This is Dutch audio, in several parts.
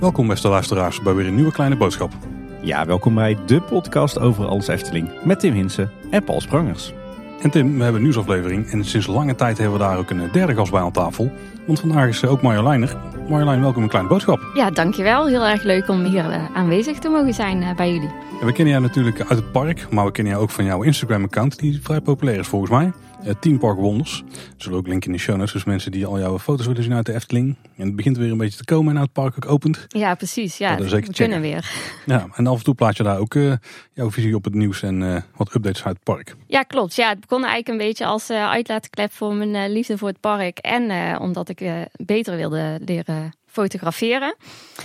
Welkom beste luisteraars bij weer een nieuwe kleine boodschap. Ja, welkom bij de podcast over alles Efteling met Tim Hinsen en Paul Sprangers. En Tim, we hebben een nieuwsaflevering en sinds lange tijd hebben we daar ook een derde gast bij aan tafel. Want vandaag is ook Marjolein er. Marjolein, welkom in een kleine boodschap. Ja, dankjewel. Heel erg leuk om hier uh, aanwezig te mogen zijn bij jullie. En we kennen jou natuurlijk uit het park, maar we kennen jou ook van jouw Instagram-account, die vrij populair is volgens mij. Uh, Team Park Wonders. Zullen ook linken in de show notes, dus mensen die al jouw foto's willen zien uit de Efteling. En het begint weer een beetje te komen en nou het park ook opent. Ja, precies. Ja, we checken. kunnen weer. Ja, en af en toe plaats je daar ook uh, jouw visie op het nieuws en uh, wat updates uit het park. Ja, klopt. Ja, het begon eigenlijk een beetje als uitlaatklep voor mijn liefde voor het park. En omdat ik beter wilde leren fotograferen.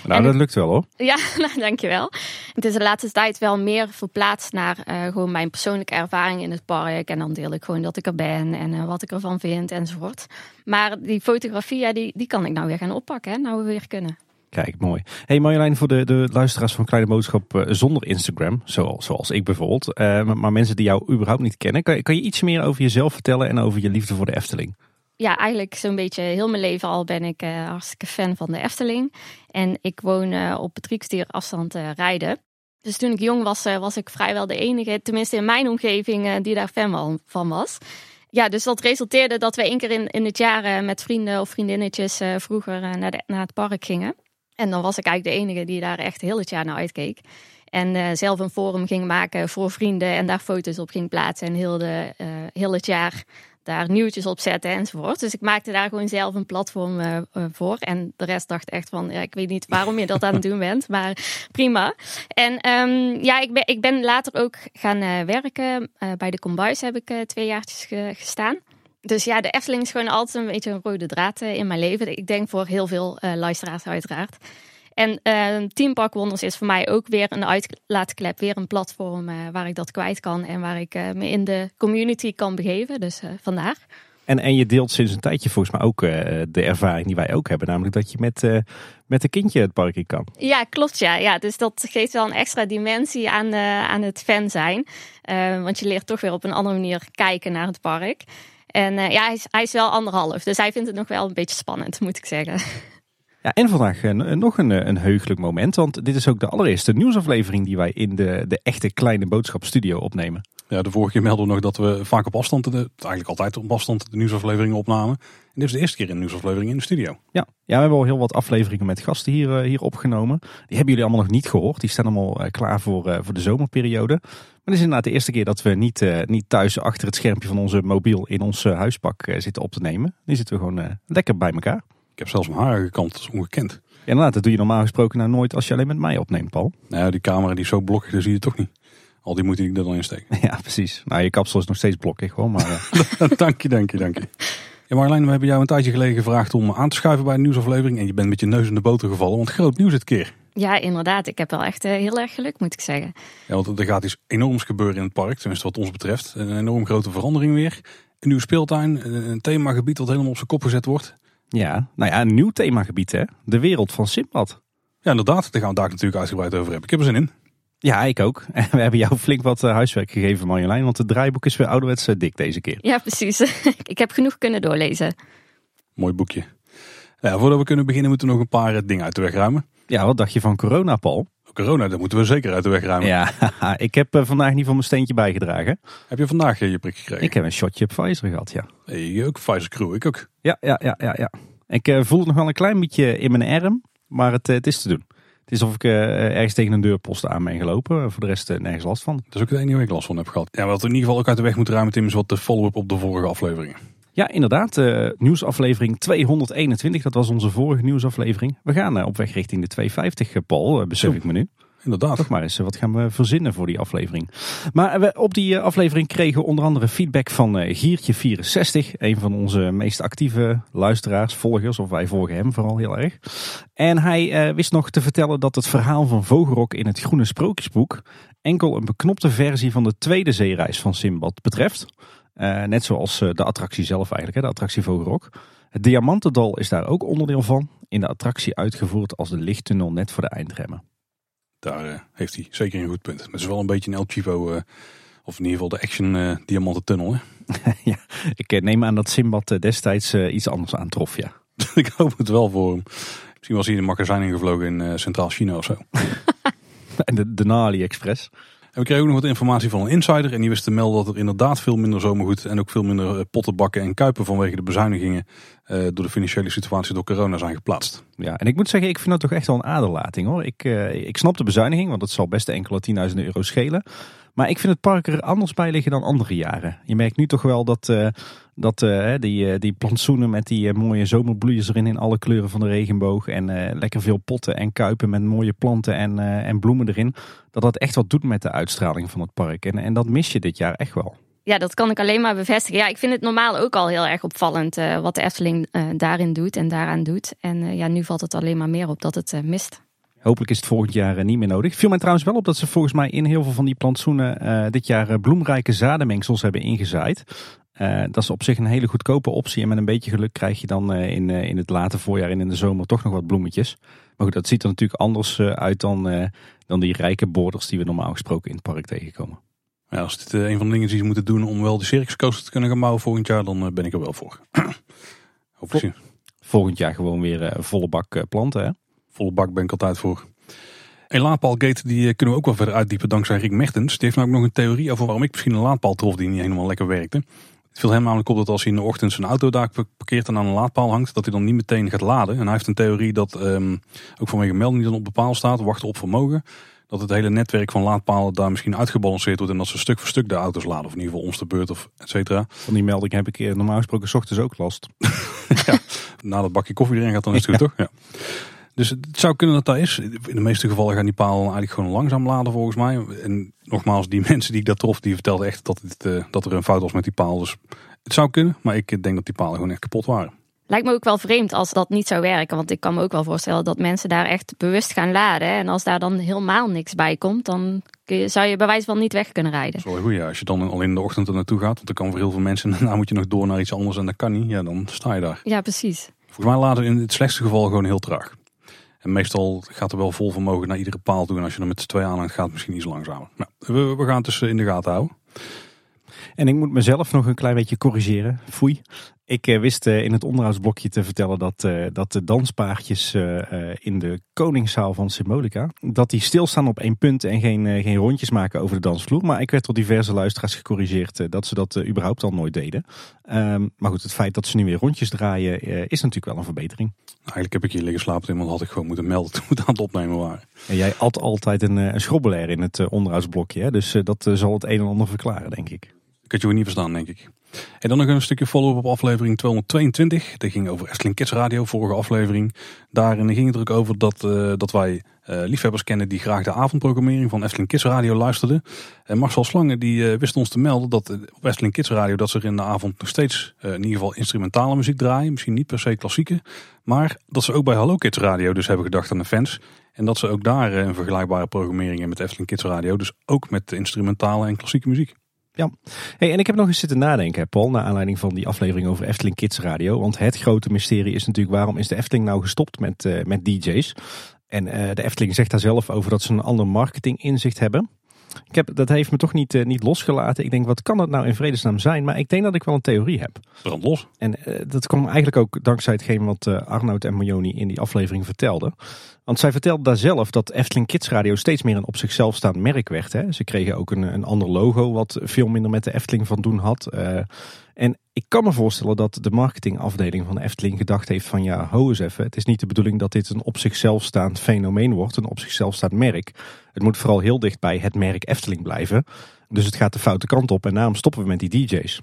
Nou, dat lukt wel hoor. Ja, nou, dankjewel. Het is de laatste tijd wel meer verplaatst naar uh, gewoon mijn persoonlijke ervaring in het park. En dan deel ik gewoon dat ik er ben en uh, wat ik ervan vind enzovoort. Maar die fotografie, ja, die, die kan ik nou weer gaan oppakken, hè, nou we weer kunnen. Kijk, mooi. Hey Marjolein, voor de, de luisteraars van Kleine Boodschap uh, zonder Instagram, zoals, zoals ik bijvoorbeeld, maar, maar, mensen die jou überhaupt niet kennen, kan, kan je iets meer over jezelf vertellen en over je liefde voor de Efteling? Ja, eigenlijk zo'n beetje heel mijn leven al ben ik uh, hartstikke fan van de Efteling. En ik woon uh, op Patrickstier afstand uh, rijden. Dus toen ik jong was, was ik vrijwel de enige, tenminste in mijn omgeving, die daar fan van was. Ja, dus dat resulteerde dat we één keer in, in het jaar met vrienden of vriendinnetjes vroeger naar, naar het park gingen. En dan was ik eigenlijk de enige die daar echt heel het jaar naar uitkeek. En zelf een forum ging maken voor vrienden en daar foto's op ging plaatsen. En heel, de, heel het jaar daar nieuwtjes op zetten enzovoort. Dus ik maakte daar gewoon zelf een platform uh, voor. En de rest dacht echt van, ja, ik weet niet waarom je dat aan het doen bent, maar prima. En um, ja, ik ben, ik ben later ook gaan uh, werken. bij de Combuis heb ik twee jaartjes ge gestaan. Dus ja, de Efteling is gewoon altijd een beetje een rode draad in mijn leven. Ik denk voor heel veel luisteraars uiteraard. En uh, Team Park Wonders is voor mij ook weer een uitlaatklep, weer een platform uh, waar ik dat kwijt kan en waar ik uh, me in de community kan begeven. Dus vandaar. En, en je deelt sinds een tijdje volgens mij ook de ervaring die wij ook hebben, namelijk dat je met, met een kindje het park in kan. Ja, klopt ja. ja. Dus dat geeft wel een extra dimensie aan, aan het fan zijn. want je leert toch weer op een andere manier kijken naar het park. En ja, hij is, hij is wel anderhalf, dus hij vindt het nog wel een beetje spannend, moet ik zeggen. Ja, en vandaag uh, nog een, uh, een heugelijk moment, want dit is ook de allereerste nieuwsaflevering die wij in de, de echte kleine boodschapstudio opnemen. Ja, de vorige keer melden we nog dat we vaak op afstand, de, eigenlijk altijd op afstand, de nieuwsafleveringen opnamen. En dit is de eerste keer een nieuwsaflevering in de studio. Ja, ja we hebben al heel wat afleveringen met gasten hier, hier opgenomen. Die hebben jullie allemaal nog niet gehoord. Die staan allemaal klaar voor, voor de zomerperiode. Maar het is inderdaad de eerste keer dat we niet, niet thuis achter het schermpje van onze mobiel in ons huispak zitten op te nemen. Nu zitten we gewoon lekker bij elkaar. Ik heb zelfs mijn haar gekant, dat is ongekend. Ja, inderdaad, dat doe je normaal gesproken nou nooit als je alleen met mij opneemt, Paul. Nou ja, die camera die is zo blokkig, dat zie je toch niet. Al die moeite die ik er dan in steek. Ja, precies. Nou, je kapsel is nog steeds blokkig hoor, maar... Uh... dank je, dank je, dank je. Ja, Marlijn, we hebben jou een tijdje geleden gevraagd om aan te schuiven bij een nieuwsaflevering. En je bent met je neus in de boter gevallen, want groot nieuws dit keer. Ja, inderdaad. Ik heb wel echt uh, heel erg geluk, moet ik zeggen. Ja, want er gaat iets enorms gebeuren in het park, tenminste wat ons betreft. Een enorm grote verandering weer. Een nieuwe speeltuin, een themagebied wat helemaal op zijn kop gezet wordt. Ja, nou ja, een nieuw themagebied hè. De wereld van Simbad. Ja, inderdaad. Daar gaan we daar natuurlijk uitgebreid over hebben. Ik heb er zin in. Ja, ik ook. En we hebben jou flink wat eh, huiswerk gegeven, Marjolein. Want het draaiboek is weer ouderwets eh, dik deze keer. Ja, precies. ik heb genoeg kunnen doorlezen. Mooi boekje. Ja, voordat we kunnen beginnen moeten we nog een paar eh, dingen uit de weg ruimen. Ja, wat dacht je van corona, Paul? Corona, dat moeten we zeker uit de weg ruimen. Ja, ik heb vandaag niet van mijn steentje bijgedragen. Heb je vandaag je prik gekregen? Ik heb een shotje Pfizer gehad, ja. Hey, ook Pfizer Crew, ik ook. Ja, ja, ja, ja, ja. Ik uh, voel het nog wel een klein beetje in mijn arm, maar het, het is te doen. Het is of ik ergens tegen een deurpost aan ben gelopen. Voor de rest nergens last van. Dat is ook het enige waar ik last van heb gehad. Ja, wat in ieder geval ook uit de weg moet ruimen, Tim, is wat de follow-up op de vorige afleveringen. Ja, inderdaad. Uh, nieuwsaflevering 221, dat was onze vorige nieuwsaflevering. We gaan op weg richting de 250, Paul, besef ik me nu. Inderdaad. Toch maar eens, wat gaan we verzinnen voor die aflevering? Maar we, op die aflevering kregen we onder andere feedback van Giertje64. Een van onze meest actieve luisteraars, volgers. Of wij volgen hem vooral heel erg. En hij uh, wist nog te vertellen dat het verhaal van Vogelrok in het Groene Sprookjesboek... enkel een beknopte versie van de tweede zeereis van Simbad betreft. Uh, net zoals uh, de attractie zelf eigenlijk, hè, de attractie Vogelrok. Het Diamantendal is daar ook onderdeel van. In de attractie uitgevoerd als de lichttunnel net voor de eindremmen. Daar uh, heeft hij zeker een goed punt. Het is wel een beetje een El Chivo uh, Of in ieder geval de Action uh, Diamanten Tunnel. Hè? ja, ik neem aan dat Simbad destijds iets anders aantrof, ja. ik hoop het wel voor hem. Misschien was hij in een magazijn ingevlogen in Centraal China of zo. en de, de Nali Express. En we kregen ook nog wat informatie van een insider. En die wist te melden dat er inderdaad veel minder zomergoed en ook veel minder eh, pottenbakken en kuipen vanwege de bezuinigingen uh, door de financiële situatie door corona zijn geplaatst. Ja, en ik moet zeggen, ik vind dat toch echt wel een aderlating hoor. Ik, uh, ik snap de bezuiniging, want het zal best enkele tienduizenden euro schelen. Maar ik vind het park er anders bij liggen dan andere jaren. Je merkt nu toch wel dat, uh, dat uh, die, die plantsoenen met die mooie zomerbloeiers erin in alle kleuren van de regenboog. En lekker veel potten en kuipen met mooie planten en, en bloemen erin. Dat dat echt wat doet met de uitstraling van het park. En, en dat mis je dit jaar echt wel. Ja, dat kan ik alleen maar bevestigen. Ja, ik vind het normaal ook al heel erg opvallend wat de Efteling daarin doet en daaraan doet. En ja, nu valt het alleen maar meer op dat het mist. Hopelijk is het volgend jaar eh, niet meer nodig. Viel mij trouwens wel op dat ze volgens mij in heel veel van die plantsoenen uh, dit jaar eh, bloemrijke zadenmengsels hebben ingezaaid. Uh, dat is op zich een hele goedkope optie. En met een beetje geluk krijg je dan in, in het late voorjaar en in de zomer toch nog wat bloemetjes. Maar goed, dat ziet er natuurlijk anders uit dan, dan die rijke borders die we normaal gesproken in het park tegenkomen. Ja, als dit een van de dingen die ze moeten doen om wel de circus coaster te kunnen gaan bouwen volgend jaar, dan ben ik er wel voor. Vol volgend jaar gewoon weer volle bak planten hè? Volle bak ben ik altijd voor. Een laadpaalgate die eh, kunnen we ook wel verder uitdiepen dankzij Rick Mertens. Die heeft nou ook nog een theorie over waarom ik misschien een laadpaal trof die niet helemaal lekker werkte. Het viel hem namelijk op dat als hij in de ochtend zijn auto daar parkeert en aan een laadpaal hangt, dat hij dan niet meteen gaat laden. En hij heeft een theorie dat, um, ook vanwege melding die dan op de paal staat, wachten op vermogen, dat het hele netwerk van laadpalen daar misschien uitgebalanceerd wordt en dat ze stuk voor stuk de auto's laden. Of in ieder geval ons de beurt of et cetera. Van die melding heb ik normaal gesproken s ochtends ook last. ja, na dat bakje koffie erin gaat dan is het goed toch? Ja. Dus het zou kunnen dat dat is. In de meeste gevallen gaan die palen eigenlijk gewoon langzaam laden volgens mij. En nogmaals, die mensen die ik dat trof, die vertelden echt dat, het, uh, dat er een fout was met die paal. Dus het zou kunnen, maar ik denk dat die palen gewoon echt kapot waren. Lijkt me ook wel vreemd als dat niet zou werken. Want ik kan me ook wel voorstellen dat mensen daar echt bewust gaan laden. En als daar dan helemaal niks bij komt, dan je, zou je bij wijze van niet weg kunnen rijden. Zo goed, ja. Als je dan al in de ochtend er naartoe gaat, want dan kan voor heel veel mensen, daarna moet je nog door naar iets anders en dat kan niet. Ja, dan sta je daar. Ja, precies. Volgens mij laden in het slechtste geval gewoon heel traag. En meestal gaat er wel vol vermogen naar iedere paal toe. En als je er met z'n twee aan gaat, misschien iets langzamer. Nou, we, we gaan het dus in de gaten houden. En ik moet mezelf nog een klein beetje corrigeren. Foei. Ik eh, wist eh, in het onderhoudsblokje te vertellen dat, eh, dat de danspaardjes in de koningszaal van Symbolica, dat die stilstaan op één punt en geen, geen rondjes maken over de dansvloer. Maar ik werd door diverse luisteraars gecorrigeerd dat ze dat überhaupt al nooit deden. Ehm, maar goed, het feit dat ze nu weer rondjes draaien is natuurlijk wel een verbetering. Eigenlijk heb ik hier liggen slapen, want had ik gewoon moeten melden toen we het aan het opnemen waren. En jij at altijd een, een schrobbelair in het onderhoudsblokje, hè? dus dat zal het een en ander verklaren, denk ik. Ik had je niet verstaan, denk ik. En dan nog een stukje follow-up op aflevering 222. Dat ging over Efteling Kids Radio, vorige aflevering. Daarin ging het er ook over dat, uh, dat wij uh, liefhebbers kennen die graag de avondprogrammering van Efteling Kids Radio luisterden. En Marcel Slangen die uh, wist ons te melden dat op Efteling Kids Radio dat ze er in de avond nog steeds in ieder geval instrumentale muziek draaien. Misschien niet per se klassieke. Maar dat ze ook bij Hallo Kids Radio dus hebben gedacht aan de fans. En dat ze ook daar een vergelijkbare programmering hebben met Efteling Kids Radio. Dus ook met instrumentale en klassieke muziek. Ja, hey, en ik heb nog eens zitten nadenken, Paul, naar aanleiding van die aflevering over Efteling Kids Radio. Want het grote mysterie is natuurlijk waarom is de Efteling nou gestopt met, uh, met DJ's? En uh, de Efteling zegt daar zelf over dat ze een ander marketing inzicht hebben. Ik heb, dat heeft me toch niet, uh, niet losgelaten. Ik denk, wat kan dat nou in vredesnaam zijn? Maar ik denk dat ik wel een theorie heb. Brand los. En uh, dat kwam eigenlijk ook dankzij hetgeen wat uh, Arnoud en Mojoni in die aflevering vertelden. Want zij vertelde daar zelf dat Efteling Kids Radio steeds meer een op zichzelf staand merk werd. Hè. Ze kregen ook een, een ander logo wat veel minder met de Efteling van doen had. en ik kan me voorstellen dat de marketingafdeling van Efteling gedacht heeft van ja, ho eens even. Het is niet de bedoeling dat dit een op zichzelf staand fenomeen wordt, een op zichzelf staand merk. Het moet vooral heel dicht bij het merk Efteling blijven. Dus het gaat de foute kant op en daarom stoppen we met die DJ's.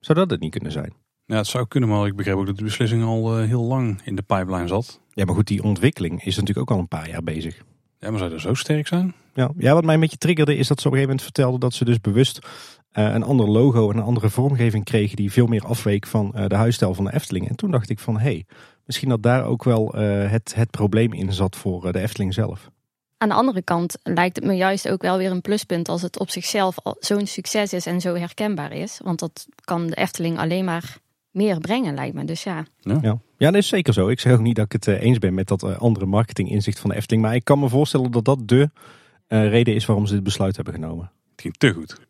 Zou dat het niet kunnen zijn? Ja, het zou kunnen, maar ik begreep ook dat de beslissing al uh, heel lang in de pipeline zat. Ja, maar goed, die ontwikkeling is natuurlijk ook al een paar jaar bezig. Ja, maar zou dat zo sterk zijn? Ja, ja, wat mij een beetje triggerde is dat ze op een gegeven moment vertelden dat ze dus bewust uh, een ander logo en een andere vormgeving kregen die veel meer afweek van uh, de huisstijl van de Efteling. En toen dacht ik van, hé, hey, misschien dat daar ook wel uh, het, het probleem in zat voor de Efteling zelf. Aan de andere kant lijkt het me juist ook wel weer een pluspunt als het op zichzelf zo'n succes is en zo herkenbaar is. Want dat kan de Efteling alleen maar meer brengen, lijkt me. Dus ja. Ja, ja. ja dat is zeker zo. Ik zeg ook niet dat ik het eens ben met dat andere marketing inzicht van de Efteling. Maar ik kan me voorstellen dat dat de reden is waarom ze dit besluit hebben genomen. Het ging te goed.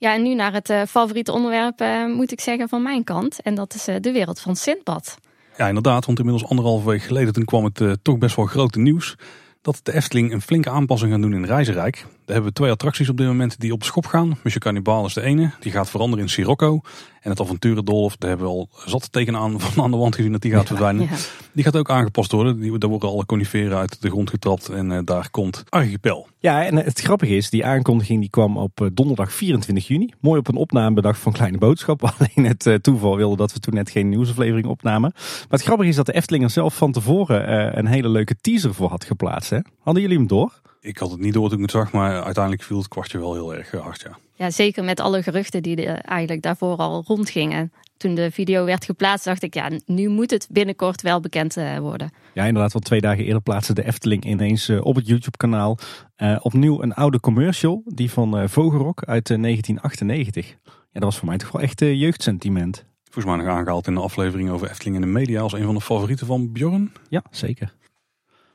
Ja, en nu naar het eh, favoriete onderwerp eh, moet ik zeggen van mijn kant. En dat is eh, de wereld van Sindbad. Ja, inderdaad, want inmiddels anderhalve week geleden toen kwam het eh, toch best wel grote nieuws. Dat de Efteling een flinke aanpassing gaat doen in Reizenrijk. Daar hebben we twee attracties op dit moment die op schop gaan. Monsieur Cannibal is de ene, die gaat veranderen in Sirocco. En het Avonturendolf, daar hebben we al zat teken aan van aan de wand gezien dat die gaat verdwijnen. Ja. Die gaat ook aangepast worden. Die, daar worden alle coniferen uit de grond getrapt en eh, daar komt Archipel. Ja, en het grappige is, die aankondiging die kwam op eh, donderdag 24 juni. Mooi op een opnamedag van Kleine Boodschap. Alleen het eh, toeval wilde dat we toen net geen nieuwsaflevering opnamen. Maar het grappige is dat de Efteling er zelf van tevoren eh, een hele leuke teaser voor had geplaatst. Hè? Hadden jullie hem door? Ik had het niet door toen ik het zag, maar uiteindelijk viel het kwartje wel heel erg eh, hard, ja. ja, zeker met alle geruchten die er eigenlijk daarvoor al rondgingen. Toen de video werd geplaatst, dacht ik, ja, nu moet het binnenkort wel bekend eh, worden. Ja, inderdaad, want twee dagen eerder plaatste de Efteling ineens eh, op het YouTube-kanaal eh, opnieuw een oude commercial. Die van eh, Vogelrok uit eh, 1998. Ja, dat was voor mij toch wel echt jeugdsentiment. Volgens mij nog aangehaald in de aflevering over Efteling in de media als een van de favorieten van Bjorn. Ja, zeker.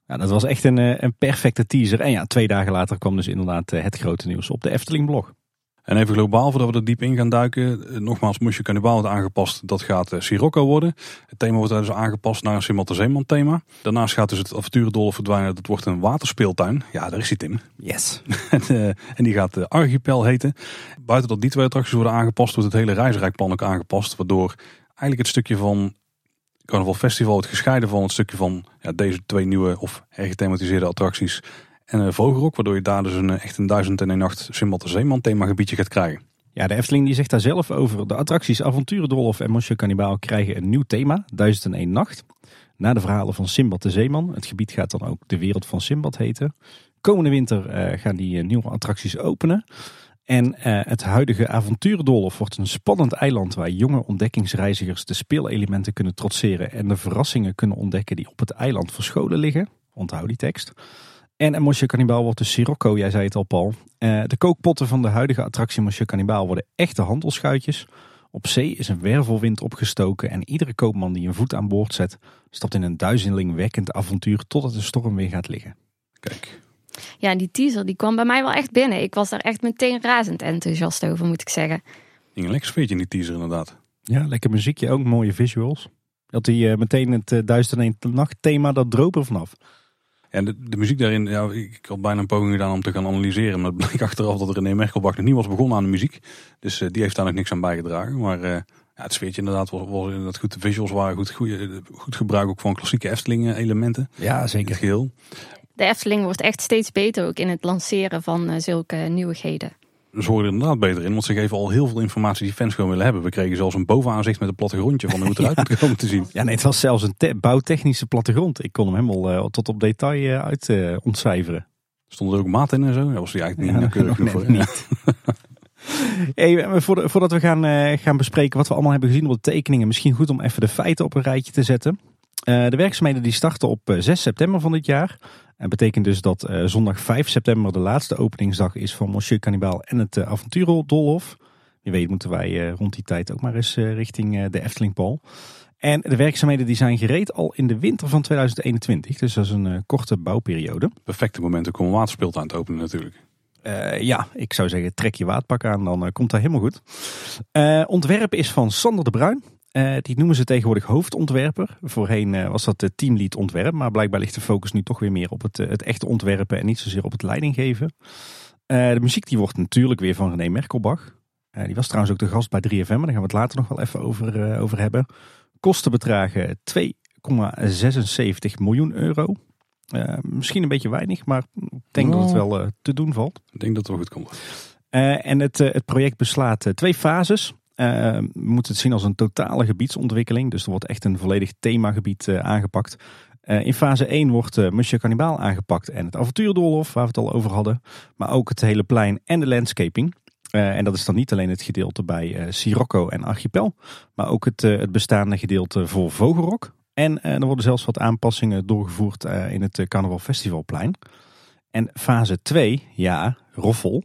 Ja, dat was echt een, eh, een perfecte teaser. En ja, twee dagen later kwam dus inderdaad eh, het grote nieuws op de Efteling-blog. En even globaal, voordat we er diep in gaan duiken. eh, Nogmaals, Monsieur Cannibal wordt aangepast. Dat gaat Sirocco worden. Het thema wordt dus aangepast naar een Simbad de Zeeman thema. Daarnaast gaat dus het avonturendolf verdwijnen. Dat wordt een waterspeeltuin. Ja, daar is hij Tim. Yes. En, en die gaat Archipel heten. Buiten dat die twee attracties worden aangepast, wordt het hele reisrijkplan ook aangepast. Waardoor eigenlijk het stukje van Carnaval Festival wordt gescheiden van het stukje van ja, deze twee nieuwe of hergethematiseerde attracties. En uh, Vogelrok, waardoor je daar dus een, echt een duizend en een nacht Simbad de Zeeman themagebiedje gaat krijgen. Ja, de Efteling die zegt daar zelf over. De attracties Avonturendolf en Monsieur Cannibal krijgen een nieuw thema, 1001 Nacht. Na de verhalen van Simbad de Zeeman. Het gebied gaat dan ook de wereld van Simbad heten. Komende winter eh, gaan die eh, nieuwe attracties openen. En eh, het huidige Avonturendolf wordt een spannend eiland waar jonge ontdekkingsreizigers de speelelementen kunnen trotseren en de verrassingen kunnen ontdekken die op het eiland verscholen liggen. Onthoud die tekst. En Monsieur Cannibal wordt de Sirocco, jij zei het al Paul. Eh, de kookpotten van de huidige attractie Monsieur Cannibal worden echte handelschuitjes. Op zee is een wervelwind opgestoken en iedere koopman die een voet aan boord zet, stapt in een duizelingwekkend avontuur totdat de storm weer gaat liggen. Kijk, Ja, en die teaser die kwam bij mij wel echt binnen. Ik was daar echt meteen razend enthousiast over, moet ik zeggen. ging een lekker sfeertje in die teaser inderdaad. Ja, lekker muziekje, ook mooie visuals. Dat hij eh, meteen het uh, Duizend en nacht thema, dat droop er vanaf. En de, de muziek daarin, ja, ik had bijna een poging gedaan om te gaan analyseren. Maar het bleek achteraf dat René Merkelbach nog niet was begonnen aan de muziek. Dus uh, die heeft daar nog niks aan bijgedragen. Maar uh, ja, het sfeertje inderdaad was, was inderdaad goed. De visuals waren goed, goede, goed gebruik ook van klassieke Efteling elementen. Ja, zeker. Het geheel. De Efteling wordt echt steeds beter ook in het lanceren van uh, zulke nieuwigheden. Ze worden er inderdaad beter in, want ze geven al heel veel informatie die fans gewoon willen hebben. We kregen zelfs een bovenaanzicht met een plattegrondje van hoe het eruit ja. moet komen te zien. Ja, nee, het was zelfs een bouwtechnische plattegrond. Ik kon hem helemaal uh, tot op detail uh, uit uh, ontcijferen. Stond er ook maat in en zo? Dat was die eigenlijk niet ja, nauwkeurig genoeg voor. Niet. hey, voordat we gaan, uh, gaan bespreken wat we allemaal hebben gezien op de tekeningen, misschien goed om even de feiten op een rijtje te zetten. Uh, de werkzaamheden die starten op 6 september van dit jaar. En betekent dus dat uh, zondag 5 september de laatste openingsdag is van Monsieur Cannibal en het uh, Avonturendolhof. Wie weet moeten wij uh, rond die tijd ook maar eens richting de Eftelingpal. En de werkzaamheden die zijn gereed al in de winter van 2021. Dus dat is een korte bouwperiode. Perfecte moment om een waterspeeltuin te openen natuurlijk. Uh, ja, ik zou zeggen trek je waadpak aan, dan uh, komt dat helemaal goed. Uh, ontwerp is van Sander de Bruin. Die noemen ze tegenwoordig hoofdontwerper. Voorheen was dat teamlead ontwerp, maar blijkbaar ligt de focus nu toch weer meer op het, het echte ontwerpen en niet zozeer op het leidinggeven. de muziek die wordt natuurlijk weer van René Merkelbach. die was trouwens ook de gast bij 3FM, maar daar gaan we het later nog wel even over, over hebben. Kosten bedragen 2,76 miljoen euro. Uh, misschien een beetje weinig, maar ik denk dat het wel uh, te doen valt. Ik denk dat het wel goed komt. Uh, en het, het project beslaat twee fases. We moeten het zien als een totale gebiedsontwikkeling. Dus er wordt echt een volledig themagebied aangepakt. in fase 1 wordt Monsieur Cannibal aangepakt en het avontuurdolhof, waar we het al over hadden. Maar ook het hele plein en de landscaping. en dat is dan niet alleen het gedeelte bij Sirocco en Archipel. Maar ook het, het bestaande gedeelte voor Vogelrok. En er worden zelfs wat aanpassingen doorgevoerd in het Carnaval Festivalplein. En fase 2, ja, roffel.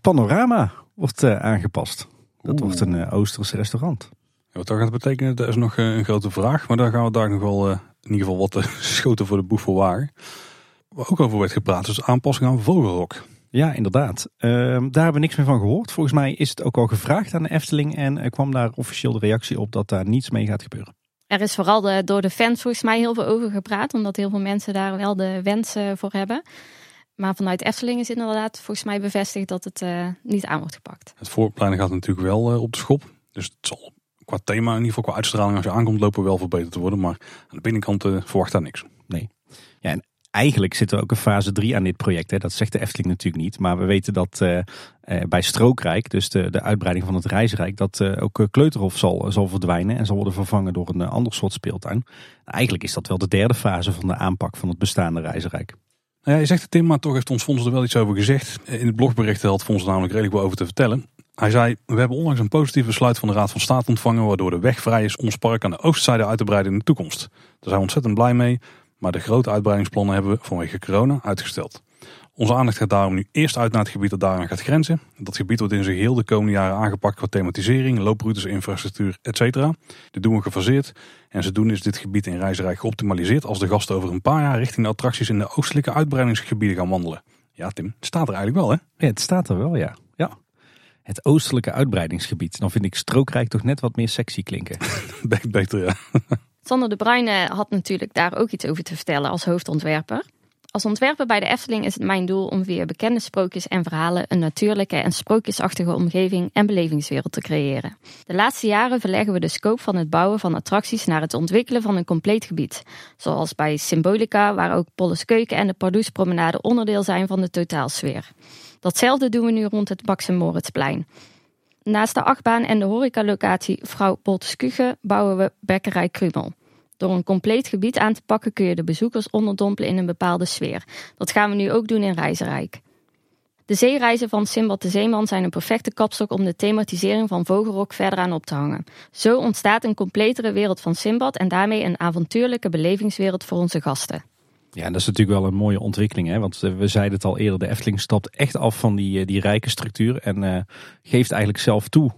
Panorama wordt aangepast. Dat Oeh. wordt een Oosters restaurant. Ja, wat dat gaat betekenen, dat is nog een grote vraag. Maar daar gaan we daar nog wel in ieder geval wat schoten voor de boeg voor waar. Waar ook over werd gepraat, is aanpassing aan Vogelrok. Ja, inderdaad. Ehm, daar hebben we niks meer van gehoord. Volgens mij is het ook al gevraagd aan de Efteling en er kwam daar officieel de reactie op dat daar niets mee gaat gebeuren. Er is vooral de, door de fans volgens mij heel veel over gepraat, omdat heel veel mensen daar wel de wensen voor hebben. Maar vanuit Efteling is inderdaad volgens mij bevestigd dat het uh, niet aan wordt gepakt. Het voorplein gaat natuurlijk wel uh, op de schop. Dus het zal qua thema, in ieder geval qua uitstraling als je aankomt lopen, wel verbeterd te worden. Maar aan de binnenkant uh, verwacht daar niks. Nee. Ja, en eigenlijk zit er ook een fase 3 aan dit project. Hè. Dat zegt de Efteling natuurlijk niet. Maar we weten dat uh, bij Strookrijk, dus de, de uitbreiding van het Reisrijk, dat uh, ook Kleuterhof zal, zal verdwijnen en zal worden vervangen door een ander soort speeltuin. Eigenlijk is dat wel de derde fase van de aanpak van het bestaande Reisrijk. Nou ja, je zegt het Tim, maar toch heeft ons Fons er wel iets over gezegd. In het blogbericht had Fons er namelijk redelijk wel over te vertellen. Hij zei, we hebben onlangs een positief besluit van de Raad van State ontvangen... waardoor de weg vrij is ons park aan de oostzijde uit te breiden in de toekomst. Daar zijn we ontzettend blij mee. Maar de grote uitbreidingsplannen hebben we vanwege corona uitgesteld. Onze aandacht gaat daarom nu eerst uit naar het gebied dat daaraan gaat grenzen. Dat gebied wordt in zijn geheel de komende jaren aangepakt qua thematisering, looproutes, infrastructuur, etc. Dit doen we gefaseerd. En zodoende is dit gebied in Reisrijk geoptimaliseerd als de gasten over een paar jaar richting de attracties in de oostelijke uitbreidingsgebieden gaan wandelen. Ja Tim, het staat er eigenlijk wel hè? Ja, het staat er wel ja. ja. Het oostelijke uitbreidingsgebied. Dan vind ik strookrijk toch net wat meer sexy klinken. Beter ja. Sander de Bruyne had natuurlijk daar ook iets over te vertellen als hoofdontwerper. Als ontwerper bij de Efteling is het mijn doel om via bekende sprookjes en verhalen een natuurlijke en sprookjesachtige omgeving en belevingswereld te creëren. De laatste jaren verleggen we de scope van het bouwen van attracties naar het ontwikkelen van een compleet gebied. Zoals bij Symbolica, waar ook Polles Keuken en de Pardoespromenade onderdeel zijn van de totaalsfeer. Datzelfde doen we nu rond het Max Moritzplein. Naast de achtbaan en de horecalocatie Vrouw Polteskuge bouwen we Bekkerij Krumel. Door een compleet gebied aan te pakken kun je de bezoekers onderdompelen in een bepaalde sfeer. Dat gaan we nu ook doen in Reizenrijk. De zeereizen van Simbad de Zeeman zijn een perfecte kapstok om de thematisering van Vogelrok verder aan op te hangen. Zo ontstaat een completere wereld van Simbad en daarmee een avontuurlijke belevingswereld voor onze gasten. Ja, dat is natuurlijk wel een mooie ontwikkeling. Hè? Want we zeiden het al eerder, de Efteling stapt echt af van die, die rijke structuur. En uh, geeft eigenlijk zelf toe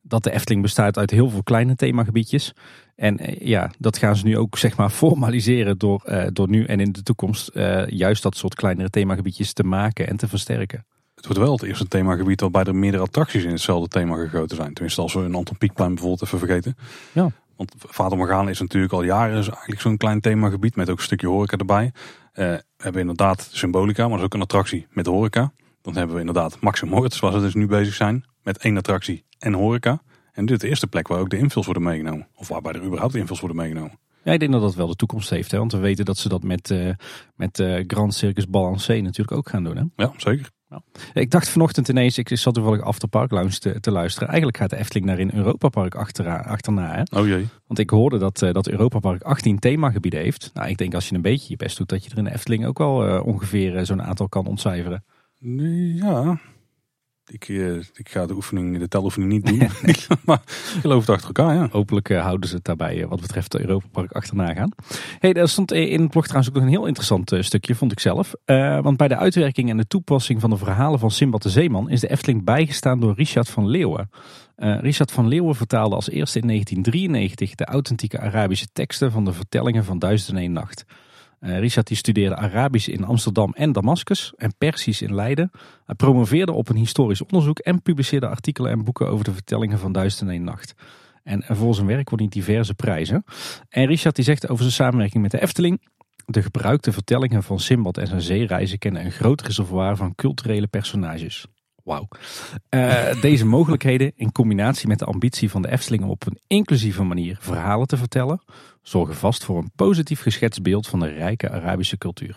dat de Efteling bestaat uit heel veel kleine themagebiedjes. En uh, ja, dat gaan ze nu ook zeg maar formaliseren door, uh, door nu en in de toekomst juist dat soort kleinere themagebiedjes te maken en te versterken. Het wordt wel het eerste themagebied waarbij er meerdere attracties in hetzelfde thema gegoten zijn. Tenminste, als we een Anton Pieckplein bijvoorbeeld even vergeten. Ja. Want Vader Morgana is natuurlijk al jaren eigenlijk zo'n klein themagebied met ook een stukje horeca erbij. Uh, we hebben inderdaad Symbolica, maar dat is ook een attractie met horeca. Dan hebben we inderdaad Max Moritz, zoals we dus nu bezig zijn, met één attractie en horeca. En dit is de eerste plek waar ook de invuls worden meegenomen. Of waarbij er überhaupt invuls worden meegenomen. Ja, ik denk dat dat wel de toekomst heeft. Hè? Want we weten dat ze dat met, uh, met uh, Grand Circus Balancé natuurlijk ook gaan doen. Hè? Ja, zeker. Ik dacht vanochtend ineens, ik zat toevallig After Park Lounge te, te luisteren. Eigenlijk gaat de Efteling naar in Europa Park achterna. achterna hè? Oh jee. Want ik hoorde dat, uh, dat Europa Park 18 themagebieden heeft. Nou, ik denk als je een beetje je best doet, dat je er in de Efteling ook wel ongeveer zo'n aantal kan ontcijferen. Ja, ik, uh, ik ga de oefening, de teloefening niet doen. maar ik geloof het achter elkaar, ja. Hopelijk uh, houden ze het daarbij uh, wat betreft de Europa Park achterna gaan. Hey, daar stond in het blog trouwens ook nog een heel interessant stukje, vond ik zelf. want bij de uitwerking en de toepassing van de verhalen van Simbad de Zeeman is de Efteling bijgestaan door Richard van Leeuwen. Richard van Leeuwen vertaalde als eerste in 1993 de authentieke Arabische teksten van de vertellingen van Duizend en Nacht. Uh, Richard die studeerde Arabisch in Amsterdam en Damascus en Persisch in Leiden. Hij promoveerde op een historisch onderzoek en publiceerde artikelen en boeken over de vertellingen van Duizend en Eén Nacht. En voor zijn werk won hij diverse prijzen. En Richard die zegt over zijn samenwerking met de Efteling. De gebruikte vertellingen van Simbad en zijn zeereizen kennen een groot reservoir van culturele personages. Wauw. Uh, deze mogelijkheden in combinatie met de ambitie van de Efteling om op een inclusieve manier verhalen te vertellen, zorgen vast voor een positief geschetst beeld van de rijke Arabische cultuur.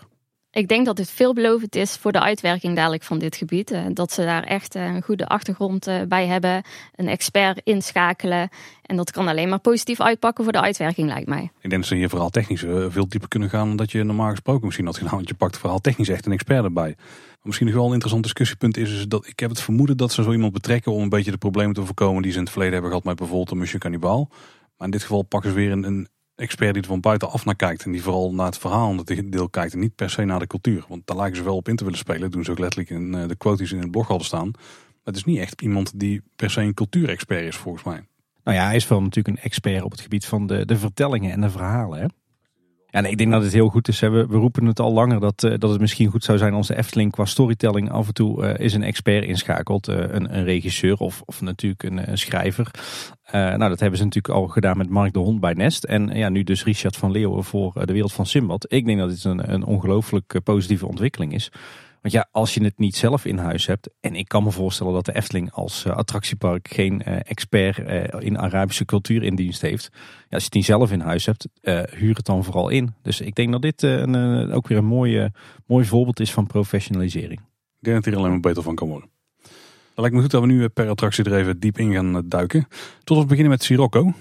Ik denk dat dit veelbelovend is voor de uitwerking dadelijk van dit gebied. Dat ze daar echt een goede achtergrond bij hebben, een expert inschakelen. En dat kan alleen maar positief uitpakken voor de uitwerking, lijkt mij. Ik denk dat ze hier vooral technisch veel dieper kunnen gaan dan dat je normaal gesproken misschien had gedaan. Want je pakt vooral technisch echt een expert erbij. Misschien nog wel een interessant discussiepunt is, dat ik heb het vermoeden dat ze zo iemand betrekken om een beetje de problemen te voorkomen die ze in het verleden hebben gehad met bijvoorbeeld een Monsieur Cannibal. Maar in dit geval pakken ze weer een, een expert die er van buitenaf naar kijkt. En die vooral naar het verhaal het deel kijkt. En niet per se naar de cultuur. Want daar lijken ze wel op in te willen spelen. Dat doen ze ook letterlijk in de quotes in het blog al staan. Maar het is niet echt iemand die per se een cultuurexpert is volgens mij. Nou ja, hij is wel natuurlijk een expert op het gebied van de, de vertellingen en de verhalen. Hè? Nee, ik denk dat het heel goed is. We, we roepen het al langer dat, dat het misschien goed zou zijn de Efteling qua storytelling af en toe is een expert inschakelt. een, een regisseur of, of natuurlijk een, een schrijver. nou, dat hebben ze natuurlijk al gedaan met Mark de Hond bij Nest. En ja, nu dus Richard van Leeuwen voor de wereld van Simbad. Ik denk dat dit een, een ongelooflijk positieve ontwikkeling is. Want ja, als je het niet zelf in huis hebt. En ik kan me voorstellen dat de Efteling als uh, attractiepark geen uh, expert uh, in Arabische cultuur in dienst heeft. Ja, als je het niet zelf in huis hebt, huur het dan vooral in. Dus ik denk dat dit ook weer een mooie, mooi voorbeeld is van professionalisering. Ik denk dat hier alleen maar beter van kan worden. Lijkt me goed dat we nu per attractie er even diep in gaan duiken. Tot we beginnen met Sirocco.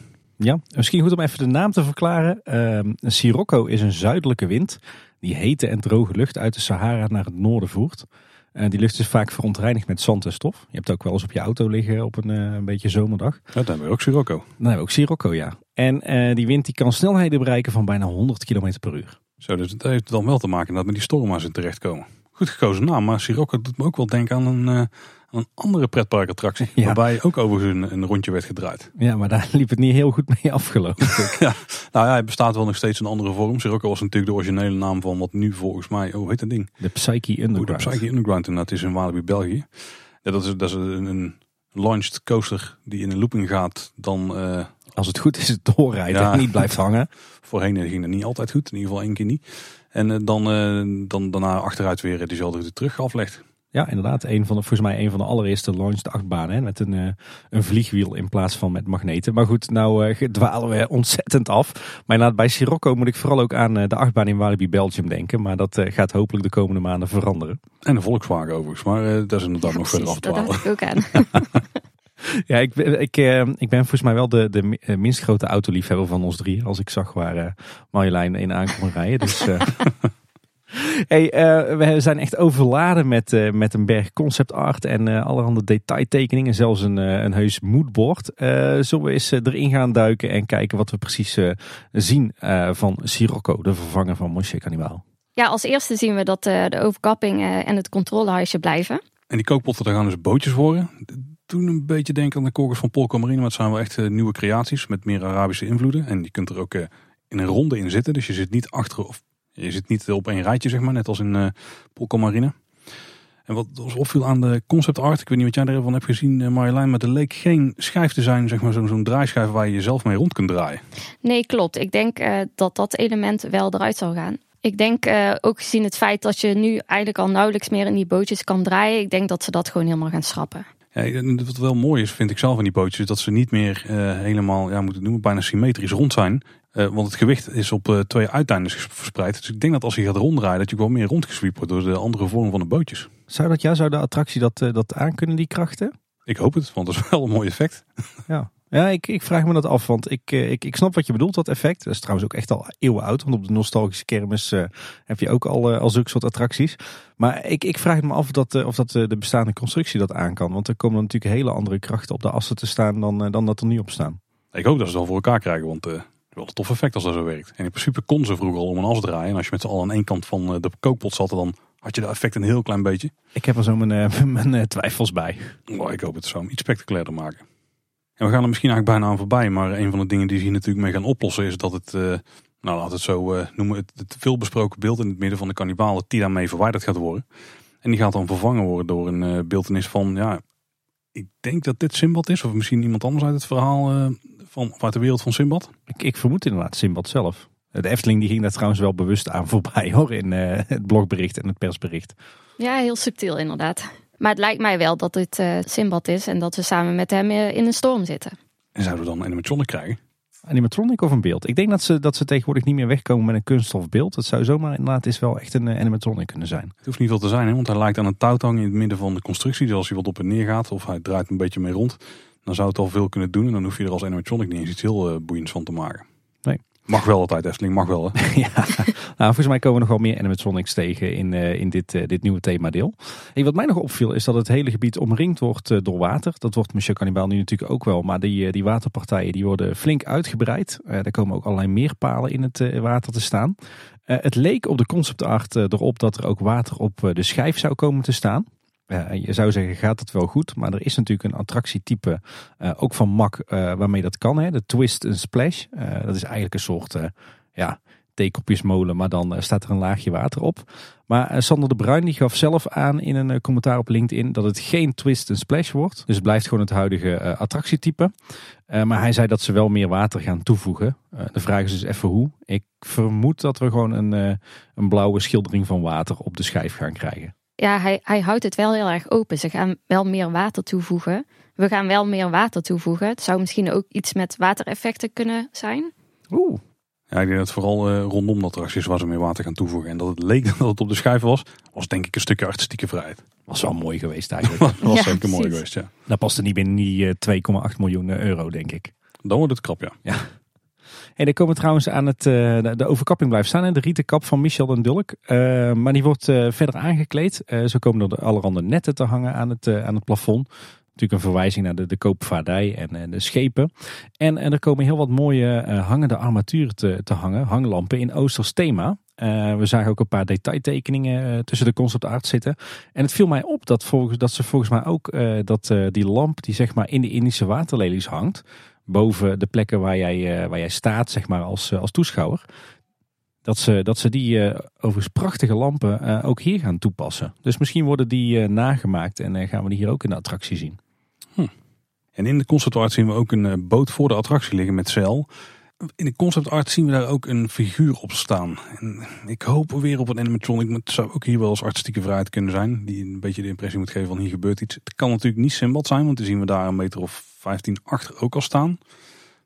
Ja, misschien goed om even de naam te verklaren. Uh, Sirocco is een zuidelijke wind die hete en droge lucht uit de Sahara naar het noorden voert. Uh, die lucht is vaak verontreinigd met zand en stof. Je hebt ook wel eens op je auto liggen op een, uh, een beetje zomerdag. Ja, dan hebben we ook Sirocco. Dan hebben we ook Sirocco, ja. En uh, die wind die kan snelheden bereiken van bijna 100 km per uur. Zo, dus het heeft dan wel te maken dat we die storma's in terechtkomen. Goed gekozen naam, maar Sirocco doet me ook wel denken aan een, een andere pretparkattractie. Ja. Waarbij ook overigens een, een, rondje werd gedraaid. Ja, maar daar liep het niet heel goed mee afgelopen. ja, nou ja, hij bestaat wel nog steeds in andere vorm. Sirocco was natuurlijk de originele naam van wat nu volgens mij, oh heet dat ding? De Psyche Underground. Oh, de Psyche Underground en dat is in Walibi, België. Ja, dat is, dat is een, een launched coaster die in een looping gaat. Dan, uh, Als het goed is, het doorrijdt ja. en niet blijft hangen. Voorheen ging het niet altijd goed, in ieder geval één keer niet. En uh, dan, uh, dan daarna achteruit weer diezelfde terug aflegt. Ja, inderdaad. Een van de, volgens mij een van de allereerste launched achtbanen. met een, uh, een vliegwiel in plaats van met magneten. Maar goed, nou uh, dwalen we ontzettend af. Maar inderdaad, bij Sirocco moet ik vooral ook aan uh, de achtbaan in Walibi Belgium denken. Maar dat gaat hopelijk de komende maanden veranderen. En de Volkswagen overigens. Maar dat is inderdaad ja, nog verder af te dwalen. Dat ook aan. ja, ik, ik, ik ben volgens mij wel de, de minst grote autoliefhebber van ons drie. Als ik zag waar Marjolein in aankwam rijden. Dus... Hey, uh, we zijn echt overladen met, uh, met een berg concept art en uh, allerhande detailtekeningen. Zelfs een, een heus moodboard. zullen we eens erin gaan duiken en kijken wat we precies zien van Sirocco, de vervanger van Moshe Cannibal. Ja, als eerste zien we dat de overkapping en het controlehuisje blijven. En die kookpotten, daar gaan dus bootjes worden. Toen een beetje denken aan de kokers van Polka Marine. Maar het zijn wel echt nieuwe creaties met meer Arabische invloeden. En je kunt er ook in een ronde in zitten. Dus je zit niet achter of je zit niet op één rijtje, zeg maar, net als in uh, Polka. En wat ons opviel aan de concept art, ik weet niet wat jij ervan hebt gezien uh, Marjolein, maar er leek geen schijf te zijn, zeg maar zo'n draaischijf waar je jezelf mee rond kunt draaien. Nee, klopt. Ik denk uh, dat dat element wel eruit zal gaan. Ik denk uh, ook gezien het feit dat je nu eigenlijk al nauwelijks meer in die bootjes kan draaien, ik denk dat ze dat gewoon helemaal gaan schrappen. Ja, wat wel mooi is, vind ik zelf in die bootjes, dat ze niet meer uh, helemaal, ja, moet het noemen, bijna symmetrisch rond zijn. Uh, want het gewicht is op uh, twee uiteindes verspreid. Dus ik denk dat als je gaat ronddraaien, dat je gewoon meer rondgeswiept wordt door de andere vorm van de bootjes. Zou dat ja, zou de attractie dat, uh, dat aankunnen, die krachten? Ik hoop het, want dat is wel een mooi effect. Ja, ja ik, ik vraag me dat af, want ik, ik, ik snap wat je bedoelt, dat effect. Dat is trouwens ook echt al eeuwen oud, want op de nostalgische kermis heb je ook al, al zulke soort attracties. Maar ik, ik vraag me af of dat, of dat de bestaande constructie dat aan kan. Want er komen natuurlijk hele andere krachten op de assen te staan dan, dan dat er nu op staan. Ik hoop dat ze het dan voor elkaar krijgen, want wel een tof effect als dat zo werkt. En in principe kon ze vroeger al om een as draaien. En als je met z'n allen aan één kant van eh, de kookpot zat, dan had je dat effect een heel klein beetje. Ik heb er zo mijn, uh, mijn uh, twijfels bij. Oh, ik hoop het zo iets spectaculairder maken. En we gaan er misschien eigenlijk bijna aan voorbij. Maar een van de dingen die ze hier natuurlijk mee gaan oplossen is dat het, uh, nou laat het zo noemen, het, het veelbesproken beeld in het midden van de kannibalen, die daarmee verwijderd gaat worden. En die gaat dan vervangen worden door een beeldenis van, ja, ik denk dat dit Simbad is. Of misschien iemand anders uit het verhaal van, uit de wereld van Simbad? Ik, ik vermoed inderdaad Simbad zelf. De Efteling die ging daar trouwens wel bewust aan voorbij hoor in uh, het blogbericht en het persbericht. Ja, heel subtiel inderdaad. Maar het lijkt mij wel dat het uh, Simbad is en dat we samen met hem uh, in een storm zitten. En zouden we dan een animatronic krijgen? Animatronic of een beeld? Ik denk dat ze, dat ze tegenwoordig niet meer wegkomen met een kunststofbeeld. Het zou zomaar inderdaad is wel echt een animatronic kunnen zijn. Het hoeft niet veel te zijn, hè? want hij lijkt aan een touwtang in het midden van de constructie. Dus als hij wat op en neer gaat of hij draait een beetje mee rond, dan zou het al veel kunnen doen. En dan hoef je er als animatronic niet eens iets heel uh, boeiends van te maken. Nee. Mag wel altijd, Efteling, mag wel. Hè? ja, nou, volgens mij komen nog wel meer animatronics tegen in, uh, in dit, uh, dit nieuwe themadeel. En wat mij nog opviel is dat het hele gebied omringd wordt door water. Dat wordt Monsieur Cannibal nu natuurlijk ook wel. Maar die, die waterpartijen die worden flink uitgebreid. er komen ook allerlei meerpalen in het water te staan. het leek op de concept art erop dat er ook water op de schijf zou komen te staan je zou zeggen, gaat het wel goed? Maar er is natuurlijk een attractietype, uh, ook van MAC, uh, waarmee dat kan. Hè? De Twist and Splash. Dat is eigenlijk een soort ja, theekopjesmolen, maar dan staat er een laagje water op. Maar Sander de Bruin die gaf zelf aan in een commentaar op LinkedIn dat het geen twist en splash wordt. Dus het blijft gewoon het huidige attractietype. maar hij zei dat ze wel meer water gaan toevoegen. de vraag is dus even hoe. Ik vermoed dat we gewoon een, een blauwe schildering van water op de schijf gaan krijgen. Ja, hij, hij houdt het wel heel erg open. Ze gaan wel meer water toevoegen. We gaan wel meer water toevoegen. Het zou misschien ook iets met watereffecten kunnen zijn. Oeh. Ja, ik denk dat vooral uh, rondom dat attracties waar ze meer water gaan toevoegen. En dat het leek dat het op de schijf was, was denk ik een stukje artistieke vrijheid. Was wel mooi geweest eigenlijk. was ja, zeker mooi geweest, ja. Dat paste niet binnen die 2,8 eh, miljoen euro, denk ik. Dan wordt het krap, ja. Ja. En er komen trouwens aan het, eh, de overkapping blijft staan. De rieten kap van Michel en Dulk. maar die wordt verder aangekleed. zo komen er allerhande netten te hangen aan het, aan het plafond. Natuurlijk een verwijzing naar de, de koopvaardij en, de schepen. En, en er komen heel wat mooie hangende armaturen te, te hangen. Hanglampen in Oosters thema. We zagen ook een paar detailtekeningen tussen de concept art zitten. En het viel mij op dat, volgens, dat ze volgens mij ook dat die lamp die zeg maar in de Indische waterlelies hangt. Boven de plekken waar jij, waar jij staat zeg maar als, als toeschouwer. Dat ze, dat ze die uh, overigens prachtige lampen ook hier gaan toepassen. Dus misschien worden die nagemaakt en gaan we die hier ook in de attractie zien. En in de concept art zien we ook een eh, boot voor de attractie liggen met zeil. In de concept art zien we daar ook een figuur op staan. En ik hoop weer op een animatronic, maar het zou ook hier wel eens artistieke vrijheid kunnen zijn. Die een beetje de impressie moet geven van hier gebeurt iets. Het kan natuurlijk niet Simbad zijn, want dan zien we daar een meter of 15 achter ook al staan.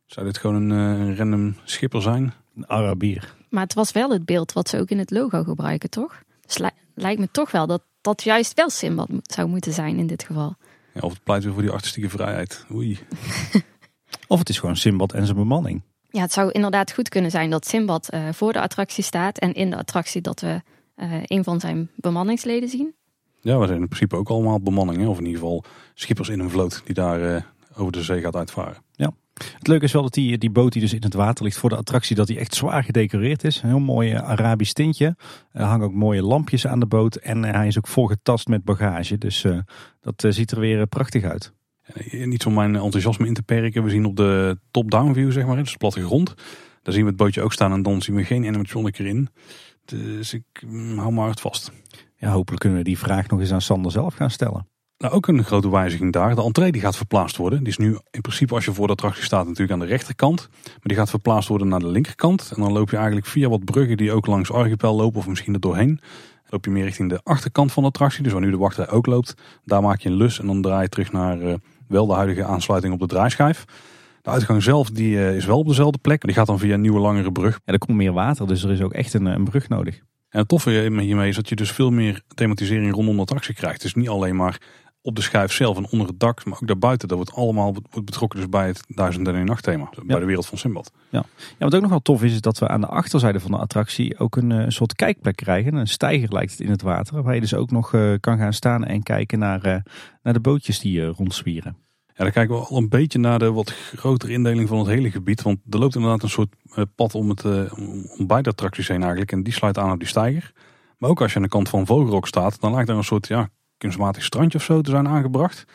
Zou dit gewoon een, uh, random schipper zijn? Een Arabier. Maar het was wel het beeld wat ze ook in het logo gebruiken, toch? Dus lijkt me toch wel dat dat juist wel Simbad zou moeten zijn in dit geval of het pleit weer voor die artistieke vrijheid. Oei. of het is gewoon Simbad en zijn bemanning. Ja, het zou inderdaad goed kunnen zijn dat Simbad uh, voor de attractie staat. En in de attractie dat we uh, een van zijn bemanningsleden zien. Ja, we zijn in principe ook allemaal bemanning. Of in ieder geval schippers in een vloot die daar uh, over de zee gaat uitvaren. Ja. Het leuke is wel dat die, die boot die dus in het water ligt voor de attractie, dat die echt zwaar gedecoreerd is. Een heel mooi Arabisch tintje. Er hangen ook mooie lampjes aan de boot en hij is ook volgetast met bagage. Dus uh, dat ziet er weer prachtig uit. Niet om mijn enthousiasme in te perken. We zien op de top-down view, zeg maar, dus platte grond. Daar zien we het bootje ook staan en dan zien we geen animatronic erin. Dus ik mm, hou maar het vast. Ja, hopelijk kunnen we die vraag nog eens aan Sander zelf gaan stellen. Nou, ook een grote wijziging daar. De entree die gaat verplaatst worden. Die is nu in principe als je voor de attractie staat natuurlijk aan de rechterkant. Maar die gaat verplaatst worden naar de linkerkant. En dan loop je eigenlijk via wat bruggen die ook langs Archipel lopen of misschien er doorheen. Dan loop je meer richting de achterkant van de attractie. Dus waar nu de wachtrij ook loopt. Daar maak je een lus en dan draai je terug naar uh, wel de huidige aansluiting op de draaischijf. De uitgang zelf die, uh, is wel op dezelfde plek. Die gaat dan via een nieuwe langere brug. Ja, er komt meer water, dus er is ook echt een, een brug nodig. En het toffe hiermee is dat je dus veel meer thematisering rondom de attractie krijgt. Dus niet alleen maar op de schijf zelf en onder het dak, maar ook daarbuiten. Dat wordt allemaal wordt betrokken dus bij het duizend en nacht thema. Bij de wereld van Simbad. Ja. ja, wat ook nog wel tof is, is dat we aan de achterzijde van de attractie ook een, een eh, soort kijkplek krijgen. Een steiger lijkt het in het water, waar je dus ook nog uh, kan gaan staan en kijken naar, uh, naar de bootjes die uh, rondzwieren. Ja, dan kijken we al een beetje naar de wat grotere indeling van het hele gebied. Want er loopt inderdaad een soort pad om, het, om beide attracties heen eigenlijk. En die sluit aan op die steiger. Maar ook als je aan de kant van Vogelrok staat, dan lijkt er een soort ja, kunstmatig strandje of zo te zijn aangebracht.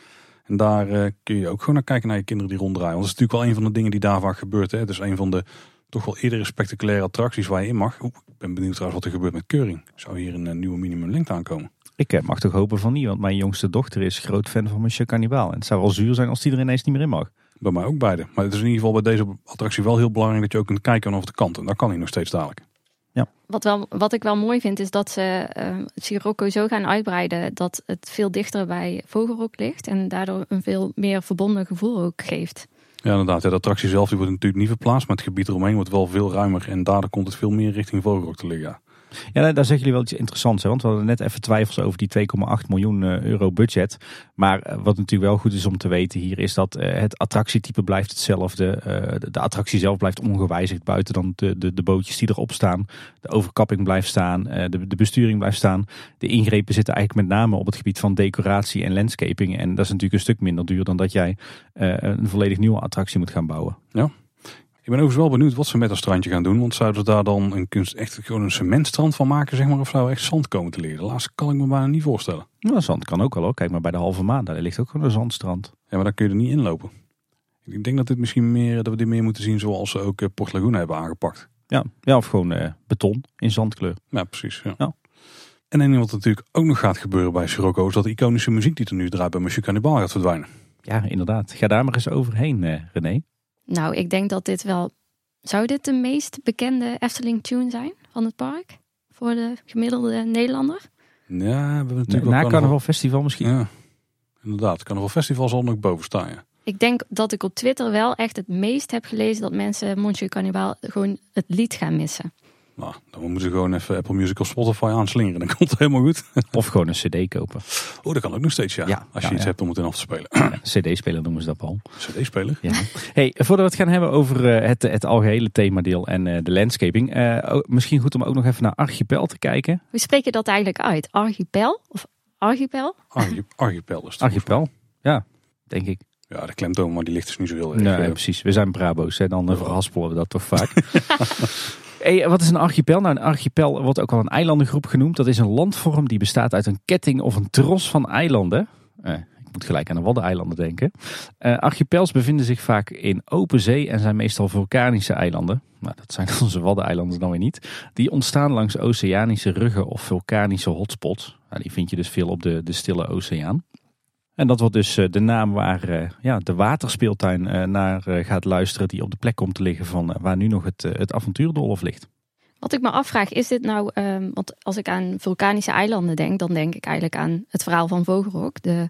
En daar uh, kun je ook gewoon naar kijken naar je kinderen die ronddraaien. Want dat is natuurlijk wel een van de dingen die daar vaak gebeurt. Hè. Het is een van de toch wel eerdere spectaculaire attracties waar je in mag. ik ben benieuwd trouwens wat er gebeurt met keuring. Zou hier een, een nieuwe minimumlengte aankomen? Ik eh, mag toch hopen van niet, want mijn jongste dochter is groot fan van Monsieur Cannibal. En het zou wel zuur zijn als die er ineens niet meer in mag. Bij mij ook beide. Maar het is in ieder geval bij deze attractie wel heel belangrijk dat je ook kunt kijken vanaf de kant. En dat kan hij nog steeds dadelijk. Wat, wel, wat ik wel mooi vind is dat ze Sirocco zo gaan uitbreiden dat het veel dichter bij Vogelrok ligt. En daardoor een veel meer verbonden gevoel ook geeft. Ja, inderdaad. de attractie zelf die wordt natuurlijk niet verplaatst, maar het gebied eromheen wordt wel veel ruimer. En daardoor komt het veel meer richting Vogelrok te liggen. Ja, daar zeggen jullie wel iets interessants. Hè? Want we hadden net even twijfels over die 2,8 miljoen eh, euro budget. Maar eh, wat natuurlijk wel goed is om te weten hier is dat eh, het attractietype blijft hetzelfde. De attractie zelf blijft ongewijzigd buiten dan de, de, de bootjes die erop staan. De overkapping blijft staan. De, de besturing blijft staan. De ingrepen zitten eigenlijk met name op het gebied van decoratie en landscaping. En dat is natuurlijk een stuk minder duur dan dat jij een volledig nieuwe attractie moet gaan bouwen. Ja. Ik ben overigens wel benieuwd wat ze met dat strandje gaan doen. Want zouden ze daar dan een kunst, echt gewoon een cementstrand van maken, zeg maar? Of zou echt zand komen te liggen? De laatste kan ik me bijna niet voorstellen. Nou, zand kan ook wel hoor. Kijk maar bij de halve maan, daar ligt ook gewoon een zandstrand. Ja, maar daar kun je er niet in lopen. Ik denk dat, dit misschien meer, dat we dit meer moeten zien zoals ze ook eh, Port Laguna hebben aangepakt. Ja, ja of gewoon eh, beton in zandkleur. Ja, precies. Ja. Ja. En een ding wat natuurlijk ook nog gaat gebeuren bij Sirocco is dat de iconische muziek die er nu draait bij Monsieur Cannibal gaat verdwijnen. Ja, inderdaad. Ga daar maar eens overheen, eh, René. Nou, ik denk dat dit wel... Zou dit de meest bekende Efteling-tune zijn van het park? Voor de gemiddelde Nederlander? Ja, we hebben natuurlijk Na wel Carnaval Festival misschien. Ja, inderdaad. Carnaval Festival zal er nog boven staan. Ja. Ik denk dat ik op Twitter wel echt het meest heb gelezen dat mensen Monsieur Cannibal gewoon het lied gaan missen. Nou, dan moeten ze gewoon even Apple Music of Spotify aanslingeren. Dan komt het helemaal goed. Of gewoon een cd kopen. Oh, dat kan ook nog steeds, ja. Ja, Als je ja, iets ja. hebt om het in af te spelen. CD-speler noemen ze dat al. CD-speler. Ja. Hey, voordat we het gaan hebben over eh, het, het algehele themadeel en eh, de landscaping. eh, misschien goed om ook nog even naar Archipel te kijken. Hoe spreek je dat eigenlijk uit? Archipel? Of archipel? Archi- Archipel is het. Archipel, ja, denk ik. Ja, de klemtoon, maar die ligt dus niet zo heel erg. Nee, eh, precies. We zijn Brabo's, hè, dan verhaspelen we dat toch vaak. wat is een archipel? Nou, een archipel wordt ook al een eilandengroep genoemd. Dat is een landvorm die bestaat uit een ketting of een tros van eilanden. Eh, ik moet gelijk aan de Waddeneilanden denken. Eh, archipels bevinden zich vaak in open zee en zijn meestal vulkanische eilanden. Nou, dat zijn onze Waddeneilanden dan weer niet. Die ontstaan langs oceanische ruggen of vulkanische hotspots. Nou, die vind je dus veel op de, de stille oceaan. En dat wordt dus eh, de naam waar eh, ja, de waterspeeltuin eh, naar gaat luisteren. Die op de plek komt te liggen van waar nu nog het, het avontuurdolhof ligt. Wat ik me afvraag, is dit nou, ehm, want als ik aan vulkanische eilanden denk, dan denk ik eigenlijk aan het verhaal van Vogelrok, de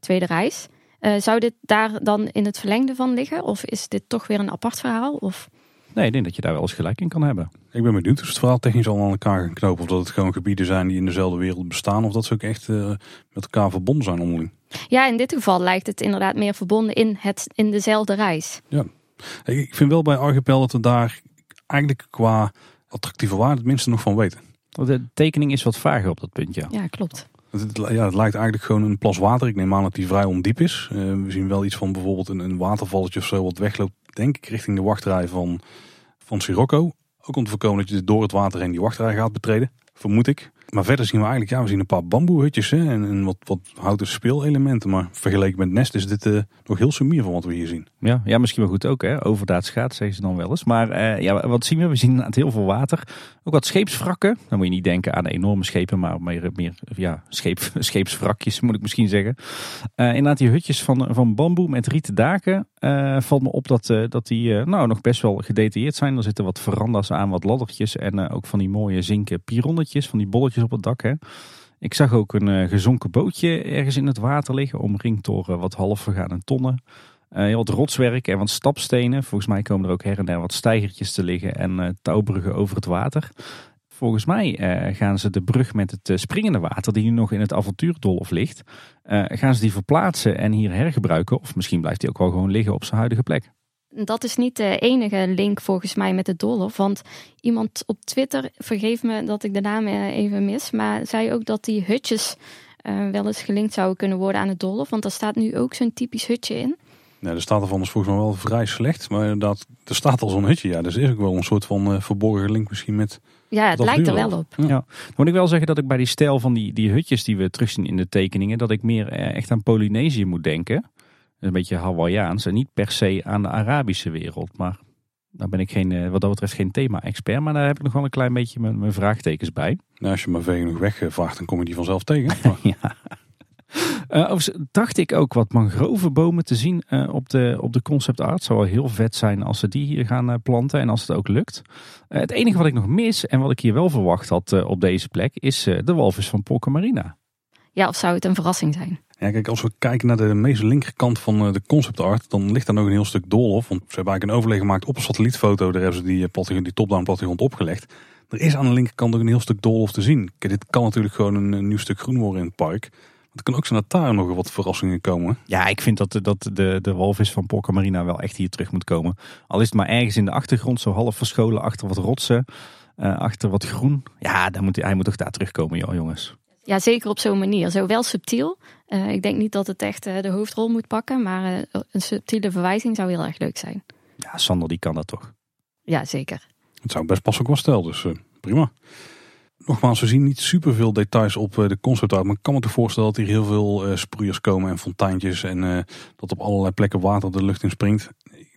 tweede reis. Eh, zou dit daar dan in het verlengde van liggen? Of is dit toch weer een apart verhaal? Of... Nee, ik denk dat je daar wel eens gelijk in kan hebben. Ik ben benieuwd of het verhaal technisch al aan elkaar gaan knopen. Of dat het gewoon gebieden zijn die in dezelfde wereld bestaan. Of dat ze ook echt eh, met elkaar verbonden zijn onderling. Ja, in dit geval lijkt het inderdaad meer verbonden in, het, in dezelfde reis. Hey, Ik vind wel bij Archipel dat we daar eigenlijk qua attractieve waarde het minste nog van weten. De tekening is wat vager op dat punt, ja. Ja, klopt. Het, ja, het lijkt eigenlijk gewoon een plas water. Ik neem aan dat die vrij ondiep is. Eh, we zien wel iets van bijvoorbeeld een, een watervalletje of zo wat wegloopt, denk ik, richting de wachtrij van, van Sirocco. Ook om te voorkomen dat je door het water heen die wachtrij gaat betreden, vermoed ik. Maar verder zien we eigenlijk, ja, we zien een paar bamboehutjes hè, en, en wat, wat houten speelelementen. Maar vergeleken met Nest is dit eh, nog heel sumier van wat we hier zien. Ja, ja, misschien wel goed ook. Hè? Overdaad schaats, zeggen ze dan wel eens. Maar eh, ja, wat zien we? We zien inderdaad heel veel water. Ook wat scheepswrakken. Dan moet je niet denken aan enorme schepen, maar meer, meer ja, scheep, scheepswrakjes moet ik misschien zeggen. Eh, inderdaad, die hutjes van, van bamboe met rieten daken. eh, valt me op dat, dat die nou, nog best wel gedetailleerd zijn. Er zitten wat veranda's aan, wat laddertjes en ook van die mooie zinken pironnetjes, van die bolletjes op het dak. Hè? Ik zag ook een eh, gezonken bootje ergens in het water liggen, omringd door eh, wat half vergane tonnen. Eh, heel wat rotswerk en wat stapstenen. Volgens mij komen er ook her en der wat steigertjes te liggen en eh, touwbruggen over het water. Volgens mij eh, gaan ze de brug met het eh, springende water, die nu nog in het avontuurdolhof ligt, eh, gaan ze die verplaatsen en hier hergebruiken. Of misschien blijft die ook wel gewoon liggen op zijn huidige plek. Dat is niet de enige link volgens mij met het Dolhof. Want iemand op Twitter, vergeef me dat ik de naam eh, even mis, maar zei ook dat die hutjes eh, wel eens gelinkt zouden kunnen worden aan het Dolhof. Want daar staat nu ook zo'n typisch hutje in. Nee, de staat ervan is volgens mij wel vrij slecht. Maar inderdaad, er staat al zo'n hutje. Ja, dus is ook wel een soort van eh, verborgen link misschien met... Ja, het Dat lijkt er wel op. Ja. Dan moet ik wel zeggen dat ik bij die stijl van die, die hutjes die we terugzien in de tekeningen, dat ik meer echt aan Polynesië moet denken. Een beetje Hawaiiaans en niet per se aan de Arabische wereld. Maar daar ben ik geen, eh, wat dat betreft geen thema-expert. Maar daar heb ik nog wel een klein beetje mijn, mijn vraagtekens bij. Nou, als je maar ver genoeg wegvaart, dan kom je die vanzelf tegen. Ja. Eh, overigens dacht ik ook wat mangrovenbomen te zien eh, op, de, op de concept art. Zou wel heel vet zijn als ze die hier gaan planten en als het ook lukt. Het enige wat ik nog mis en wat ik hier wel verwacht had op deze plek is eh, de walvis van Polka Marina. Ja, of zou het een verrassing zijn? Ja, kijk, als we kijken naar de meest linkerkant van eh, de concept art, dan ligt daar nog een heel stuk doolhof. Want ze hebben eigenlijk een overleg gemaakt op een satellietfoto. Daar hebben ze die, eh, plattegrond- die top-down plattegrond opgelegd. Er is aan de linkerkant ook een heel stuk doolhof te zien. Kijk, dit kan natuurlijk gewoon een, nieuw stuk groen worden in het park. Het kan ook zijn dat daar nog wat verrassingen komen. Ja, ik vind dat, dat de, de walvis van Polka Marina wel echt hier terug moet komen. Al is het maar ergens in de achtergrond, zo half verscholen achter wat rotsen, eh, achter wat groen. Ja, dan moet, hij moet toch daar terugkomen, joh, jongens. Ja, zeker op zo'n manier. Zo wel subtiel. Eh, ik denk niet dat het echt eh, de hoofdrol moet pakken, maar eh, een subtiele verwijzing zou heel erg leuk zijn. Ja, Sander die kan dat toch. Ja, zeker. Het zou best passen qua stijl, dus eh, prima. Nogmaals, we zien niet superveel details op eh, de concept art. Maar ik kan me toch voorstellen dat hier heel veel eh, sproeiers komen en fonteintjes. En eh, dat op allerlei plekken water de lucht in springt.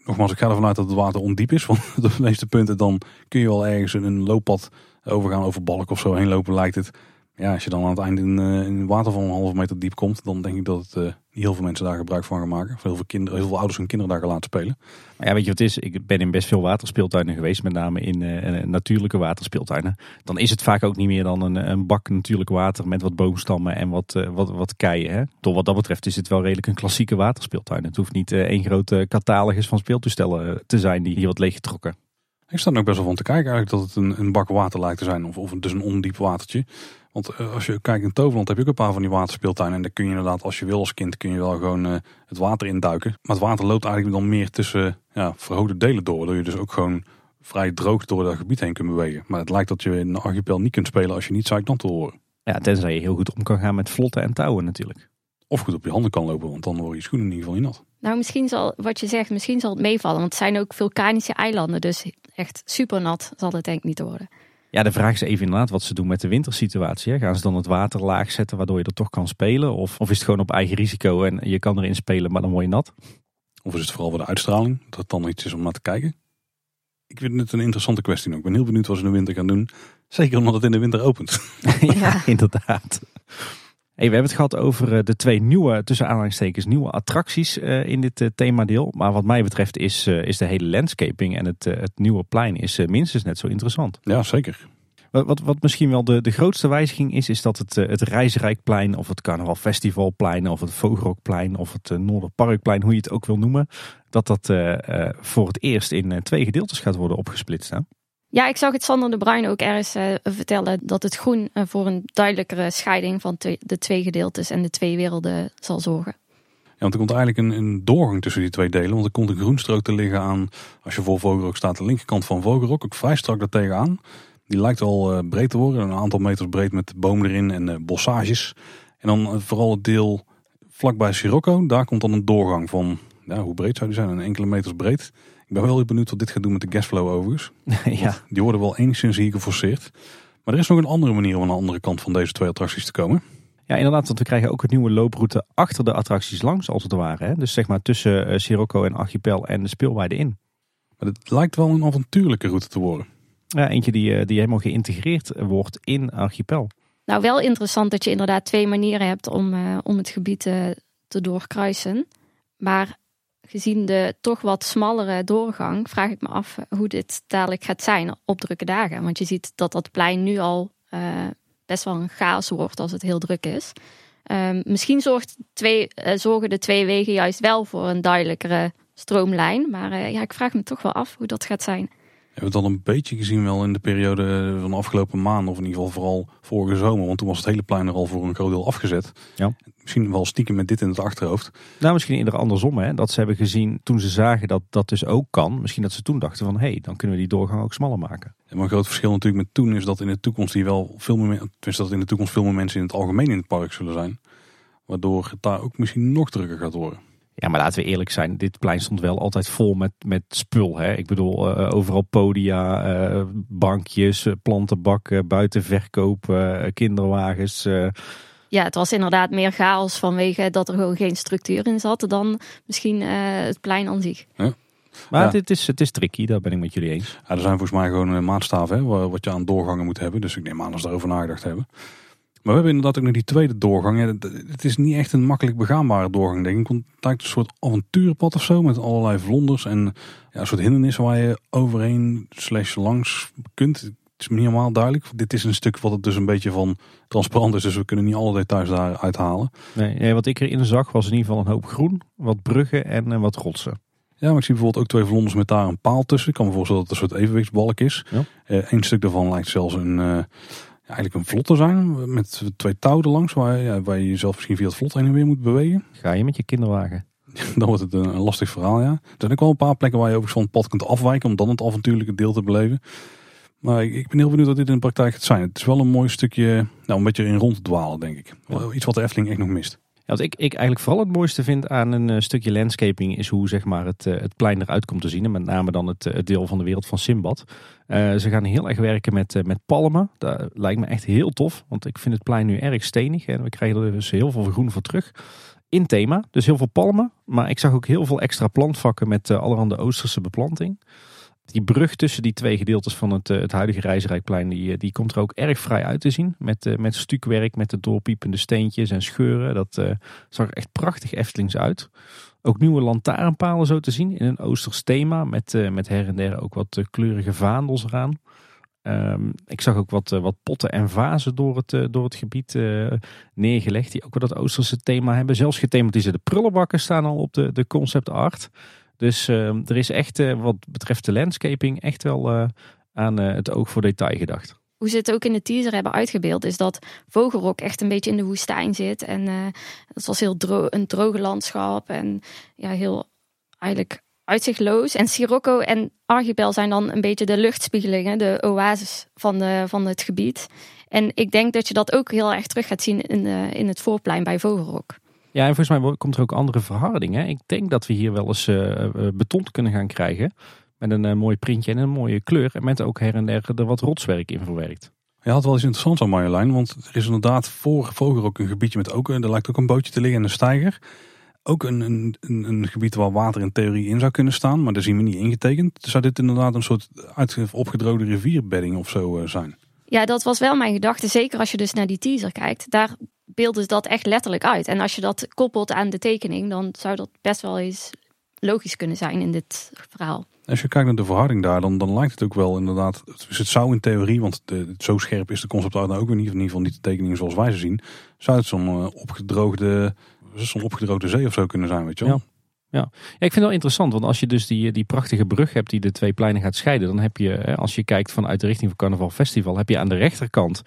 nogmaals, ik ga ervan uit dat het water ondiep is. Want op de meeste punten dan kun je wel ergens een looppad overgaan over balk of zo heen lopen lijkt het. Ja, als je dan aan het einde in, in water van een halve meter diep komt, dan denk ik dat het, uh, niet heel veel mensen daar gebruik van gaan maken. Of heel veel, kinderen, heel veel ouders hun kinderen daar gaan laten spelen. Maar ja, weet je wat het is? Ik ben in best veel waterspeeltuinen geweest, met name in uh, natuurlijke waterspeeltuinen. Dan is het vaak ook niet meer dan een, een bak natuurlijk water met wat boomstammen en wat, wat, wat keien. Hè? Door wat dat betreft is het wel redelijk een klassieke waterspeeltuin. Het hoeft niet één grote catalogus van speeltoestellen te zijn die hier wat leeggetrokken. Ik sta er ook best wel van te kijken eigenlijk dat het een, een bak water lijkt te zijn. Of, of dus een ondiep watertje. Want uh, als je kijkt in Toverland heb je ook een paar van die waterspeeltuinen. En daar kun je inderdaad, als je wil als kind, kun je wel gewoon uh, het water induiken. Maar het water loopt eigenlijk dan meer tussen ja, verhoogde delen door. Waardoor je dus ook gewoon vrij droog door dat gebied heen kunt bewegen. Maar het lijkt dat je in de archipel niet kunt spelen als je niet zeiknat wil horen. Ja, tenzij je heel goed om kan gaan met vlotten en touwen natuurlijk. Of goed op je handen kan lopen, want dan worden je schoenen in ieder geval niet nat. Nou, misschien zal, wat je zegt, misschien zal het meevallen. Want het zijn ook vulkanische eilanden. Dus echt super nat zal het denk ik niet worden. Ja, de vraag is even inderdaad wat ze doen met de wintersituatie. Hè. Gaan ze dan het water laag zetten waardoor je er toch kan spelen? Of, of is het gewoon op eigen risico en je kan erin spelen, maar dan word je nat? Of is het vooral voor de uitstraling, dat het dan iets is om naar te kijken? Ik vind het een interessante kwestie. Ik ben heel benieuwd wat ze in de winter gaan doen. Zeker omdat het in de winter opent. ja, inderdaad. Hey, we hebben het gehad over de twee nieuwe, tussen aanhalingstekens, nieuwe attracties uh, in dit uh, themadeel. Maar wat mij betreft is, is de hele landscaping en het, het nieuwe plein is minstens net zo interessant. Ja, zeker. Wat, wat, wat, misschien wel de, de grootste wijziging is, is dat het, het Reisrijkplein of het Carnaval Festivalplein of het Vogelrokplein of het Noorderparkplein, hoe je het ook wil noemen, dat dat voor het eerst in twee gedeeltes gaat worden opgesplitst. Hè? Ja, ik zag het Sander de Bruin ook ergens uh, vertellen dat het groen uh, voor een duidelijkere scheiding van de twee gedeeltes en de twee werelden zal zorgen. Ja, want er komt eigenlijk een, een, doorgang tussen die twee delen. Want er komt een groenstrook te liggen aan, als je voor Vogelrok staat, de linkerkant van Vogelrok, ook vrij strak daar tegenaan. Die lijkt al uh, breed te worden, een aantal meters breed met bomen erin en bossages. En dan vooral het deel vlakbij Sirocco, daar komt dan een doorgang van, ja, hoe breed zou die zijn? Een enkele meters breed. Ik ben wel heel benieuwd wat dit gaat doen met de gasflow overigens. ja. Die worden wel enigszins hier geforceerd. Maar er is nog een andere manier om aan de andere kant van deze twee attracties te komen. Ja, inderdaad, want we krijgen ook een nieuwe looproute achter de attracties langs, als het ware. Hè? Dus zeg maar tussen uh, Sirocco en Archipel en de speelweide in. Maar het lijkt wel een avontuurlijke route te worden. Ja, eentje die, uh, die helemaal geïntegreerd wordt in Archipel. Nou, wel interessant dat je inderdaad twee manieren hebt om, uh, om het gebied te doorkruisen. Maar gezien de toch wat smallere doorgang, vraag ik me af hoe dit dadelijk gaat zijn op drukke dagen. Want je ziet dat dat plein nu al uh, best wel een chaos wordt als het heel druk is. Um, misschien zorgt twee, uh, zorgen de twee wegen juist wel voor een duidelijkere stroomlijn. Maar ja, ik vraag me toch wel af hoe dat gaat zijn. We hebben het al een beetje gezien wel in de periode van de afgelopen maanden. Of in ieder geval vooral vorige zomer. Want toen was het hele plein er al voor een groot deel afgezet. Ja. Misschien wel stiekem met dit in het achterhoofd. Nou, misschien eerder andersom. Hè? Dat ze hebben gezien toen ze zagen dat dat dus ook kan. Misschien dat ze toen dachten van, hé, hey, dan kunnen we die doorgang ook smaller maken. Ja, maar een groot verschil natuurlijk met toen is dat in de toekomst die wel veel meer, dat in de toekomst veel meer mensen in het algemeen in het park zullen zijn. Waardoor het daar ook misschien nog drukker gaat worden. Ja, maar laten we eerlijk zijn. Dit plein stond wel altijd vol met, met spul. Hè? Ik bedoel, uh, overal podia, uh, bankjes, plantenbakken, buitenverkoop, uh, kinderwagens. Ja, het was inderdaad meer chaos vanwege dat er gewoon geen structuur in zat dan misschien het plein aan zich. Ja. Maar ja. het, is, het is tricky, daar ben ik met jullie eens. Ja, er zijn volgens mij gewoon maatstaven hè, wat je aan doorgangen moet hebben. Dus ik neem aan dat ze daarover nagedacht hebben. Maar we hebben inderdaad ook nog die tweede doorgang. het is niet echt een makkelijk begaanbare doorgang, denk ik. Want het lijkt een soort avonturenpad of zo. Met allerlei vlonders en ja, een soort hindernissen waar je overheen slash langs kunt. Het is me niet helemaal duidelijk. Dit is een stuk wat het dus een beetje van transparant is. Dus we kunnen niet alle details daar uithalen. Nee, nee, wat ik erin zag was in ieder geval een hoop groen. Wat bruggen en uh, wat rotsen. Ja, maar ik zie bijvoorbeeld ook twee vlonders met daar een paal tussen. Ik kan me voorstellen dat het een soort evenwichtsbalk is. Ja. Uh, Eén stuk daarvan lijkt zelfs een... Uh, eigenlijk een vlot te zijn. Met twee touwen langs waar, ja, waar je jezelf misschien via het vlot heen en weer moet bewegen. Ga je met je kinderwagen? dan wordt het een, lastig verhaal, ja. Er zijn ook wel een paar plekken waar je overigens van het pad kunt afwijken om dan het avontuurlijke deel te beleven. Maar ik, ben heel benieuwd wat dit in de praktijk gaat zijn. Het is wel een mooi stukje, nou een beetje in rond dwalen denk ik. Iets wat de Efteling echt nog mist. Wat ik, ik eigenlijk vooral het mooiste vind aan een uh, stukje landscaping is hoe zeg maar, het, uh, het plein eruit komt te zien. En met name dan het, het deel van de wereld van Simbad. Ze gaan heel erg werken met, met palmen. Dat lijkt me echt heel tof. Want ik vind het plein nu erg stenig. En we krijgen er dus heel veel groen voor terug. in thema. Dus heel veel palmen. Maar ik zag ook heel veel extra plantvakken met allerhande Oosterse beplanting. Die brug tussen die twee gedeeltes van het, uh, het huidige Reizenrijkplein, die, die komt er ook erg vrij uit te zien. Met, uh, met stukwerk, met de doorpiepende steentjes en scheuren. Dat zag er echt prachtig Eftelings uit. Ook nieuwe lantaarnpalen zo te zien in een Oosters thema. Met, met her en der ook wat kleurige vaandels eraan. Um, ik zag ook wat, wat potten en vazen door het, door het gebied neergelegd. Die ook wel dat Oosterse thema hebben. Zelfs gethematiseerde prullenbakken staan al op de, de concept art. Dus uh, er is echt uh, wat betreft de landscaping echt wel aan het oog voor detail gedacht. Hoe ze het ook in de teaser hebben uitgebeeld, is dat Vogelrok echt een beetje in de woestijn zit. En het was heel dro een droge landschap. En ja, heel eigenlijk uitzichtloos. En Sirocco en Archipel zijn dan een beetje de luchtspiegelingen, de oases van, van het gebied. En ik denk dat je dat ook heel erg terug gaat zien in, in het voorplein bij Vogelrok. Ja, en volgens mij komt er ook andere verharding. Hè? Ik denk dat we hier wel eens uh, beton kunnen gaan krijgen. Met een uh, mooi printje en een mooie kleur. En met ook her en der er wat rotswerk in verwerkt. Je had wel eens interessant aan Marjolein. Want er is inderdaad voor Vogelrok een gebiedje met ook... Er lijkt ook een bootje te liggen en een steiger ook een, een, een, gebied waar water in theorie in zou kunnen staan, maar daar zien we niet ingetekend. Zou dit inderdaad een soort opgedroogde rivierbedding of zo eh, zijn? Ja, dat was wel mijn gedachte. Zeker als je dus naar die teaser kijkt. Daar beelden ze dat echt letterlijk uit. En als je dat koppelt aan de tekening, dan zou dat best wel eens logisch kunnen zijn in dit verhaal. Als je kijkt naar de verharding daar, dan, dan lijkt het ook wel inderdaad. Dus het zou in theorie, want de, zo scherp is de concept art nou ook weer niet, in ieder geval niet de tekeningen zoals wij ze zien. Zou het zo'n uh, opgedroogde zo'n opgedroogde zee of zo kunnen zijn, weet je wel. Ja. Ja. ja, ik vind het wel interessant, want als je dus die, die prachtige brug hebt die de twee pleinen gaat scheiden, dan heb je, als je kijkt vanuit de richting van Carnaval Festival, heb je aan de rechterkant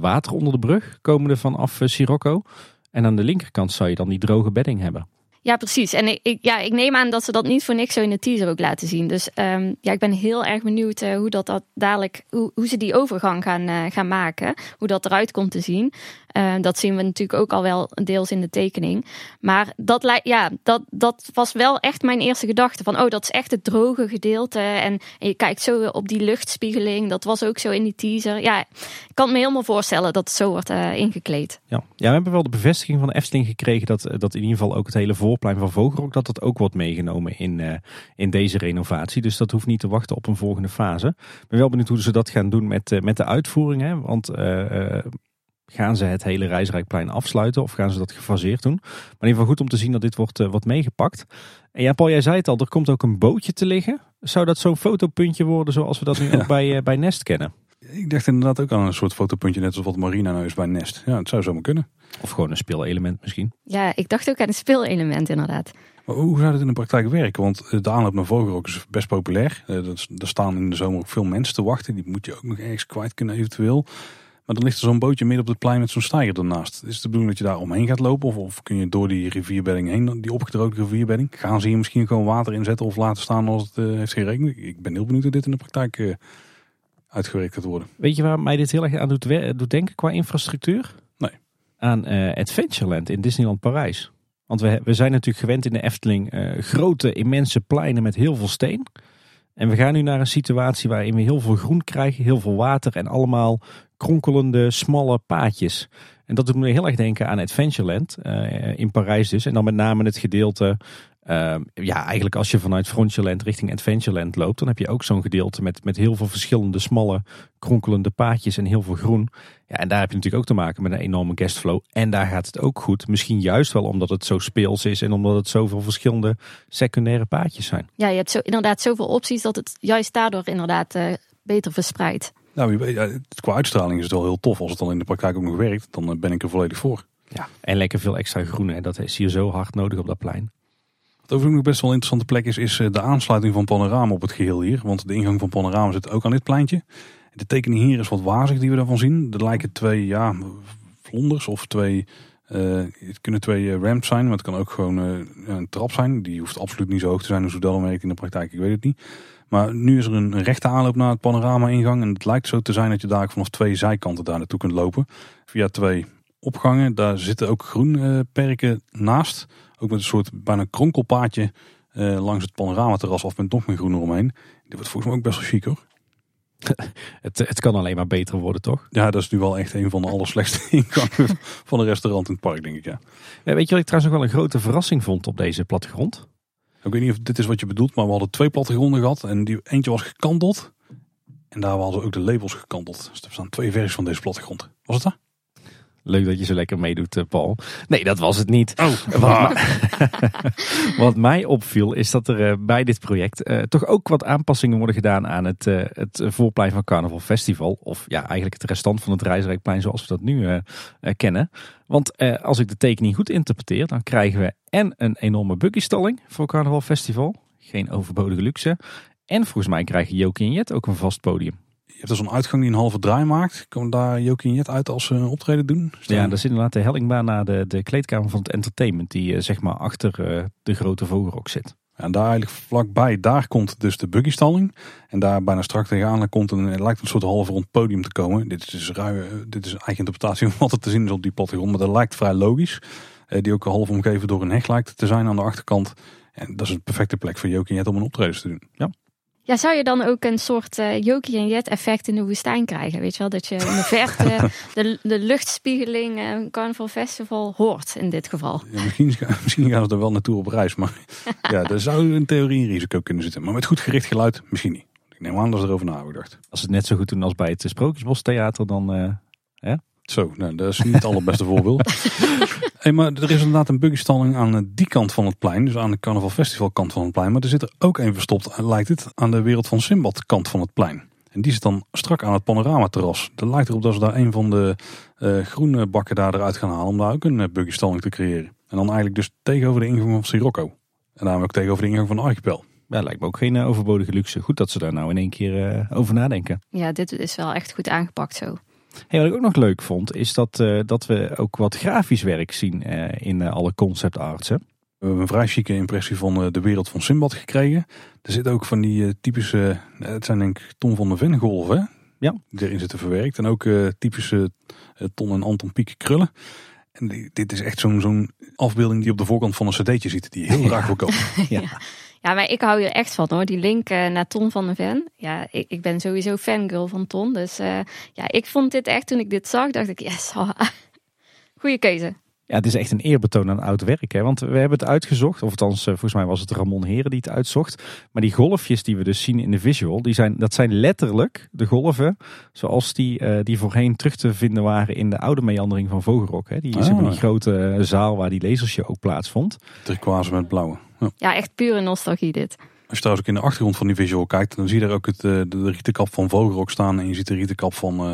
water onder de brug, komende vanaf uh, Sirocco. En aan de linkerkant zou je dan die droge bedding hebben. Ja, precies. En ik, ja, ik neem aan dat ze dat niet voor niks zo in de teaser ook laten zien. Dus um, ja, ik ben heel erg benieuwd uh, hoe dat, dat dadelijk, hoe, hoe ze die overgang gaan, uh, gaan maken. Hoe dat eruit komt te zien. Uh, dat zien we natuurlijk ook al wel deels in de tekening. Maar dat, ja, dat, dat was wel echt mijn eerste gedachte. Van, oh, dat is echt het droge gedeelte. En, en je kijkt zo op die luchtspiegeling. Dat was ook zo in die teaser. Ja, ik kan me helemaal voorstellen dat het zo wordt ingekleed. Ja. ja, we hebben wel de bevestiging van de Efteling gekregen... dat, dat in ieder geval ook het hele voor voorplein van Vogelrok, dat dat ook wordt meegenomen in, uh, in deze renovatie. Dus dat hoeft niet te wachten op een volgende fase. Ik ben wel benieuwd hoe ze dat gaan doen met, uh, met de uitvoering. Hè? Want uh, gaan ze het hele Reisrijkplein afsluiten of gaan ze dat gefaseerd doen? Maar in ieder geval goed om te zien dat dit wordt, wordt meegepakt. En ja, Paul, jij zei het al, er komt ook een bootje te liggen. Zou dat zo'n fotopuntje worden zoals we dat nu ook bij, bij Nest kennen? Ik dacht inderdaad ook aan een soort fotopuntje, net als wat Marina nou is bij Nest. Ja, het zou zomaar kunnen. Of gewoon een speelelement misschien. Ja, ik dacht ook aan een speelelement inderdaad. Maar hoe zou het in de praktijk werken? Want eh, de aanloop naar Vogelrok is best populair. Er eh, staan in de zomer ook veel mensen te wachten. Die moet je ook nog ergens kwijt kunnen eventueel. Maar dan ligt er zo'n bootje midden op het plein met zo'n steiger ernaast. Is het de bedoeling dat je daar omheen gaat lopen? Of, of kun je door die rivierbedding heen, die opgedroogde rivierbedding? Gaan ze hier misschien gewoon water inzetten of laten staan als het uh, heeft geregend? Ik ben heel benieuwd hoe dit in de praktijk uh, uitgewerkt gaat worden. Weet je waar mij dit heel erg aan doet, doet denken qua infrastructuur? aan uh, Adventureland in Disneyland Parijs. Want we, we zijn natuurlijk gewend in de Efteling uh, grote, immense pleinen met heel veel steen. En we gaan nu naar een situatie waarin we heel veel groen krijgen, heel veel water en allemaal kronkelende, smalle paadjes. En dat doet me heel erg denken aan Adventureland uh, in Parijs dus. En dan met name het gedeelte uh, ja, eigenlijk als je vanuit Frontierland richting Adventureland loopt, dan heb je ook zo'n gedeelte met, met heel veel verschillende smalle, kronkelende paadjes en heel veel groen. Ja, en daar heb je natuurlijk ook te maken met een enorme guestflow. En daar gaat het ook goed. Misschien juist wel omdat het zo speels is en omdat het zoveel verschillende secundaire paadjes zijn. Ja, je hebt zo, inderdaad zoveel opties dat het juist daardoor inderdaad uh, beter verspreidt. Nou, qua uitstraling is het wel heel tof. Als het dan in de praktijk ook nog werkt, dan eh, ben ik er volledig voor. Ja, en lekker veel extra groen. Hè. Dat is hier zo hard nodig op dat plein. Wat overigens best wel een interessante plek is, is eh, de aansluiting van Panorama op het geheel hier. Want de ingang van Panorama zit ook aan dit pleintje. De tekening hier is wat wazig die we daarvan zien. Er lijken twee ja, vlonders of twee... Uh, het kunnen twee ramps zijn, maar het kan ook gewoon uh, een trap zijn. Die hoeft absoluut niet zo hoog te zijn als hoe dat werkt in de praktijk. Ik weet het niet. Maar nu is er een, rechte aanloop naar het panorama-ingang. En het lijkt zo te zijn dat je daar vanaf twee zijkanten daar naartoe kunt lopen. Via twee opgangen. Daar zitten ook groenperken naast. Ook met een soort bijna kronkelpaadje uh, langs het panoramaterras af met nog meer groen eromheen. Dit wordt volgens mij ook best wel chic hoor. Het, het kan alleen maar beter worden, toch? Ja, dat is nu wel echt een van de allerslechtste ingangen van een restaurant in het park, denk ik. Ja. Ja, weet je wat ik trouwens nog wel een grote verrassing vond op deze plattegrond? Ik weet niet of dit is wat je bedoelt, maar we hadden twee plattegronden gehad. En die, eentje was gekanteld. En daar hadden ook de labels gekanteld. Dus er staan twee versies van deze plattegrond. Was het dat? Leuk dat je zo lekker meedoet, eh, Paul. Nee, dat was het niet. Oh, Wat, wat mij opviel is dat er eh, bij dit project eh, toch ook wat aanpassingen worden gedaan aan het, het voorplein van Carnaval Festival. Of ja, eigenlijk het restant van het Reisrijkplein zoals we dat nu kennen. Want als ik de tekening goed interpreteer, dan krijgen we en een enorme buggystalling voor Carnaval Festival. Geen overbodige luxe. En volgens mij krijgen Jokie en Jet ook een vast podium. Je hebt zo'n uitgang die een halve draai maakt. Komen daar Jokie en Jet uit als ze een optreden doen? Ja, dat is inderdaad de hellingbaan naar de, de kleedkamer van het entertainment. Die eh, zeg maar achter eh, de grote vogelrok zit. En daar eigenlijk vlakbij, daar komt dus de buggystalling. En daar bijna strak tegenaan komt een, het lijkt een soort halve rond podium te komen. Dit is dus ruim, eh, dit is een eigen interpretatie van wat er te zien is op die plattegrond. Maar dat lijkt vrij logisch. Eh, die ook half omgeven door een heg lijkt te zijn aan de achterkant. En dat is een perfecte plek voor Jokie om een optreden te doen. Ja, zou je dan ook een soort eh Jokie en Jet effect in de woestijn krijgen? Weet je wel, dat je in de verte de, de luchtspiegeling eh, Carnival Festival hoort in dit geval. Ja, misschien, misschien gaan ze er wel naartoe op reis. Maar ja, daar zou in theorie een risico kunnen zitten. Maar met goed gericht geluid misschien niet. Ik neem aan dat ze erover na hebben gedacht. Als het net zo goed doen als bij het Sprookjesbos Theater, dan eh, Zo, nou, dat is niet het allerbeste voorbeeld. Hey, maar er is inderdaad een buggystalling aan eh, die kant van het plein. Dus aan de Carnaval Festival kant van het plein. Maar er zit er ook een verstopt, eh, lijkt het, aan de Wereld van Simbad kant van het plein. En die zit dan strak aan het panoramaterras. Dat lijkt erop dat ze daar een van de eh, groene bakken daar eruit gaan halen. Om daar ook een uh, buggystalling te creëren. En dan eigenlijk dus tegenover de ingang van Sirocco. En daarmee ook tegenover de ingang van de Archipel. ja, lijkt me ook geen overbodige luxe. Goed dat ze daar nou in één keer eh, over nadenken. Ja, dit is wel echt goed aangepakt zo. Hey, wat ik ook nog leuk vond, is dat, eh, dat we ook wat grafisch werk zien eh, in eh, alle concept arts. Hè? We hebben een vrij chique impressie van de wereld van Simbad gekregen. Er zit ook van die typische, het zijn denk ik Tom van der Ven golven hè? Ja. Die erin zitten verwerkt. En ook eh, typische Ton en Anton Pieck krullen. En die- dit is echt zo'n zo'n afbeelding die je op de voorkant van een cd'tje ziet. Die heel graag wil kopen. Ja. Ja, maar ik hou er echt van hoor. Die link eh, naar Ton van de Ven. Ja, ik, ik ben sowieso fangirl van Ton. Dus eh, ja, ik vond dit echt, toen ik dit zag, dacht ik, yes, goede keuze. Ja, het is echt een eerbetoon aan oud werk. Hè? Want we hebben het uitgezocht, of althans eh, volgens mij was het Ramon Heren die het uitzocht. Maar die golfjes die we dus zien in de visual, die zijn, dat zijn letterlijk de golven zoals die, eh, die voorheen terug te vinden waren in de oude meandering van Vogelrok. Hè? Die, Ah. die grote zaal waar die lasershow ook plaatsvond. Turquoise met blauwe. Ja. Ja, echt pure nostalgie dit. Als je trouwens ook in de achtergrond van die visual kijkt, dan zie je daar ook het, eh, de, de rietenkap van Vogelrok staan. En je ziet de rietenkap van, eh,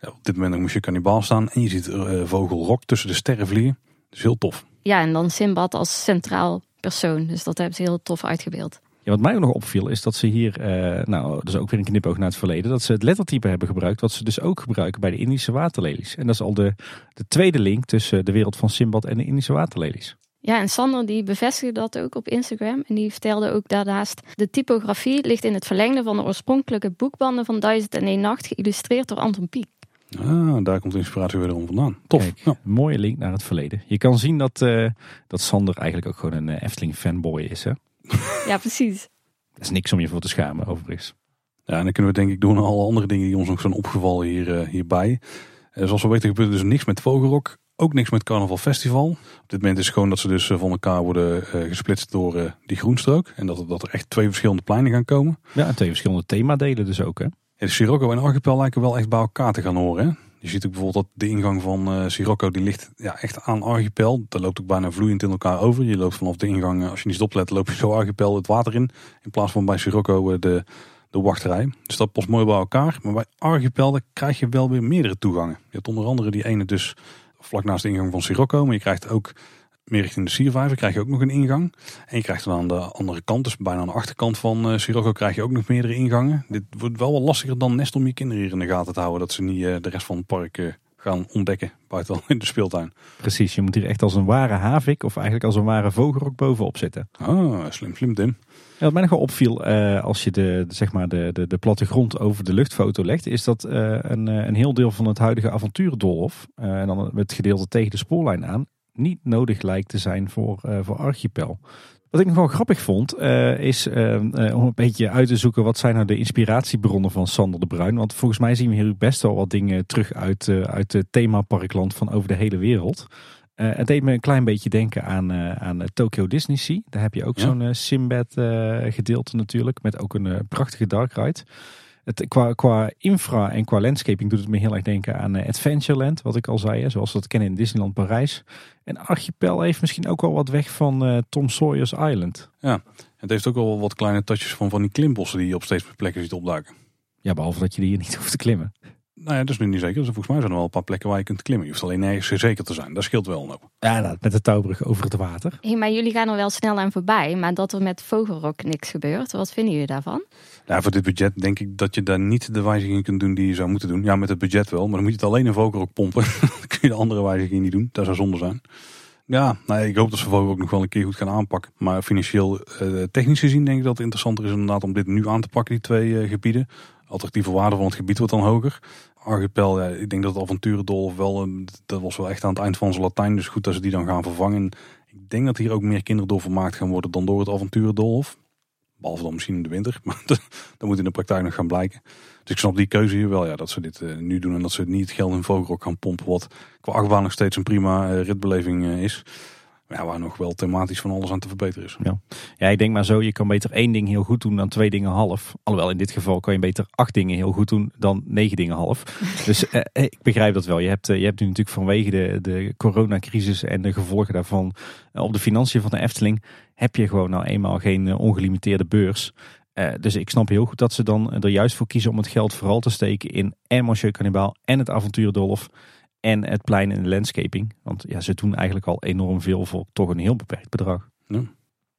ja, op dit moment nog Monsieur Cannibal staan. En je ziet eh, Vogelrok tussen de sterren vliegen. Dus heel tof. Ja, en dan Simbad als centraal persoon. Dus dat hebben ze heel tof uitgebeeld. Ja, wat mij ook nog opviel is dat ze hier, eh, nou dat is ook weer een knipoog naar het verleden, dat ze het lettertype hebben gebruikt wat ze dus ook gebruiken bij de Indische waterlelies. En dat is al de, de tweede link tussen de wereld van Simbad en de Indische waterlelies. Ja, en Sander die bevestigde dat ook op Instagram. En die vertelde ook daarnaast... de typografie ligt in het verlengde van de oorspronkelijke boekbanden van 1001 Nacht... geïllustreerd door Anton Pieck. Ah, daar komt de inspiratie wederom vandaan. Tof. Kijk, Ja. mooie link naar het verleden. Je kan zien dat, eh, dat Sander eigenlijk ook gewoon een eh, Efteling fanboy is. Hè? Ja, precies. Dat is niks om je voor te schamen overigens. Ja, en dan kunnen we denk ik doen aan alle andere dingen die ons nog zijn opgevallen hier, eh, hierbij. Eh, zoals we weten gebeurt er dus niks met Vogelrok. Ook niks met Carnaval Festival. Op dit moment is het gewoon dat ze dus eh, van elkaar worden eh, gesplitst door eh, die groenstrook. En dat, er- dat er echt twee verschillende pleinen gaan komen. Ja, en twee verschillende themadelen dus ook. Hè? Ja, de Sirocco en Archipel lijken wel echt bij elkaar te gaan horen. Hè? Je ziet ook bijvoorbeeld dat de ingang van eh Sirocco die ligt ja, echt aan Archipel. Dat loopt ook bijna vloeiend in elkaar over. Je loopt vanaf de ingang, als je niet oplet, loop je zo Archipel het water in. In plaats van bij Sirocco de, de wachtrij. Dus dat past mooi bij elkaar. Maar bij Archipel daar krijg je wel weer meerdere toegangen. Je hebt onder andere die ene dus vlak naast de ingang van Sirocco. Maar je krijgt ook meer richting de Siervijver krijg je ook nog een ingang. En je krijgt dan aan de andere kant, dus bijna aan de achterkant van eh Sirocco, krijg je ook nog meerdere ingangen. Dit wordt wel wat lastiger dan nest om je kinderen hier in de gaten te houden. Dat ze niet eh, de rest van het park eh, gaan ontdekken buiten in de speeltuin. Precies, je moet hier echt als een ware havik of eigenlijk als een ware vogelrok bovenop zitten. Ah, slim, slim Tim. Wat mij nog wel opviel eh, als je de, zeg maar de, de, de plattegrond over de luchtfoto legt, is dat eh, een, eh, een heel deel van het huidige avonturendolhof, eh, en dan het gedeelte tegen de spoorlijn aan, niet nodig lijkt te zijn voor, voor Archipel. Wat ik nog wel grappig vond, uh, is uh, uh, om een beetje uit te zoeken wat zijn nou de inspiratiebronnen van Sander de Bruin. Want volgens mij zien we hier best wel wat dingen terug uit, uit het themaparkland van over de hele wereld. Het deed me een klein beetje denken aan, aan Tokyo Disney Sea. Daar heb je ook zo'n Simbad gedeelte natuurlijk, met ook een prachtige dark ride. Het, qua, qua infra en qua landscaping doet het me heel erg denken aan Adventureland, wat ik al zei, hè, zoals we dat kennen in Disneyland Parijs. En Archipel heeft misschien ook wel wat weg van uh, Tom Sawyer's Island. Ja, het heeft ook wel wat kleine touches van, van die klimbossen die je op steeds meer plekken ziet opduiken. Ja, behalve dat je die hier niet hoeft te klimmen. Nou ja, dat is nu niet zeker. Dus volgens mij zijn er wel een paar plekken waar je kunt klimmen. Je hoeft alleen nergens zeker te zijn. Dat scheelt wel nog. Ja, nou, met de touwbrug over het water. Hey, maar jullie gaan er wel snel aan voorbij. Maar dat er met Vogelrok niks gebeurt. Wat vinden jullie daarvan? Ja, voor dit budget denk ik dat je daar niet de wijzigingen kunt doen die je zou moeten doen. Ja, met het budget wel. Maar dan moet je het alleen in Vogelrok pompen. dan kun je de andere wijzigingen niet doen. Dat zou zonde zijn. Ja, nou, ik hoop dat ze Vogel ook nog wel een keer goed gaan aanpakken. Maar financieel, uh, technisch gezien denk ik dat het interessanter is inderdaad om dit nu aan te pakken, die twee uh, gebieden. Attractieve waarde van het gebied wordt dan hoger. Archipel, ja, ik denk dat het avonturendolf wel, uh, dat was wel echt aan het eind van zijn Latijn. Dus goed dat ze die dan gaan vervangen. Ik denk dat hier ook meer kinderen door vermaakt gaan worden dan door het avonturendolf. Behalve dan misschien in de winter, maar dat, moet in de praktijk nog gaan blijken. Dus ik snap die keuze hier wel, ja, dat ze dit uh, nu doen en dat ze niet geld in Vogelrok gaan pompen. Wat qua achtbaan nog steeds een prima uh, ritbeleving is. Ja, waar nog wel thematisch van alles aan te verbeteren is. Ja. ja, ik denk maar zo, je kan beter één ding heel goed doen dan twee dingen half. Alhoewel, in dit geval kan je beter acht dingen heel goed doen dan negen dingen half. dus eh, ik begrijp dat wel. Je hebt, je hebt nu natuurlijk vanwege de, de coronacrisis en de gevolgen daarvan op de financiën van de Efteling, heb je gewoon nou eenmaal geen ongelimiteerde beurs. Uh, dus ik snap heel goed dat ze dan er juist voor kiezen om het geld vooral te steken in en Monsieur Cannibal en het avontuurdolf en het plein en de landscaping. Want ja, ze doen eigenlijk al enorm veel voor toch een heel beperkt bedrag. Ja.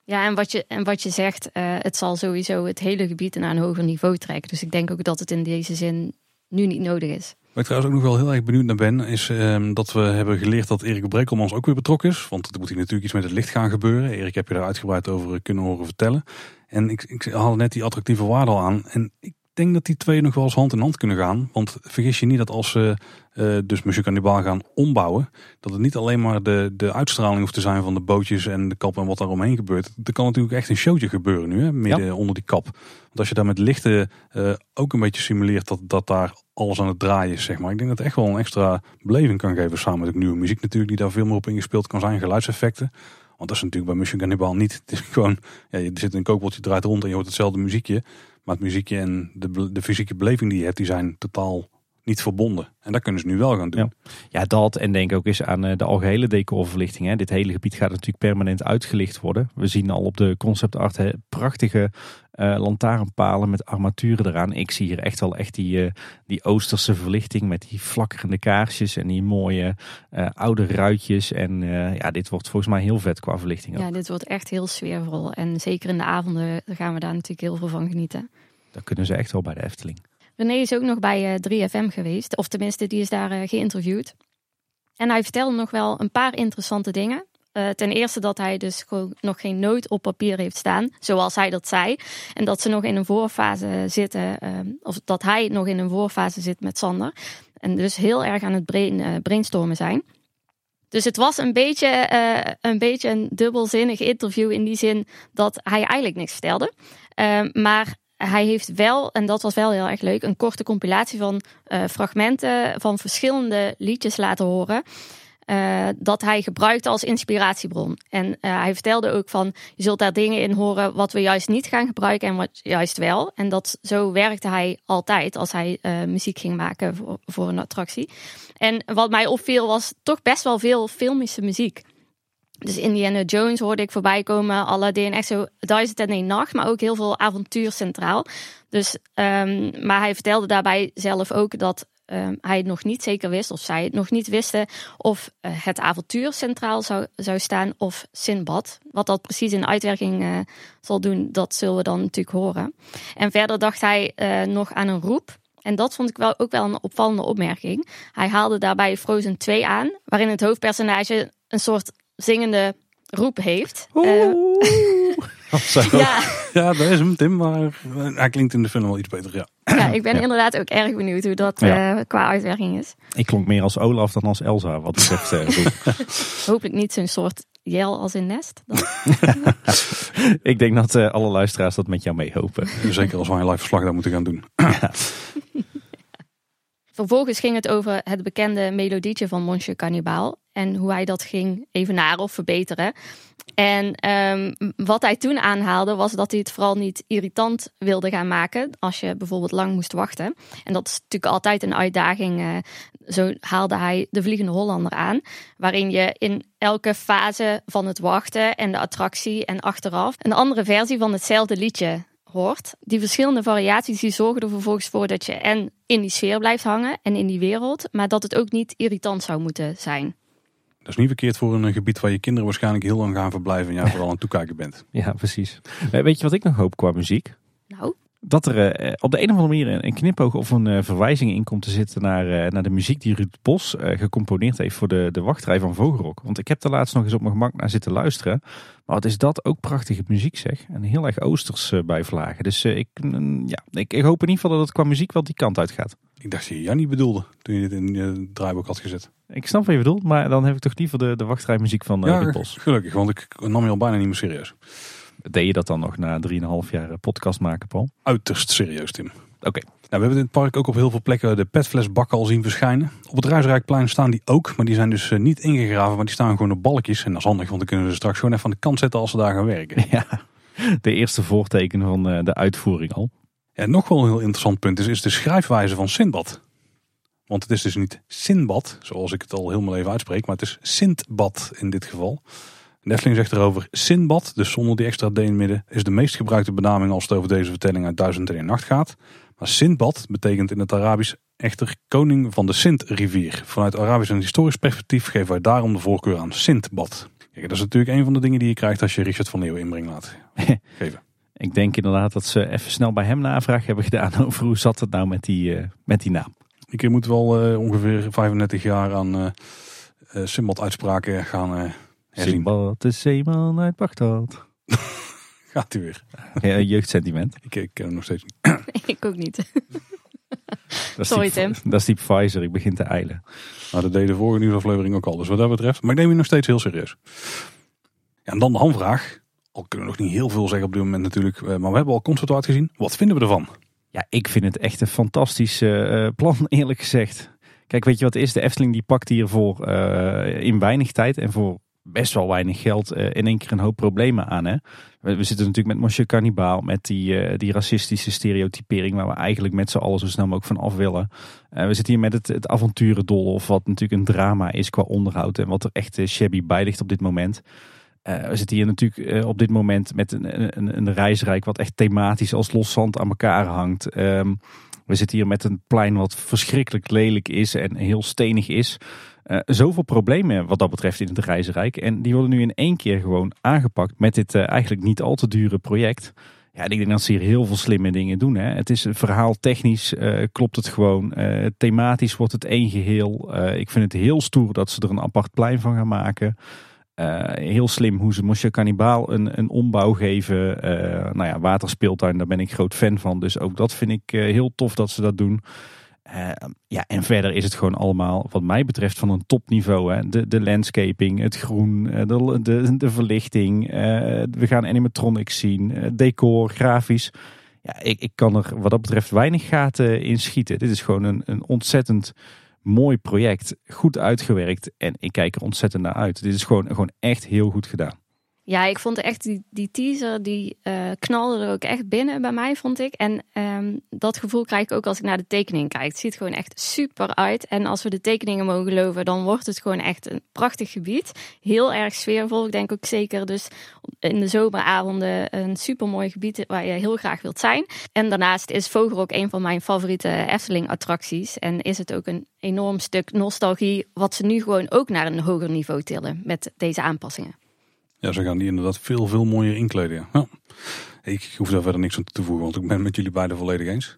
Ja, en wat je, en wat je zegt, uh, het zal sowieso het hele gebied naar een hoger niveau trekken. Dus ik denk ook dat het in deze zin nu niet nodig is. Waar ik trouwens ook nog wel heel erg benieuwd naar ben, is um, dat we hebben geleerd dat Erik Brekelmans ook weer betrokken is. Want er moet hier natuurlijk iets met het licht gaan gebeuren. Erik heb je daar uitgebreid over kunnen horen vertellen. En ik, ik haalde net die attractieve waarde al aan. En ik denk dat die twee nog wel eens hand in hand kunnen gaan. Want vergis je niet dat als ze uh, dus Monsieur Cannibal gaan ombouwen, dat het niet alleen maar de, de uitstraling hoeft te zijn van de bootjes en de kap en wat daar omheen gebeurt. Er kan natuurlijk echt een showtje gebeuren nu, hè, midden onder die kap. Want als je daar met lichten uh, ook een beetje simuleert dat, dat daar alles aan het draaien is, zeg maar. Ik denk dat het echt wel een extra beleving kan geven samen met de nieuwe muziek natuurlijk, die daar veel meer op ingespeeld kan zijn, geluidseffecten. Want dat is natuurlijk bij Mission Cannibal niet. Het is gewoon, ja, je zit in een kookpotje, draait rond en je hoort hetzelfde muziekje. Maar het muziekje en de, de fysieke beleving die je hebt, die zijn totaal niet verbonden. En dat kunnen ze nu wel gaan doen. Ja, ja dat en denk ook eens aan eh, de algehele decorverlichting. Hè. Dit hele gebied gaat natuurlijk permanent uitgelicht worden. We zien al op de concept art hè, prachtige uh, lantaarnpalen met armaturen eraan. Ik zie hier echt wel echt die, uh, die oosterse verlichting met die flakkerende kaarsjes en die mooie uh, oude ruitjes. En ja, dit wordt volgens mij heel vet qua verlichting. Ook. Ja, dit wordt echt heel sfeervol. En zeker in de avonden gaan we daar natuurlijk heel veel van genieten. Daar kunnen ze echt wel bij de Efteling. René is ook nog bij 3FM geweest, of tenminste, die is daar geïnterviewd. En hij vertelde nog wel een paar interessante dingen. Uh, ten eerste dat hij dus gewoon nog geen nood op papier heeft staan, zoals hij dat zei. En dat ze nog in een voorfase zitten, uh, of dat hij nog in een voorfase zit met Sander. En dus heel erg aan het brain, brainstormen zijn. Dus het was een beetje, een beetje een dubbelzinnig interview in die zin dat hij eigenlijk niks vertelde. maar hij heeft wel, en dat was wel heel erg leuk, een korte compilatie van fragmenten van verschillende liedjes laten horen. Uh, dat hij gebruikte als inspiratiebron. En uh, hij vertelde ook van, je zult daar dingen in horen wat we juist niet gaan gebruiken en wat juist wel. En dat zo werkte hij altijd als hij muziek ging maken voor, voor, een attractie. En wat mij opviel was toch best wel veel filmische muziek. Dus Indiana Jones hoorde ik voorbij komen, Aladdin, echt zo duizend en één nacht, maar ook heel veel avontuur centraal. Dus, um, maar hij vertelde daarbij zelf ook dat um, hij het nog niet zeker wist, of zij het nog niet wisten, of uh, het avontuur centraal zou, zou staan of Sinbad. Wat dat precies in uitwerking uh, zal doen, dat zullen we dan natuurlijk horen. En verder dacht hij uh, nog aan een roep. En dat vond ik wel ook wel een opvallende opmerking. Hij haalde daarbij Frozen 2 aan, waarin het hoofdpersonage een soort zingende roep heeft. Oeh. ja. Ja, dat is hem, Tim. Maar eh, hij klinkt in de film wel iets beter, ja. Ja, ik ben Ja. inderdaad ook erg benieuwd hoe dat Ja. eh, qua uitwerking is. Ik klonk meer als Olaf dan als Elsa, wat betreft eh, Roel. Hopelijk niet zo'n soort jel als in Nest. Dan- Ik denk dat eh, alle luisteraars dat met jou meehopen. Zeker als wij een live verslag daar moeten gaan doen. Vervolgens ging het over het bekende melodietje van Monsieur Cannibal. En hoe hij dat ging evenaren of verbeteren. En ehm, wat hij toen aanhaalde was dat hij het vooral niet irritant wilde gaan maken. Als je bijvoorbeeld lang moest wachten. En dat is natuurlijk altijd een uitdaging. eh, zo haalde hij de Vliegende Hollander aan. Waarin je in elke fase van het wachten en de attractie en achteraf een andere versie van hetzelfde liedje hoort. Die verschillende variaties die zorgen er vervolgens voor dat je en in die sfeer blijft hangen en in die wereld. Maar dat het ook niet irritant zou moeten zijn. Dat is niet verkeerd voor een gebied waar je kinderen waarschijnlijk heel lang gaan verblijven en jij vooral aan het toekijken bent. Ja, precies. Eh, Weet je wat ik nog hoop qua muziek? Nou, Dat er eh, op de een of andere manier een- knipoog of een eh, verwijzing in komt te zitten naar, eh, naar de muziek die Ruud Bos eh, gecomponeerd heeft voor de, de wachtrij van Vogelrok. Want ik heb er laatst nog eens op mijn gemak naar zitten luisteren. Maar wat is dat ook prachtige muziek zeg. En heel erg oosters eh, bij vlagen. Dus eh, ik, mm, ja, ik, ik hoop in ieder geval dat het qua muziek wel die kant uit gaat. Ik dacht dat je Jannie bedoelde toen je dit in je draaiboek had gezet. Ik snap wat je bedoelt, maar dan heb ik toch liever de, de wachtrijmuziek van eh, ja, gelukkig, want ik nam je al bijna niet meer serieus. Deed je dat dan nog na 3,5 jaar eh, podcast maken, Paul? Uiterst serieus, Tim. Oké. Nou, we hebben in het park ook op heel veel plekken de petflesbakken al zien verschijnen. Op het Ruisrijkplein staan die ook, maar die zijn dus eh, niet ingegraven, maar die staan gewoon op balkjes. En dat is handig, want dan kunnen ze straks gewoon even aan de kant zetten als ze daar gaan werken. Ja, de eerste voortekenen van de uitvoering al. Ja, nog wel een heel interessant punt is, is de schrijfwijze van Sindbad. Want het is dus niet Sinbad, zoals ik het al helemaal even uitspreek, maar het is Sindbad in dit geval. De Efteling zegt erover, Sinbad, dus zonder die extra D in het midden, is de meest gebruikte benaming als het over deze vertelling uit Duizend en een Nacht gaat. Maar Sindbad betekent in het Arabisch echter koning van de Sint-rivier. Vanuit Arabisch en historisch perspectief geven wij daarom de voorkeur aan Sindbad. Kijk, dat is natuurlijk een van de dingen die je krijgt als je Richard van Leeuwen inbreng laat geven. Ik denk inderdaad dat ze even snel bij hem navraag hebben gedaan over hoe zat het nou met die, eh, met die naam. Ik moet wel eh, ongeveer 35 jaar aan eh eh, Simbad-uitspraken gaan eh herzien. Simbad de zeeman uit Bagdad. Gaat u weer. Ja, jeugdsentiment. Ik, ik ken hem nog steeds niet. ik ook niet. Dat is Sorry, die, Tim. Dat is die Pfizer, ik begin te eilen. Maar dat deed de vorige nieuwsaflevering ook al. Dus wat dat betreft. Maar ik neem je nog steeds heel serieus. Ja, en dan de hamvraag. Al kunnen we nog niet heel veel zeggen op dit moment natuurlijk. eh, Maar we hebben al concept art gezien. Wat vinden we ervan? Ja, ik vind het echt een fantastisch eh, plan, eerlijk gezegd. Kijk, weet je wat het is? De Efteling die pakt hiervoor eh in weinig tijd en voor best wel weinig geld eh, in één keer een hoop problemen aan. Hè? We, zitten natuurlijk met Monsieur Cannibal, met die, die racistische stereotypering waar we eigenlijk met z'n allen zo snel mogelijk van af willen. Eh, we zitten hier met het, het avonturendolhof, wat natuurlijk een drama is qua onderhoud en wat er echt shabby bij ligt op dit moment. Eh, we zitten hier natuurlijk eh, op dit moment met een, een, een reisrijk wat echt thematisch als los zand aan elkaar hangt. Ehm, we zitten hier met een plein wat verschrikkelijk lelijk is en heel stenig is. Eh, zoveel problemen wat dat betreft in het reizenrijk. En die worden nu in één keer gewoon aangepakt met dit eigenlijk niet al te dure project. Ja, ik denk dat ze hier heel veel slimme dingen doen. Hè. Het is verhaal technisch, klopt het gewoon. Thematisch wordt het één geheel. Eh, ik vind het heel stoer dat ze er een apart plein van gaan maken. Eh, heel slim hoe ze Monsieur Cannibal een, een ombouw geven. Eh, nou ja, waterspeeltuin, daar ben ik groot fan van. Dus ook dat vind ik eh, heel tof dat ze dat doen. Eh, ja, en verder is het gewoon allemaal, wat mij betreft, van een topniveau. Hè. De, de landscaping, het groen, de, de, de verlichting. we gaan animatronics zien, decor, grafisch. Ja, ik, ik kan er wat dat betreft weinig gaten in schieten. Dit is gewoon een, een ontzettend mooi project. Goed uitgewerkt en ik kijk er ontzettend naar uit. Dit is gewoon, gewoon echt heel goed gedaan. Ja, ik vond echt die, die teaser, die eh, knalde er ook echt binnen bij mij, vond ik. En ehm, dat gevoel krijg ik ook als ik naar de tekening kijk. Het ziet gewoon echt super uit. En als we de tekeningen mogen geloven, dan wordt het gewoon echt een prachtig gebied. Heel erg sfeervol. Ik denk ook zeker dus in de zomeravonden een super mooi gebied waar je heel graag wilt zijn. En daarnaast is Vogelrok een van mijn favoriete Efteling-attracties. En is het ook een enorm stuk nostalgie, wat ze nu gewoon ook naar een hoger niveau tillen met deze aanpassingen. Ja, ze gaan die inderdaad veel, veel mooier inkleden. Ja. Ja. Ik hoef daar verder niks aan toe te voegen, want ik ben met jullie beiden volledig eens.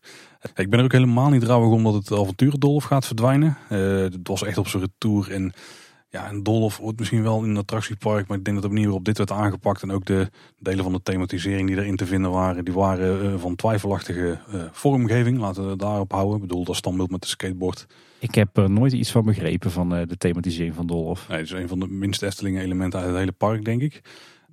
Ik ben er ook helemaal niet rouwig om dat het avonturendolf gaat verdwijnen. Eh, het was echt op zijn retour en Ja, en Dolhof wordt misschien wel in een attractiepark, maar ik denk dat manier waarop dit werd aangepakt en ook de delen van de thematisering die erin te vinden waren, die waren uh, van twijfelachtige uh, vormgeving. Laten we daarop houden. Ik bedoel, dat standbeeld met de skateboard. Ik heb er nooit iets van begrepen van uh, de thematisering van Dolhof. Nee, het is een van de minst Efteling elementen uit het hele park, denk ik.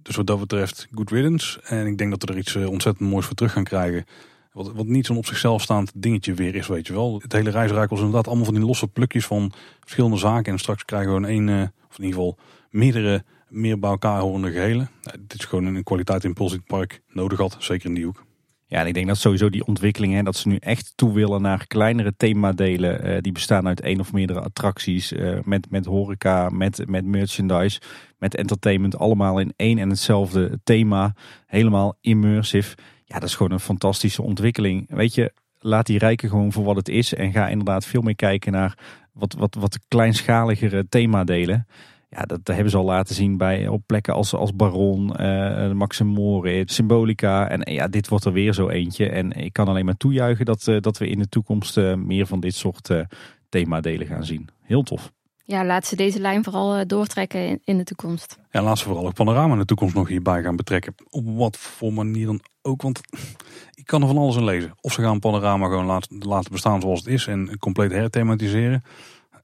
Dus wat dat betreft, good riddance. En ik denk dat we er iets ontzettend moois voor terug gaan krijgen. Wat, wat niet zo'n op zichzelf staand dingetje weer is, weet je wel. Het hele reisrijk was inderdaad allemaal van die losse plukjes van verschillende zaken. En straks krijgen we een één, of in ieder geval meerdere meer bij elkaar horende gehelen. Nou, dit is gewoon een kwaliteit impuls die het park nodig had, zeker in die hoek. Ja, en ik denk dat sowieso die ontwikkeling, hè, dat ze nu echt toe willen naar kleinere themadelen. Uh, die bestaan uit één of meerdere attracties. Uh, met, met horeca, met, met merchandise, met entertainment. Allemaal in één en hetzelfde thema. Helemaal immersive. Ja, dat is gewoon een fantastische ontwikkeling. Weet je, laat die rijken gewoon voor wat het is. En ga inderdaad veel meer kijken naar wat, wat, wat kleinschaligere themadelen. Ja, dat hebben ze al laten zien bij, op plekken als, als Baron, uh, Maxim Moritz, Symbolica. En ja, dit wordt er weer zo eentje. En ik kan alleen maar toejuichen dat, uh, dat we in de toekomst uh, meer van dit soort themadelen gaan zien. Heel tof. Ja, laat ze deze lijn vooral doortrekken in, in de toekomst. Ja, laat ze vooral ook Panorama in de toekomst nog hierbij gaan betrekken. Op wat voor manier dan ook, want ik kan er van alles in lezen. Of ze gaan Panorama gewoon laten, laten bestaan zoals het is en compleet herthematiseren.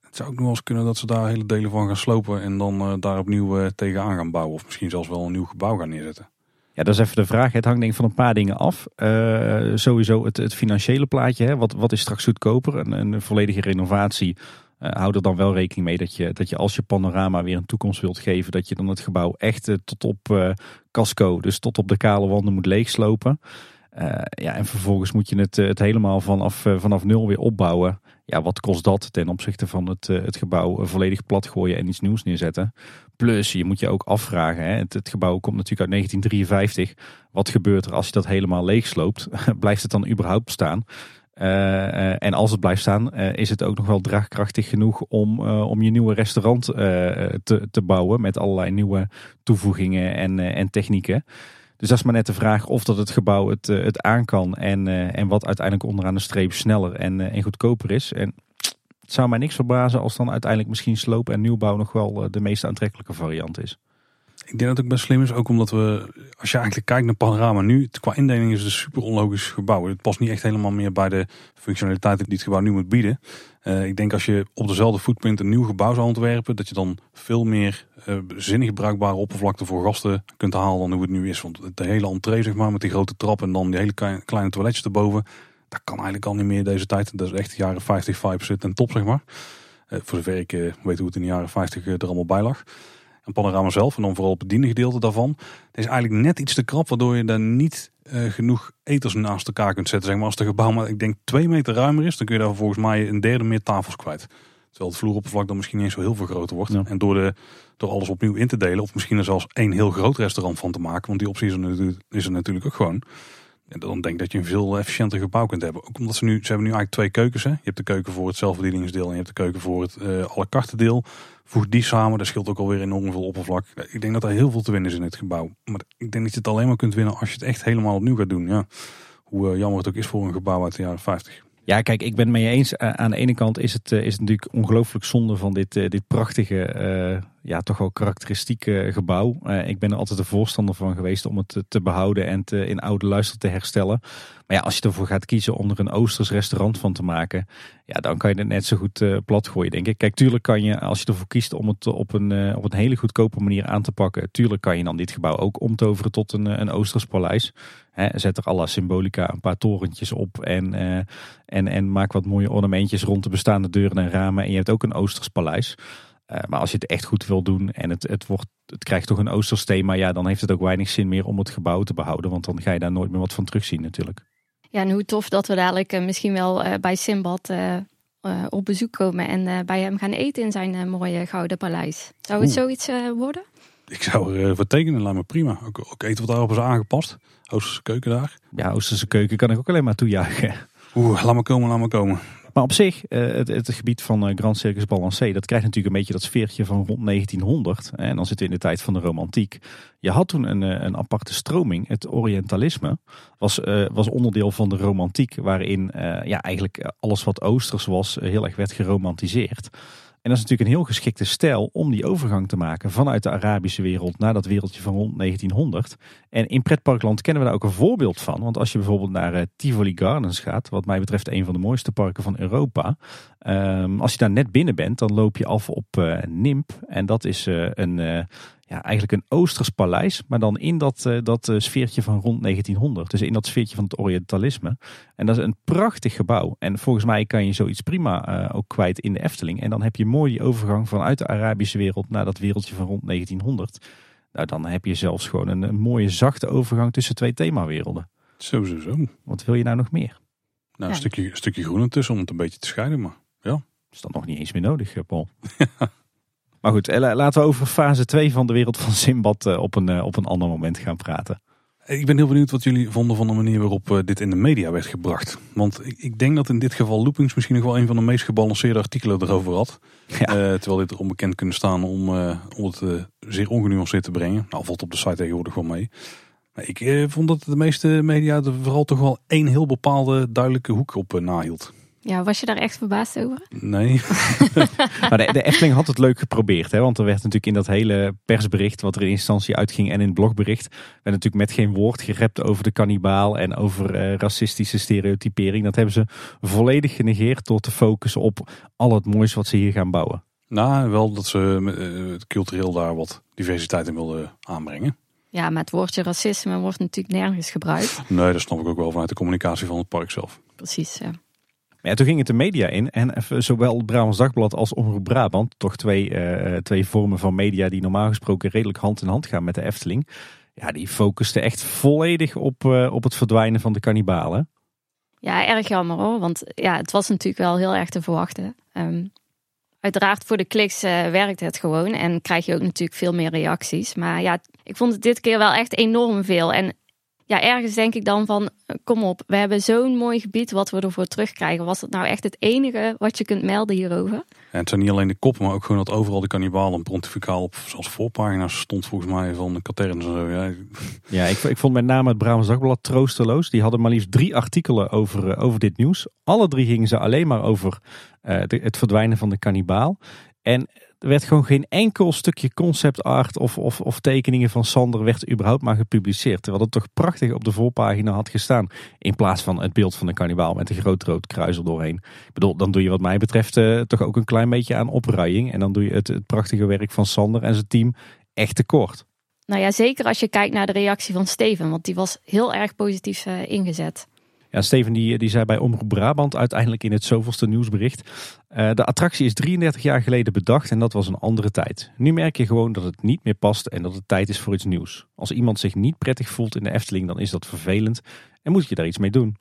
Het zou ook nog wel eens kunnen dat ze daar hele delen van gaan slopen en dan uh, daar opnieuw uh, tegenaan gaan bouwen. Of misschien zelfs wel een nieuw gebouw gaan neerzetten. Ja, dat is even de vraag. Het hangt denk ik van een paar dingen af. Uh, sowieso het, het, financiële plaatje. Hè. Wat, wat is straks goedkoper? Een, een volledige renovatie. Uh, hou er dan wel rekening mee dat je, dat je als je panorama weer een toekomst wilt geven, dat je dan het gebouw echt tot op casco, dus tot op de kale wanden moet leegslopen. ja, en vervolgens moet je het, het helemaal vanaf, vanaf nul weer opbouwen. Ja, wat kost dat ten opzichte van het, het gebouw volledig plat gooien en iets nieuws neerzetten? Plus, je moet je ook afvragen, hè, het, gebouw komt natuurlijk uit 1953. Wat gebeurt er als je dat helemaal leegsloopt? Blijft het dan überhaupt bestaan? Uh, en als het blijft staan, is het ook nog wel draagkrachtig genoeg om, om je nieuwe restaurant te, te bouwen met allerlei nieuwe toevoegingen en, en technieken. Dus dat is maar net de vraag of dat het gebouw het, het aan kan en, en wat uiteindelijk onderaan de streep sneller en, en goedkoper is. En het zou mij niks verbazen als dan uiteindelijk misschien sloop en nieuwbouw nog wel de meest aantrekkelijke variant is. Ik denk dat het ook best slim is, ook omdat we, als je eigenlijk kijkt naar Panorama nu, qua indeling is het een super onlogisch gebouw. Het past niet echt helemaal meer bij de functionaliteiten die het gebouw nu moet bieden. Uh, ik denk als je op dezelfde footprint een nieuw gebouw zou ontwerpen, dat je dan veel meer uh, zinnig bruikbare oppervlakte voor gasten kunt halen dan hoe het nu is. Want de hele entree, zeg maar, met die grote trap en dan die hele kleine, kleine toiletjes erboven, dat kan eigenlijk al niet meer deze tijd. Dat is echt jaren 50 vibes zit en top, zeg maar. Uh, voor zover ik weet hoe het in de jaren 50 er allemaal bij lag een panorama zelf en dan vooral het bediengedeelte daarvan. Het is eigenlijk net iets te krap, waardoor je daar niet uh, genoeg eters naast elkaar kunt zetten. Zeg maar als het gebouw maar ik denk twee meter ruimer is, dan kun je daar volgens mij een derde meer tafels kwijt. Terwijl het vloeroppervlak dan misschien niet eens zo heel veel groter wordt. Ja. En door, de, door alles opnieuw in te delen, of misschien er zelfs één heel groot restaurant van te maken, want die optie is er is er natuurlijk ook gewoon. Dan denk dat je een veel efficiënter gebouw kunt hebben. Ook omdat ze nu, ze hebben nu eigenlijk twee keukens. Hè. Je hebt de keuken voor het zelfbedieningsdeel en je hebt de keuken voor het uh, à la carte deel. Voeg die samen, dat scheelt ook alweer enorm veel oppervlak. Ik denk dat er heel veel te winnen is in het gebouw. Maar ik denk dat je het alleen maar kunt winnen als je het echt helemaal opnieuw gaat doen. Ja. Hoe uh, jammer het ook is voor een gebouw uit de jaren 50. Ja, kijk, ik ben het mee eens. Aan de ene kant is het, uh, is natuurlijk ongelooflijk zonde van dit, dit prachtige, ja, toch wel karakteristieke gebouw. ik ben er altijd een voorstander van geweest om het te behouden en te, in oude luister te herstellen. Maar ja, als je ervoor gaat kiezen om er een Oosters restaurant van te maken, ja, dan kan je het net zo goed plat gooien, denk ik. Kijk, tuurlijk kan je, als je ervoor kiest om het op een, op een hele goedkope manier aan te pakken, tuurlijk kan je dan dit gebouw ook omtoveren tot een, een Oosters paleis. Zet er alle symbolica een paar torentjes op en, en, en maak wat mooie ornamentjes rond de bestaande deuren en ramen. En je hebt ook een Oosters paleis. Uh, maar als je het echt goed wil doen en het, het, wordt, het krijgt toch een Oosters thema, ja, dan heeft het ook weinig zin meer om het gebouw te behouden. Want dan ga je daar nooit meer wat van terugzien natuurlijk. Ja, en hoe tof dat we dadelijk uh, misschien wel bij Simbad op bezoek komen en bij hem gaan eten in zijn mooie gouden paleis. Zou het Oeh. zoiets worden? Ik zou er voor tekenen, laat me prima. Ook, ook eten wat daarop is aangepast. Oosterse keuken daar. Ja, Oosterse keuken kan ik ook alleen maar toejuichen. Oeh, laat me komen, laat me komen. Maar op zich, het, het gebied van Grand Circus Balancé, dat krijgt natuurlijk een beetje dat sfeertje van rond 1900. En dan zitten we in de tijd van de romantiek. Je had toen een, een aparte stroming, het Orientalisme. Was, was onderdeel van de romantiek, waarin ja, eigenlijk alles wat Oosters was heel erg werd geromantiseerd. En dat is natuurlijk een heel geschikte stijl om die overgang te maken vanuit de Arabische wereld naar dat wereldje van rond 1900. En in pretparkland kennen we daar ook een voorbeeld van. Want als je bijvoorbeeld naar uh, Tivoli Gardens gaat, wat mij betreft een van de mooiste parken van Europa. Um, als je daar net binnen bent, dan loop je af op uh, Nimp. En dat is uh, een ja, eigenlijk een Oosters paleis, maar dan in dat, uh, dat uh, sfeertje van rond 1900. Dus in dat sfeertje van het Orientalisme. En dat is een prachtig gebouw. En volgens mij kan je zoiets prima uh, ook kwijt in de Efteling. En dan heb je mooi die overgang vanuit de Arabische wereld naar dat wereldje van rond 1900. Nou, dan heb je zelfs gewoon een, een mooie zachte overgang tussen twee themawerelden. Zo, zo, zo. Wat wil je nou nog meer? Nou, een, stukje, een stukje groen ertussen om het een beetje te scheiden, maar ja. Is dat nog niet eens meer nodig, Paul? Maar goed, eh, laten we over fase 2 van de wereld van Simbad eh, op een, op een ander moment gaan praten. Ik ben heel benieuwd wat jullie vonden van de manier waarop dit in de media werd gebracht. Want ik, ik denk dat in dit geval Loopings misschien nog wel een van de meest gebalanceerde artikelen erover had. Ja. Uh, terwijl dit er onbekend kunnen staan om, uh, om het uh, zeer ongenuanceerd te brengen. Nou, valt op de site tegenwoordig wel mee. Maar ik vond dat de meeste media er vooral toch wel één heel bepaalde duidelijke hoek op nahield. Ja, was je daar echt verbaasd over? Nee. maar de, de Efteling had het leuk geprobeerd. Hè? Want er werd natuurlijk in dat hele persbericht, wat er in instantie uitging en in het blogbericht, werd natuurlijk met geen woord gerept over de kannibaal en over uh, racistische stereotypering. Dat hebben ze volledig genegeerd door te focussen op al het moois wat ze hier gaan bouwen. Nou, wel dat ze uh, cultureel daar wat diversiteit in wilden aanbrengen. Ja, maar het woordje racisme wordt natuurlijk nergens gebruikt. Nee, dat snap ik ook wel vanuit de communicatie van het park zelf. Precies, ja. Ja, toen ging het de media in en zowel het Brabants Dagblad als Omroep Brabant, toch twee, uh, twee vormen van media die normaal gesproken redelijk hand in hand gaan met de Efteling. Ja, die focusten echt volledig op, uh, op het verdwijnen van de kannibalen. Ja, erg jammer hoor, want ja, het was natuurlijk wel heel erg te verwachten. Um, uiteraard voor de kliks uh, werkt het gewoon en krijg je ook natuurlijk veel meer reacties. Maar ja, ik vond het dit keer wel echt enorm veel. En ja, ergens denk ik dan van, kom op, we hebben zo'n mooi gebied wat we ervoor terugkrijgen. Was dat nou echt het enige wat je kunt melden hierover? En het zijn niet alleen de koppen, maar ook gewoon dat overal de kannibalen pontificaal op als voorpagina's stond volgens mij van de katerns en zo. Ja, ja ik, ik vond met name het Brabants Dagblad troosteloos. Die hadden maar liefst drie artikelen over, uh, over dit nieuws. Alle drie gingen ze alleen maar over uh, de, het verdwijnen van de kannibaal. En er werd gewoon geen enkel stukje concept art of, of, of tekeningen van Sander werd überhaupt maar gepubliceerd. Terwijl het toch prachtig op de voorpagina had gestaan. In plaats van het beeld van de kannibaal met een groot rood kruis er doorheen. Ik bedoel, dan doe je wat mij betreft uh, toch ook een klein beetje aan opruiing. En dan doe je het, het prachtige werk van Sander en zijn team echt tekort. Nou ja, zeker als je kijkt naar de reactie van Steven. Want die was heel erg positief uh, ingezet. Ja, Steven die, die zei bij Omroep Brabant uiteindelijk in het zoveelste nieuwsbericht. Uh, de attractie is 33 jaar geleden bedacht en dat was een andere tijd. Nu merk je gewoon dat het niet meer past en dat het tijd is voor iets nieuws. Als iemand zich niet prettig voelt in de Efteling, dan is dat vervelend en moet je daar iets mee doen.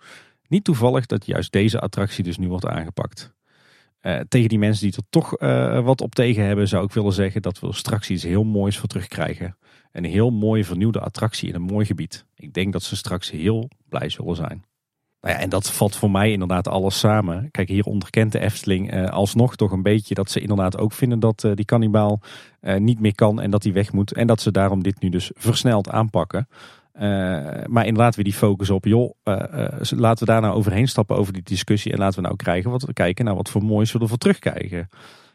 Niet toevallig dat juist deze attractie dus nu wordt aangepakt. Uh, tegen die mensen die er toch uh, wat op tegen hebben, zou ik willen zeggen dat we straks iets heel moois voor terugkrijgen. Een heel mooie vernieuwde attractie in een mooi gebied. Ik denk dat ze straks heel blij zullen zijn. Nou ja, en dat valt voor mij inderdaad alles samen. Kijk, hier onderkent de Efteling uh, alsnog toch een beetje dat ze inderdaad ook vinden dat uh, die kannibaal uh, niet meer kan en dat hij weg moet. En dat ze daarom dit nu dus versneld aanpakken. maar inderdaad weer die focus op, joh, laten we daar nou overheen stappen over die discussie. En laten we nou krijgen wat, kijken naar wat voor moois we ervoor terugkrijgen.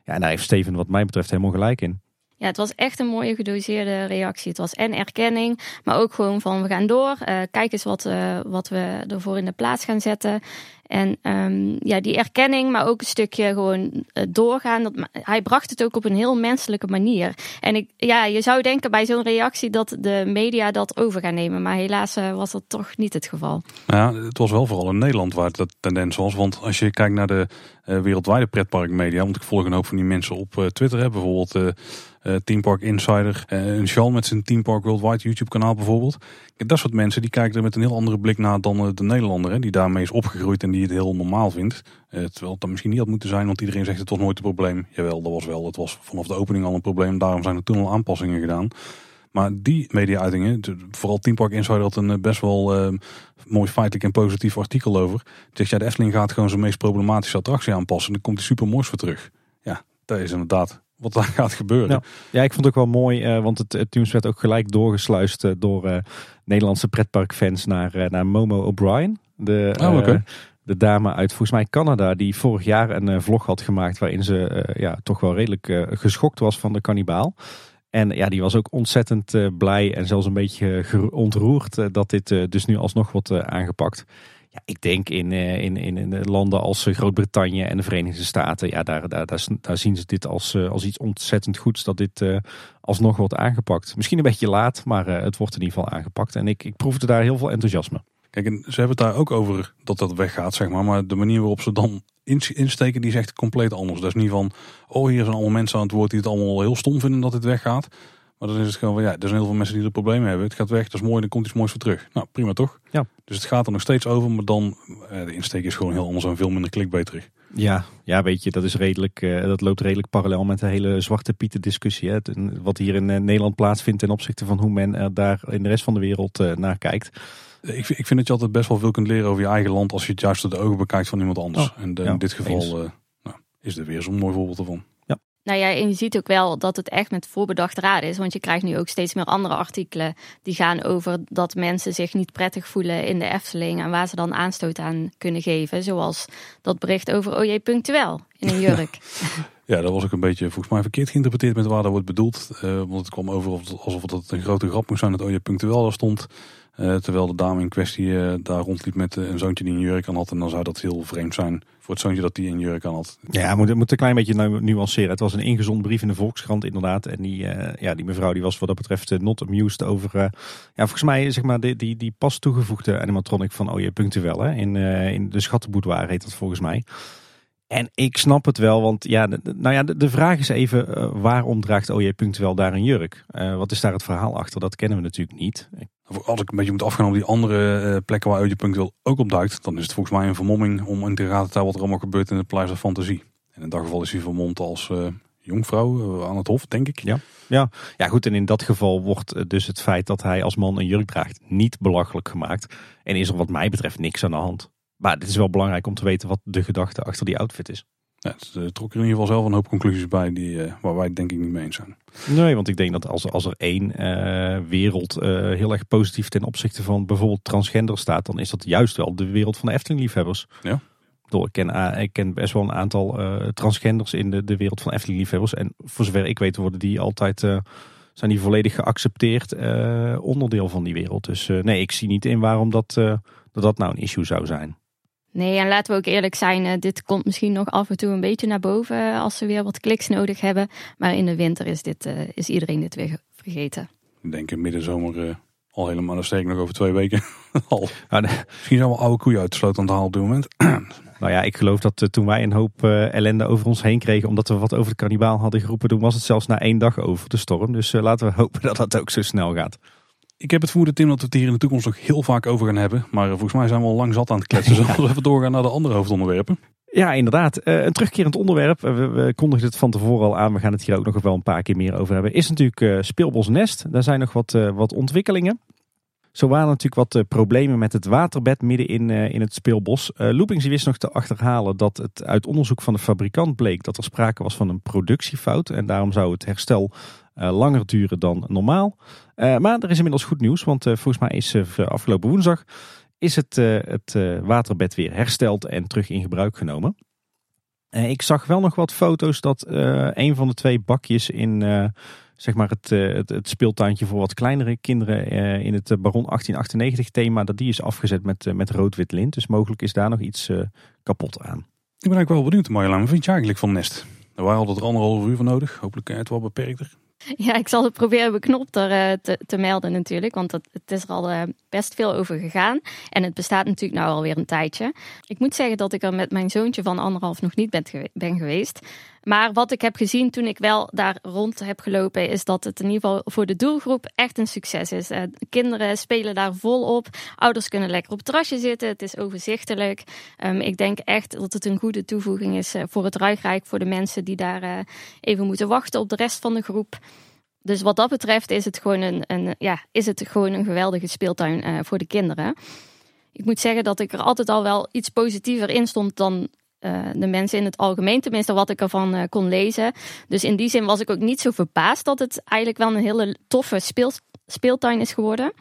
Ja, en daar heeft Steven wat mij betreft helemaal gelijk in. Ja, het was echt een mooie gedoseerde reactie. Het was en erkenning, maar ook gewoon van we gaan door. Uh, kijk eens wat, uh, wat we ervoor in de plaats gaan zetten. En um, ja, die erkenning, maar ook een stukje gewoon uh, doorgaan. Dat, hij bracht het ook op een heel menselijke manier. En ik, ja, je zou denken bij zo'n reactie dat de media dat over gaan nemen. Maar helaas was dat toch niet het geval. Ja, het was wel vooral in Nederland waar het tendens was. Want als je kijkt naar de wereldwijde pretparkmedia. Want ik volg een hoop van die mensen op Twitter. Hè, bijvoorbeeld uh, Team Park Insider. Uh, een Sean met zijn Team Park Worldwide YouTube kanaal bijvoorbeeld. Dat soort mensen die kijken er met een heel andere blik naar dan de Nederlander. Hè, die daarmee is opgegroeid en die het heel normaal vindt. Terwijl het dan misschien niet had moeten zijn, want iedereen zegt het was nooit een probleem. Jawel, dat was wel. Het was vanaf de opening al een probleem. Daarom zijn er toen al aanpassingen gedaan. Maar die media-uitingen, vooral Team Park Insider had een best wel uh, mooi feitelijk en positief artikel over. Zegt ja, de Efteling gaat gewoon zijn meest problematische attractie aanpassen. En dan komt hij super moois voor terug. Ja, dat is inderdaad wat daar gaat gebeuren. Ja, ja ik vond het ook wel mooi, uh, want het, het, nieuws werd ook gelijk doorgesluist uh, door uh, Nederlandse pretparkfans naar, naar Momo O'Brien. De, oh, okay. De dame uit volgens mij Canada die vorig jaar een eh, vlog had gemaakt waarin ze eh, ja, toch wel redelijk eh, geschokt was van de kannibaal. En ja, die was ook ontzettend eh, blij en zelfs een beetje ontroerd eh, dat dit eh, dus nu alsnog wordt eh, aangepakt. Ja, ik denk in, eh, in, in, in de landen als eh, Groot-Brittannië en de Verenigde Staten, ja, daar, daar, daar, zien ze dit als, eh, als iets ontzettend goeds dat dit alsnog wordt aangepakt. Misschien een beetje laat, maar het wordt in ieder geval aangepakt. En ik, ik proefde daar heel veel enthousiasme. Kijk, en ze hebben het daar ook over dat dat weggaat, zeg maar. Maar de manier waarop ze dan ins- insteken, die is echt compleet anders. Dat is niet van, oh hier zijn allemaal mensen aan het woord die het allemaal heel stom vinden dat dit weggaat. Maar dan is het gewoon van, ja, er zijn heel veel mensen die er problemen hebben. Het gaat weg, dat is mooi, dan komt iets moois voor terug. Nou, prima toch? Ja. Dus het gaat er nog steeds over, maar dan, eh, de insteek is gewoon heel anders en veel minder clickbait terug. Ja, ja, weet je, dat, is redelijk, eh, dat loopt redelijk parallel met de hele Zwarte Pieten discussie. Hè. Wat hier in eh, Nederland plaatsvindt ten opzichte van hoe men er daar in de rest van de wereld naar kijkt. Ik, vind- ik vind dat je altijd best wel veel kunt leren over je eigen land als je het juist door de ogen bekijkt van iemand anders. en de- ja, in dit geval nou, is er weer zo'n mooi voorbeeld ervan. Nou ja, en je ziet ook wel dat het echt met voorbedachte raden is. Want je krijgt nu ook steeds meer andere artikelen die gaan over dat mensen zich niet prettig voelen in de Efteling. En waar ze dan aanstoot aan kunnen geven. Zoals dat bericht over OJ Punctueel in een jurk. Ja, dat was ook een beetje volgens mij verkeerd geïnterpreteerd met waar dat wordt bedoeld. Eh, want het kwam over alsof het een grote grap moest zijn dat OJ punctueel daar stond. Eh, terwijl de dame in kwestie eh, daar rondliep met eh, een zoontje die een jurk aan had. En dan zou dat heel vreemd zijn voor het zoontje dat die een jurk aan had. Ja, moet, moet een klein beetje nu- nuanceren. Het was een ingezond brief in de Volkskrant inderdaad. En die, ja, die mevrouw die was wat dat betreft not amused over... ja, volgens mij zeg maar die, die, die pas toegevoegde animatronic van OJ Punctueel. Hè, in, in de Schattenboudoir heet dat volgens mij. En ik snap het wel, want ja, de- nou ja, de, vraag is even waarom draagt OJ Punctueel daar een jurk? Wat is daar het verhaal achter? Dat kennen we natuurlijk niet. Als ik een beetje moet afgaan op die andere eh, plekken waar punctueel ook op duikt. Dan is het volgens mij een vermomming om in te raden wat er allemaal gebeurt in het Paleis Fantasie. En in dat geval is hij vermomd als eh, jongvrouw eh, aan het hof, denk ik. Ja. Ja, goed. En in dat geval wordt dus het feit dat hij als man een jurk draagt niet belachelijk gemaakt. En is er wat mij betreft niks aan de hand. Maar het is wel belangrijk om te weten wat de gedachte achter die outfit is. Ja, het eh, trok er in ieder geval zelf een hoop conclusies bij die, eh, waar wij het denk ik niet mee eens zijn. Nee, want ik denk dat als, als er één eh, wereld heel erg positief ten opzichte van bijvoorbeeld transgender staat, dan is dat juist wel de wereld van de Efteling-liefhebbers. Ja. Door, ik, ken, ik ken best wel een aantal transgenders in de, de wereld van Efteling-liefhebbers. En voor zover ik weet worden die altijd, zijn die volledig geaccepteerd onderdeel van die wereld. Dus nee, ik zie niet in waarom dat, dat dat nou een issue zou zijn. Nee, en laten we ook eerlijk zijn, eh, dit komt misschien nog af en toe een beetje naar boven eh, als ze weer wat kliks nodig hebben. Maar in de winter is, dit, eh, is iedereen dit weer ge- vergeten. Ik denk in middenzomer eh, al helemaal, dan steek nog over twee weken al. Misschien zijn we oude koeien uit de sloot aan het halen op dit moment. Nou ja, ik geloof dat toen wij een hoop eh, ellende over ons heen kregen, omdat we wat over de kannibaal hadden geroepen, toen was het zelfs na één dag over de storm. Dus laten we hopen dat dat ook zo snel gaat. Ik heb het vermoeden, Tim, dat we het hier in de toekomst nog heel vaak over gaan hebben. Maar eh, volgens mij zijn we al lang zat aan het kletsen. Zullen we even doorgaan naar de andere hoofdonderwerpen? Ja, inderdaad. Eh, een terugkerend onderwerp. Eh, we, we kondigden het van tevoren al aan. We gaan het hier ook nog wel een paar keer meer over hebben. Is natuurlijk eh Speelbos Nest. Daar zijn nog wat, wat ontwikkelingen. Zo waren natuurlijk wat problemen met het waterbed midden in, in het speelbos. Eh Loopings wist nog te achterhalen dat het uit onderzoek van de fabrikant bleek dat er sprake was van een productiefout. En daarom zou het herstel langer duren dan normaal. Eh, maar er is inmiddels goed nieuws, want eh, volgens mij is eh, afgelopen woensdag is het, eh, het eh, waterbed weer hersteld en terug in gebruik genomen. Eh, ik zag wel nog wat foto's dat eh, een van de twee bakjes in eh, zeg maar het, eh, het, het speeltuintje voor wat kleinere kinderen eh, in het eh, Baron 1898 thema, dat die is afgezet met, eh, met rood-wit lint. Dus mogelijk is daar nog iets eh, kapot aan. Ik ben eigenlijk wel benieuwd, Marjolein. Wat vind je eigenlijk van Nest? Wij hadden er anderhalf uur voor nodig. Hopelijk eh, het wel beperkter. Ja, ik zal het proberen beknopt er eh, te, melden natuurlijk, want het, het is er al eh, best veel over gegaan. En het bestaat natuurlijk nou alweer een tijdje. Ik moet zeggen dat ik er met mijn zoontje van anderhalf nog niet ben geweest. Maar wat ik heb gezien toen ik wel daar rond heb gelopen, is dat het in ieder geval voor de doelgroep echt een succes is. Eh, kinderen spelen daar volop. Ouders kunnen lekker op het terrasje zitten. Het is overzichtelijk. Ehm, ik denk echt dat het een goede toevoeging is eh, voor het Ruigrijk, voor de mensen die daar eh, even moeten wachten op de rest van de groep. Dus wat dat betreft is het gewoon een, een, ja, is het gewoon een geweldige speeltuin voor de kinderen. Ik moet zeggen dat ik er altijd al wel iets positiever in stond dan eh, de mensen in het algemeen. Tenminste, wat ik ervan eh, kon lezen. Dus in die zin was ik ook niet zo verbaasd dat het eigenlijk wel een hele toffe speel, speeltuin is geworden.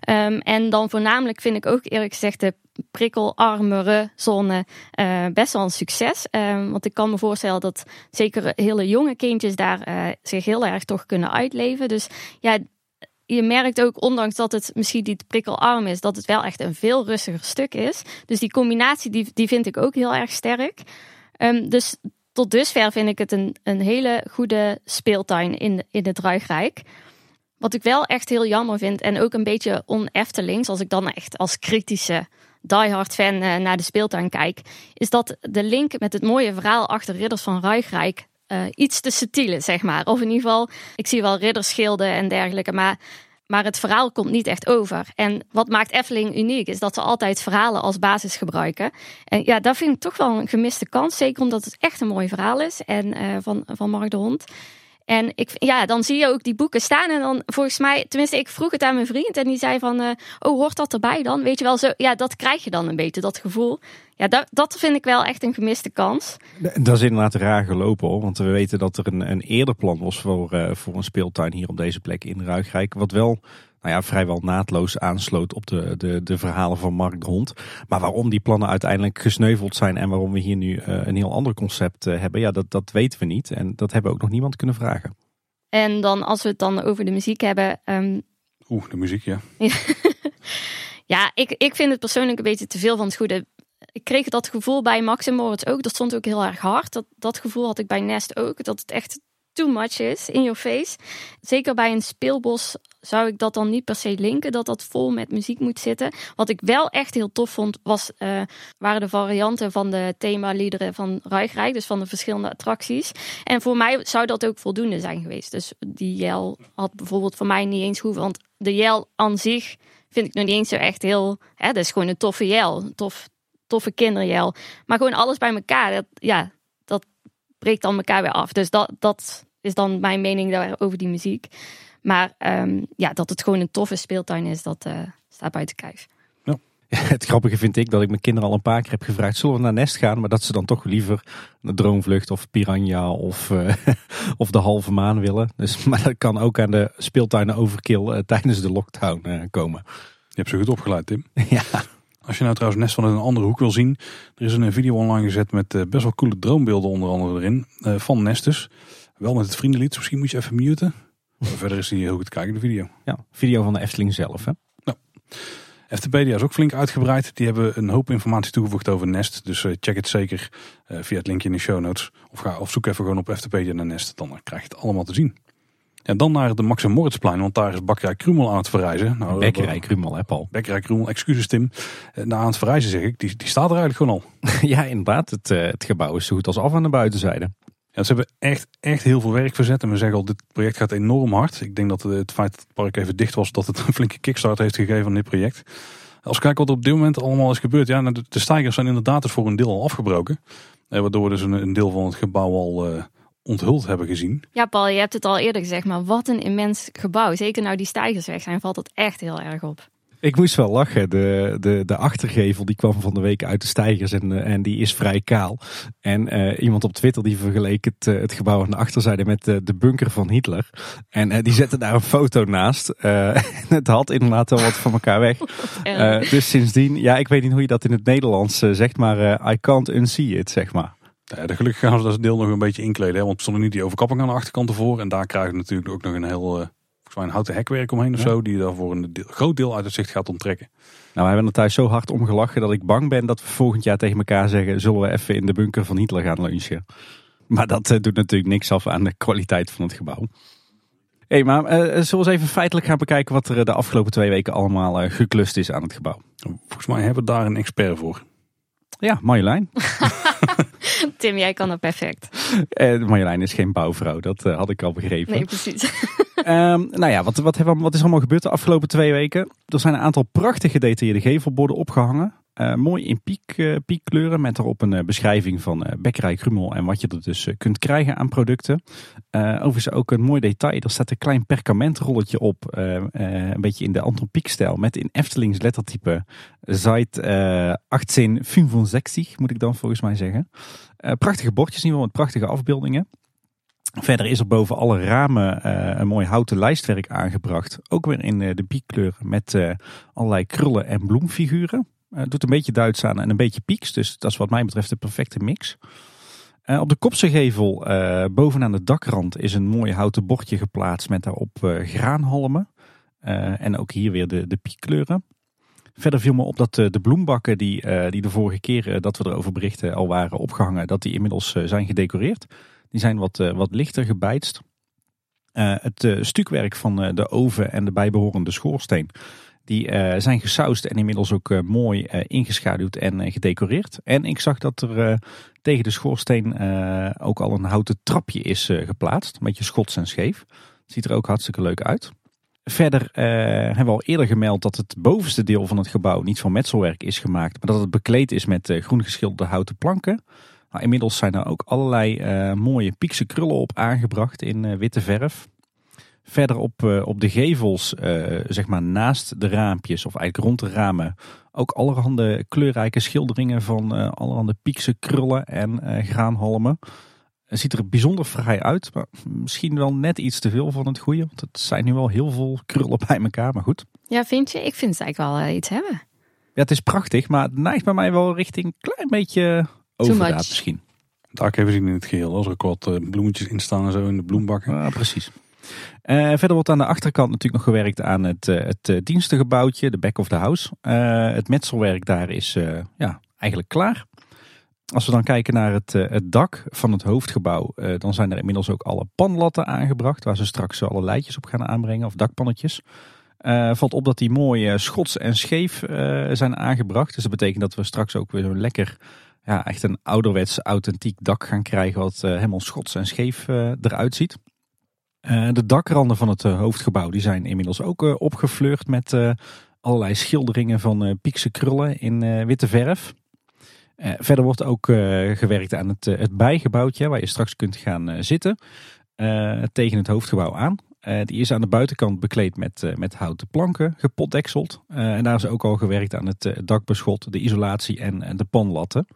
Ehm, en dan voornamelijk vind ik ook eerlijk gezegd de prikkelarmere zone uh, best wel een succes. Um, want ik kan me voorstellen dat zeker hele jonge kindjes daar zich heel erg toch kunnen uitleven. Dus ja, je merkt ook, ondanks dat het misschien niet prikkelarm is, dat het wel echt een veel rustiger stuk is. Dus die combinatie die, die vind ik ook heel erg sterk. Um, dus tot dusver vind ik het een, een hele goede speeltuin in, in het Ruigrijk. Wat ik wel echt heel jammer vind en ook een beetje oneftelings, als ik dan echt als kritische diehard fan uh, naar de speeltuin kijk, is dat de link met het mooie verhaal achter Ridders van Ruigrijk uh, iets te subtiel is, zeg maar. Of in ieder geval, ik zie wel ridderschilden en dergelijke, maar, maar het verhaal komt niet echt over. En wat maakt Efteling uniek is dat ze altijd verhalen als basis gebruiken. En ja, dat vind ik toch wel een gemiste kans, zeker omdat het echt een mooi verhaal is en, uh, van, van Mark de Hond. En ik, ja, dan zie je ook die boeken staan. En dan volgens mij, tenminste, ik vroeg het aan mijn vriend. En die zei van, uh, oh, hoort dat erbij dan? Weet je wel, zo, ja, dat krijg je dan een beetje, dat gevoel. Ja, dat, dat vind ik wel echt een gemiste kans. Dat is inderdaad raar gelopen hoor. Want we weten dat er een, een eerder plan was voor, uh, voor een speeltuin hier op deze plek in Ruigrijk. Wat wel nou ja, vrijwel naadloos aansloot op de, de, de verhalen van Mark de Hond. Maar waarom die plannen uiteindelijk gesneuveld zijn en waarom we hier nu uh, een heel ander concept uh, hebben, ja, dat, dat weten we niet. En dat hebben we ook nog niemand kunnen vragen. En dan als we het dan over de muziek hebben. Um... Oeh, de muziek, ja. ja, ik, ik vind het persoonlijk een beetje te veel van het goede. Ik kreeg dat gevoel bij Max en Moritz ook. Dat stond ook heel erg hard. Dat, dat gevoel had ik bij Nest ook. Dat het echt too much is in your face. Zeker bij een speelbos zou ik dat dan niet per se linken, dat dat vol met muziek moet zitten. Wat ik wel echt heel tof vond, was, uh, waren de varianten van de themaliederen van Ruigrijk, dus van de verschillende attracties. En voor mij zou dat ook voldoende zijn geweest. Dus die Jel had bijvoorbeeld voor mij niet eens hoeven, want de Jel aan zich vind ik nog niet eens zo echt heel, hè, dat is gewoon een toffe Jel, tof, toffe kinderjel. Maar gewoon alles bij elkaar, dat, ja, breekt dan elkaar weer af. Dus dat, dat is dan mijn mening daar over die muziek. Maar um, ja, dat het gewoon een toffe speeltuin is, dat uh, staat buiten kijf. Ja. Het grappige vind ik dat ik mijn kinderen al een paar keer heb gevraagd: zullen we naar Nest gaan? Maar dat ze dan toch liever een droomvlucht of Piranha of, uh, of de halve maan willen. Dus, maar dat kan ook aan de speeltuinen overkill uh, tijdens de lockdown komen. Je hebt ze goed opgeleid, Tim. ja. Als je nou trouwens Nest van een andere hoek wil zien, er is een video online gezet met best wel coole droombeelden onder andere erin. van Nest dus. Wel met het vriendenlied, misschien moet je even muten. Maar verder is die heel goed te kijken, de video. Ja, video van de Efteling zelf hè? Nou, FTpedia is ook flink uitgebreid. Die hebben een hoop informatie toegevoegd over Nest. Dus check het zeker via het linkje in de show notes. Of, ga, of zoek even gewoon op FTpedia naar Nest. Dan krijg je het allemaal te zien. En dan naar de Max en Moritzplein, want daar is Bakkerij Krumel aan het verrijzen. Nou, Bekkerij Krumel, hè Paul? Bekkerij Krumel, excuses Tim. Nou, aan het verrijzen zeg ik, die, die staat er eigenlijk gewoon al. ja, inderdaad. Het, het gebouw is zo goed als af aan de buitenzijde. Ja, ze hebben echt, echt heel veel werk verzet. En we zeggen al, dit project gaat enorm hard. Ik denk dat het feit dat het park even dicht was, dat het een flinke kickstart heeft gegeven aan dit project. Als we kijken wat op dit moment allemaal is gebeurd. Ja, nou, de stijgers zijn inderdaad dus voor een deel al afgebroken. Eh, waardoor dus een, een, deel van het gebouw al uh, onthuld hebben gezien. Ja, Paul, je hebt het al eerder gezegd, maar wat een immens gebouw. Zeker nou die stijgers weg zijn, valt het echt heel erg op. Ik moest wel lachen. De, de, de achtergevel die kwam van de week uit de stijgers en, uh, en die is vrij kaal. En uh, iemand op Twitter die vergeleek het, uh, het gebouw aan de achterzijde met de bunker van Hitler. En die zette daar een foto naast. het had inderdaad wel wat van elkaar weg. dus sindsdien, ja, ik weet niet hoe je dat in het Nederlands zegt, maar I can't unsee it, zeg maar. Ja, de gelukkig gaan ze dat deel nog een beetje inkleden. Hè? Want er stonden niet die overkapping aan de achterkant ervoor. En daar krijg je natuurlijk ook nog een heel een houten hekwerk omheen of zo, die daarvoor een deel, groot deel uit het zicht gaat onttrekken. Nou, we hebben er thuis zo hard om gelachen dat ik bang ben dat we volgend jaar tegen elkaar zeggen: zullen we even in de bunker van Hitler gaan lunchen? Maar dat uh, doet natuurlijk niks af aan de kwaliteit van het gebouw. Hé, hey, maar uh, zullen we eens even feitelijk gaan bekijken wat er de afgelopen twee weken allemaal uh, geklust is aan het gebouw? Volgens mij hebben we daar een expert voor. Ja, Marjolein. Tim, jij kan dat perfect. Uh, Marjolein is geen bouwvrouw, dat uh, had ik al begrepen. Nee, precies. um, nou ja, wat, wat, wat is allemaal gebeurd de afgelopen twee weken? Er zijn een aantal prachtig gedetailleerde gevelborden opgehangen. Uh, mooi in piek, uh, piekkleuren met erop een uh, beschrijving van Bekkerij Krummel en wat je er dus kunt krijgen aan producten. overigens ook een mooi detail, er staat een klein perkamentrolletje op, een beetje in de Anton Pieck stijl met in Eftelings lettertype Zeit 1865 moet ik dan volgens mij zeggen. Prachtige bordjes in ieder met prachtige afbeeldingen. Verder is er boven alle ramen uh, een mooi houten lijstwerk aangebracht. Ook weer in uh, de piekkleuren met allerlei krullen en bloemfiguren. doet een beetje Duits aan en een beetje pieks. Dus dat is wat mij betreft de perfecte mix. op de kopse gevel bovenaan de dakrand is een mooi houten bordje geplaatst met daarop graanhalmen. en ook hier weer de, de piekkleuren. Verder viel me op dat de bloembakken die, die de vorige keer dat we erover berichten al waren opgehangen, dat die inmiddels zijn gedecoreerd. Die zijn wat, wat lichter gebijtst. Het stukwerk van de oven en de bijbehorende schoorsteen. Die zijn gesausd en inmiddels ook mooi ingeschaduwd en gedecoreerd. En ik zag dat er tegen de schoorsteen ook al een houten trapje is geplaatst. Een beetje schots en scheef. Ziet er ook hartstikke leuk uit. Verder hebben we al eerder gemeld dat het bovenste deel van het gebouw niet van metselwerk is gemaakt. Maar dat het bekleed is met groen geschilderde houten planken. Nou, inmiddels zijn er ook allerlei uh, mooie piekse krullen op aangebracht in witte verf. Verder op, op de gevels, zeg maar naast de raampjes of eigenlijk rond de ramen, ook allerhande kleurrijke schilderingen van allerhande piekse krullen en graanhalmen. Het ziet er bijzonder fraai uit, maar misschien wel net iets te veel van het goede. Want het zijn nu wel heel veel krullen bij elkaar, maar goed. Ja, vind je? Ik vind het eigenlijk wel iets hebben. Ja, het is prachtig, maar het neigt bij mij wel richting een klein beetje overdaad misschien. Daar even zien in het geheel. Als er ook wat eh, bloemetjes in staan en zo in de bloembakken. Ja, precies. Uh, verder wordt aan de achterkant natuurlijk nog gewerkt aan het, uh, het dienstengebouwtje, de back of the house. het metselwerk daar is ja, eigenlijk klaar. Als we dan kijken naar het, het dak van het hoofdgebouw, dan zijn er inmiddels ook alle panlatten aangebracht. Waar ze straks alle leidjes op gaan aanbrengen, of dakpannetjes. valt op dat die mooi schots en scheef zijn aangebracht. Dus dat betekent dat we straks ook weer zo lekker ja, echt een ouderwets authentiek dak gaan krijgen wat uh, helemaal schots en scheef uh, eruit ziet. Uh, de dakranden van het hoofdgebouw die zijn inmiddels ook opgefleurd met allerlei schilderingen van piekse krullen in witte verf. Verder wordt ook gewerkt aan het, het bijgebouwtje waar je straks kunt gaan zitten tegen het hoofdgebouw aan. die is aan de buitenkant bekleed met, met houten planken, gepotdekseld. en daar is ook al gewerkt aan het dakbeschot, de isolatie en, en de panlatten.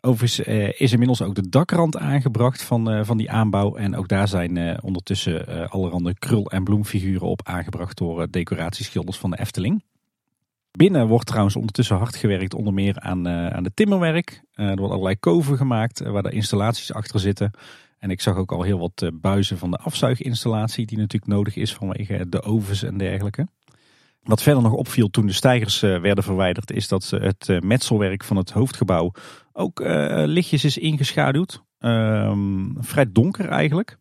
Overigens is inmiddels ook de dakrand aangebracht van, van die aanbouw. En ook daar zijn ondertussen allerhande krul- en bloemfiguren op aangebracht door decoratieschilders van de Efteling. Binnen wordt trouwens ondertussen hard gewerkt onder meer aan, aan de timmerwerk. er worden allerlei koven gemaakt waar de installaties achter zitten. En ik zag ook al heel wat buizen van de afzuiginstallatie die natuurlijk nodig is vanwege de ovens en dergelijke. Wat verder nog opviel toen de stijgers werden verwijderd is dat het metselwerk van het hoofdgebouw ook uh, lichtjes is ingeschaduwd. Um, vrij donker eigenlijk.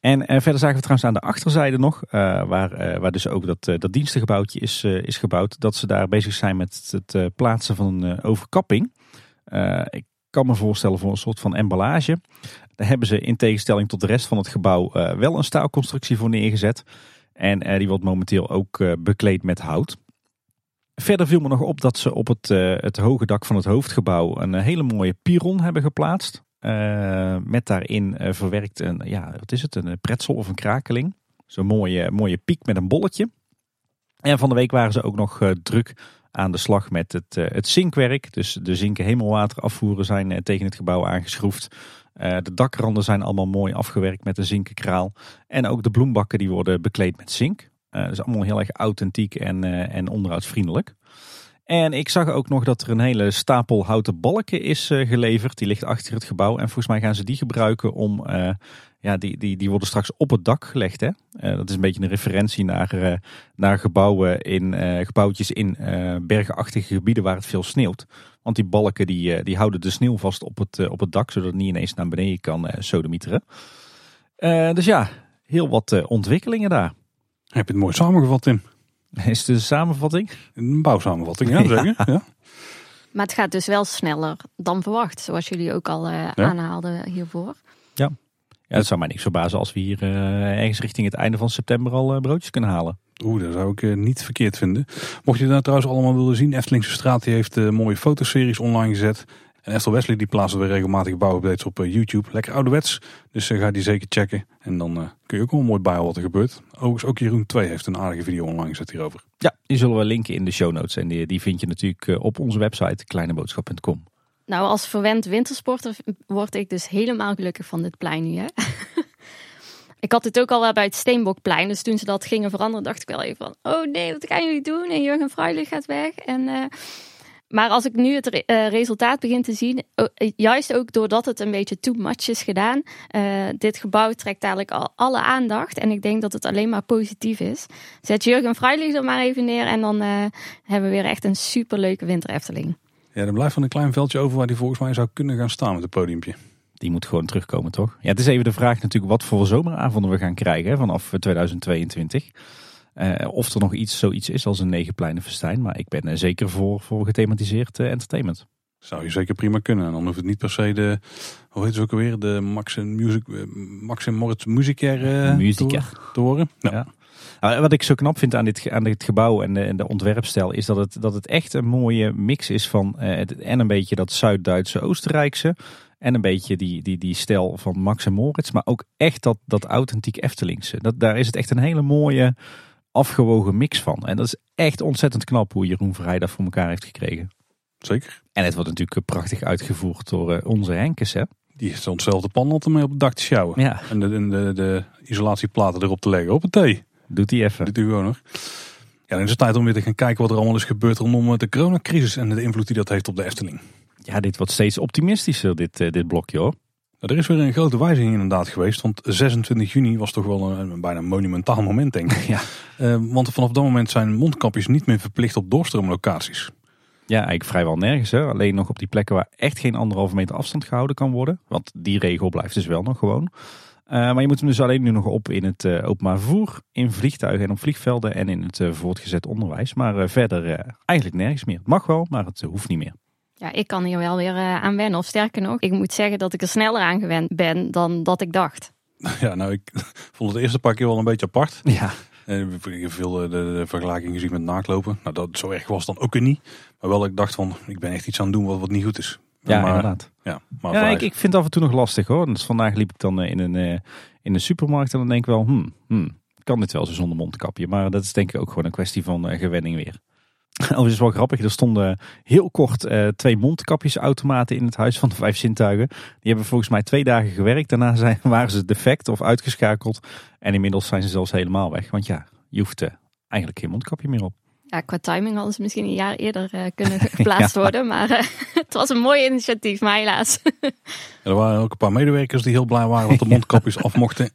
En uh, verder zagen we trouwens aan de achterzijde nog, uh, waar, waar dus ook dat, dat dienstengebouwtje is, is gebouwd, dat ze daar bezig zijn met het plaatsen van een overkapping. ik kan me voorstellen voor een soort van emballage. Daar hebben ze in tegenstelling tot de rest van het gebouw wel een staalconstructie voor neergezet. En die wordt momenteel ook bekleed met hout. Verder viel me nog op dat ze op het, het hoge dak van het hoofdgebouw een eh, hele mooie piron hebben geplaatst. Uh, met daarin uh, verwerkt een, ja, wat is het, een pretzel of een krakeling. Zo'n mooie, mooie piek met een bolletje. En van de week waren ze ook nog druk aan de slag met het, het zinkwerk. Dus de zinken hemelwater afvoeren zijn tegen het gebouw aangeschroefd. de dakranden zijn allemaal mooi afgewerkt met een zinkenkraal. En ook de bloembakken die worden bekleed met zink. Dat is allemaal heel erg authentiek en, en onderhoudsvriendelijk. En ik zag ook nog dat er een hele stapel houten balken is uh, geleverd. Die ligt achter het gebouw. En volgens mij gaan ze die gebruiken om. ja, die, die, die worden straks op het dak gelegd. Hè? dat is een beetje een referentie naar, naar gebouwen in, gebouwtjes in bergenachtige gebieden waar het veel sneeuwt. Want die balken die, die houden de sneeuw vast op het, op het dak, zodat het niet ineens naar beneden kan sodemieteren. dus ja, heel wat ontwikkelingen daar. Heb je het mooi samengevat, Tim? Is het een samenvatting? Een bouwsamenvatting, ja, zeker. Ja. Maar het gaat dus wel sneller dan verwacht, zoals jullie ook al uh, aanhaalden hiervoor. Ja. ja, het zou mij niks verbazen als we hier uh, ergens richting het einde van september al uh, broodjes kunnen halen. Oeh, dat zou ik niet verkeerd vinden. Mocht je dat trouwens allemaal willen zien, Eftelingse Straat die heeft mooie fotoseries online gezet. En Esther Wesley die plaatst weer regelmatig bouwupdates op uh, YouTube. Lekker ouderwets. Dus uh, ga die zeker checken. En dan uh, kun je ook wel mooi bij wat er gebeurt. Overigens ook Jeroen 2 heeft een aardige video online gezet hierover. Ja, die zullen we linken in de show notes. En die, die vind je natuurlijk op onze website kleineboodschap.com. Nou, als verwend wintersporter word ik dus helemaal gelukkig van dit plein nu. Hè? ik had dit ook al wel bij het Steenbokplein. Dus toen ze dat gingen veranderen, dacht ik wel even van... Oh nee, wat gaan jullie doen? En Jurgen Freilich gaat weg. En, uh, maar als ik nu het re uh, resultaat begin te zien... juist ook doordat het een beetje too much is gedaan... Uh, dit gebouw trekt eigenlijk al alle aandacht. En ik denk dat het alleen maar positief is. Zet Jurgen Freilich er maar even neer... en dan hebben we weer echt een superleuke winter Efteling. Ja, er blijft van een klein veldje over waar hij volgens mij zou kunnen gaan staan met het podiumpje. Die moet gewoon terugkomen, toch? Ja, het is even de vraag natuurlijk wat voor zomeravonden we gaan krijgen vanaf 2022. Uh, of er nog iets zoiets is als een negenpleinen festijn. Maar ik ben er zeker voor, voor gethematiseerd uh, entertainment. Zou je zeker prima kunnen. En dan hoeft het niet per se de, hoe heet het ook alweer, de Max en, Music, Max en Moritz Musiker. Te, horen. Ja. ja. Nou, wat ik zo knap vind aan dit, aan dit gebouw en de, en de ontwerpstijl is dat het, dat het echt een mooie mix is van uh, en een beetje dat Zuid-Duitse Oostenrijkse en een beetje die, die, die stijl van Max en Moritz, maar ook echt dat, dat authentiek Eftelingse. Dat, daar is het echt een hele mooie afgewogen mix van. En dat is echt ontzettend knap hoe Jeroen Vrij dat voor elkaar heeft gekregen. Zeker. En het wordt natuurlijk prachtig uitgevoerd door uh, onze Henkes, hè? Die heeft hetzelfde pan mee op het dak te sjouwen. Ja. En de, de, de isolatieplaten erop te leggen. Op het thee. Doet hij even. Doet hij gewoon nog. Ja, dan is het tijd om weer te gaan kijken wat er allemaal is gebeurd rondom de coronacrisis en de invloed die dat heeft op de Efteling. Ja, dit wordt steeds optimistischer, dit, uh, dit blokje hoor. Er is weer een grote wijziging inderdaad geweest. Want 26 juni was toch wel een, een bijna monumentaal moment, denk ik. Ja. Uh, want vanaf dat moment zijn mondkapjes niet meer verplicht op doorstroomlocaties. Ja, eigenlijk vrijwel nergens. Hè. Alleen nog op die plekken waar echt geen anderhalve meter afstand gehouden kan worden. Want die regel blijft dus wel nog gewoon. Uh, maar je moet hem dus alleen nu nog op in het uh, openbaar vervoer, in vliegtuigen en op vliegvelden en in het voortgezet onderwijs. Maar verder eigenlijk nergens meer. Het mag wel, maar het hoeft niet meer. Ja, ik kan hier wel weer aan wennen. Of sterker nog, ik moet zeggen dat ik er sneller aan gewend ben dan dat ik dacht. Ja, nou, ik vond het eerste paar keer wel een beetje apart. Ja. En ik heb veel de, de vergelijking gezien met naaktlopen. Nou, dat, zo erg was dan ook weer niet. Maar wel, ik dacht van, ik ben echt iets aan het doen wat, wat niet goed is. Ja, maar, inderdaad. Ja, maar ja ik, ik vind het af en toe nog lastig hoor. Dus vandaag liep ik dan in een, in een supermarkt en dan denk ik wel, hmm, hmm, kan dit wel zo zonder mondkapje? Maar dat is denk ik ook gewoon een kwestie van gewenning weer. Overigens is wel grappig, er stonden heel kort uh, twee mondkapjesautomaten in het Huis van de Vijf Zintuigen. Die hebben volgens mij twee dagen gewerkt. Daarna zijn, waren ze defect of uitgeschakeld. En inmiddels zijn ze zelfs helemaal weg. Want ja, je hoeft uh, eigenlijk geen mondkapje meer op. Ja, qua timing hadden ze misschien een jaar eerder uh, kunnen geplaatst ja. worden. Maar het was een mooi initiatief, maar helaas. Ja, er waren ook een paar medewerkers die heel blij waren dat de mondkapjes af mochten.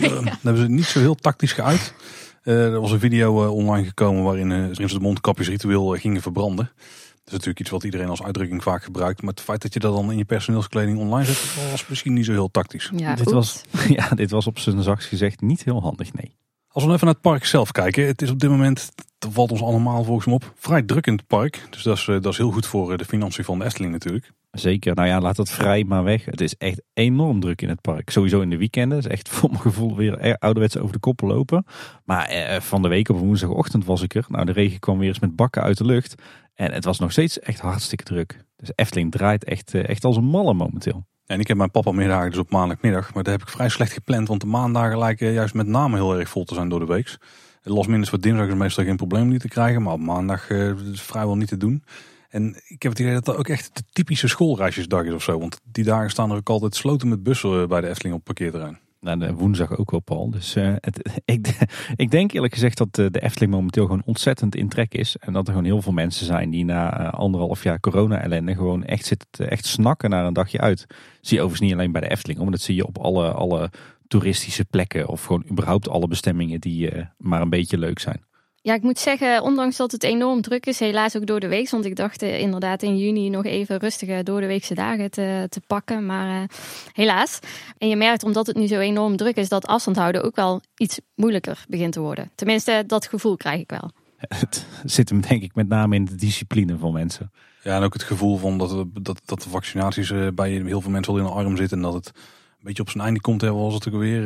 ja. Dat hebben ze niet zo heel tactisch geuit. Uh, er was een video uh, online gekomen waarin, uh, ze de mondkapjes ritueel gingen verbranden. Dat is natuurlijk iets wat iedereen als uitdrukking vaak gebruikt. Maar het feit dat je dat dan in je personeelskleding online zet, was misschien niet zo heel tactisch. Ja, dit, was, ja, dit was op zijn zachtst gezegd niet heel handig, nee. Als we even naar het park zelf kijken. Het is op dit moment, dat valt ons allemaal volgens mij op, vrij druk in het park. Dus dat is, dat is heel goed voor de financiën van de Efteling natuurlijk. Zeker. Nou ja, laat het vrij maar weg. Het is echt enorm druk in het park. Sowieso in de weekenden. Het is echt voor mijn gevoel weer ouderwets over de koppen lopen. Maar eh, van de week op woensdagochtend was ik er. Nou, de regen kwam weer eens met bakken uit de lucht. En het was nog steeds echt hartstikke druk. Dus Efteling draait echt, eh, echt als een malle momenteel. En ik heb mijn papa middagen dus op maandagmiddag. Maar dat heb ik vrij slecht gepland. Want de maandagen lijken juist met name heel erg vol te zijn door de week. Los minus voor dinsdag is meestal geen probleem niet te krijgen. Maar op maandag uh, is vrijwel niet te doen. En ik heb het idee dat dat ook echt de typische schoolreisjesdag is of zo. Want die dagen staan er ook altijd sloten met bussen bij de Efteling op parkeerterrein. Nou, de woensdag ook wel, Paul. Dus het, ik, ik denk eerlijk gezegd dat de Efteling momenteel gewoon ontzettend in trek is. En dat er gewoon heel veel mensen zijn die na anderhalf jaar corona-ellende gewoon echt zitten echt snakken naar een dagje uit. Zie je overigens niet alleen bij de Efteling, maar dat zie je op alle, alle toeristische plekken. Of gewoon überhaupt alle bestemmingen die uh, maar een beetje leuk zijn. Ja, ik moet zeggen, ondanks dat het enorm druk is, helaas ook door de week. Want ik dacht uh, inderdaad in juni nog even rustige door de weekse dagen te, te pakken. Maar uh, helaas. En je merkt, omdat het nu zo enorm druk is, dat afstand houden ook wel iets moeilijker begint te worden. Tenminste, dat gevoel krijg ik wel. Het zit hem denk ik met name in de discipline van mensen. Ja, en ook het gevoel van dat, dat, dat de vaccinaties uh, bij heel veel mensen al in de arm zitten. En dat het een beetje op zijn einde komt. Hè, was het ook weer.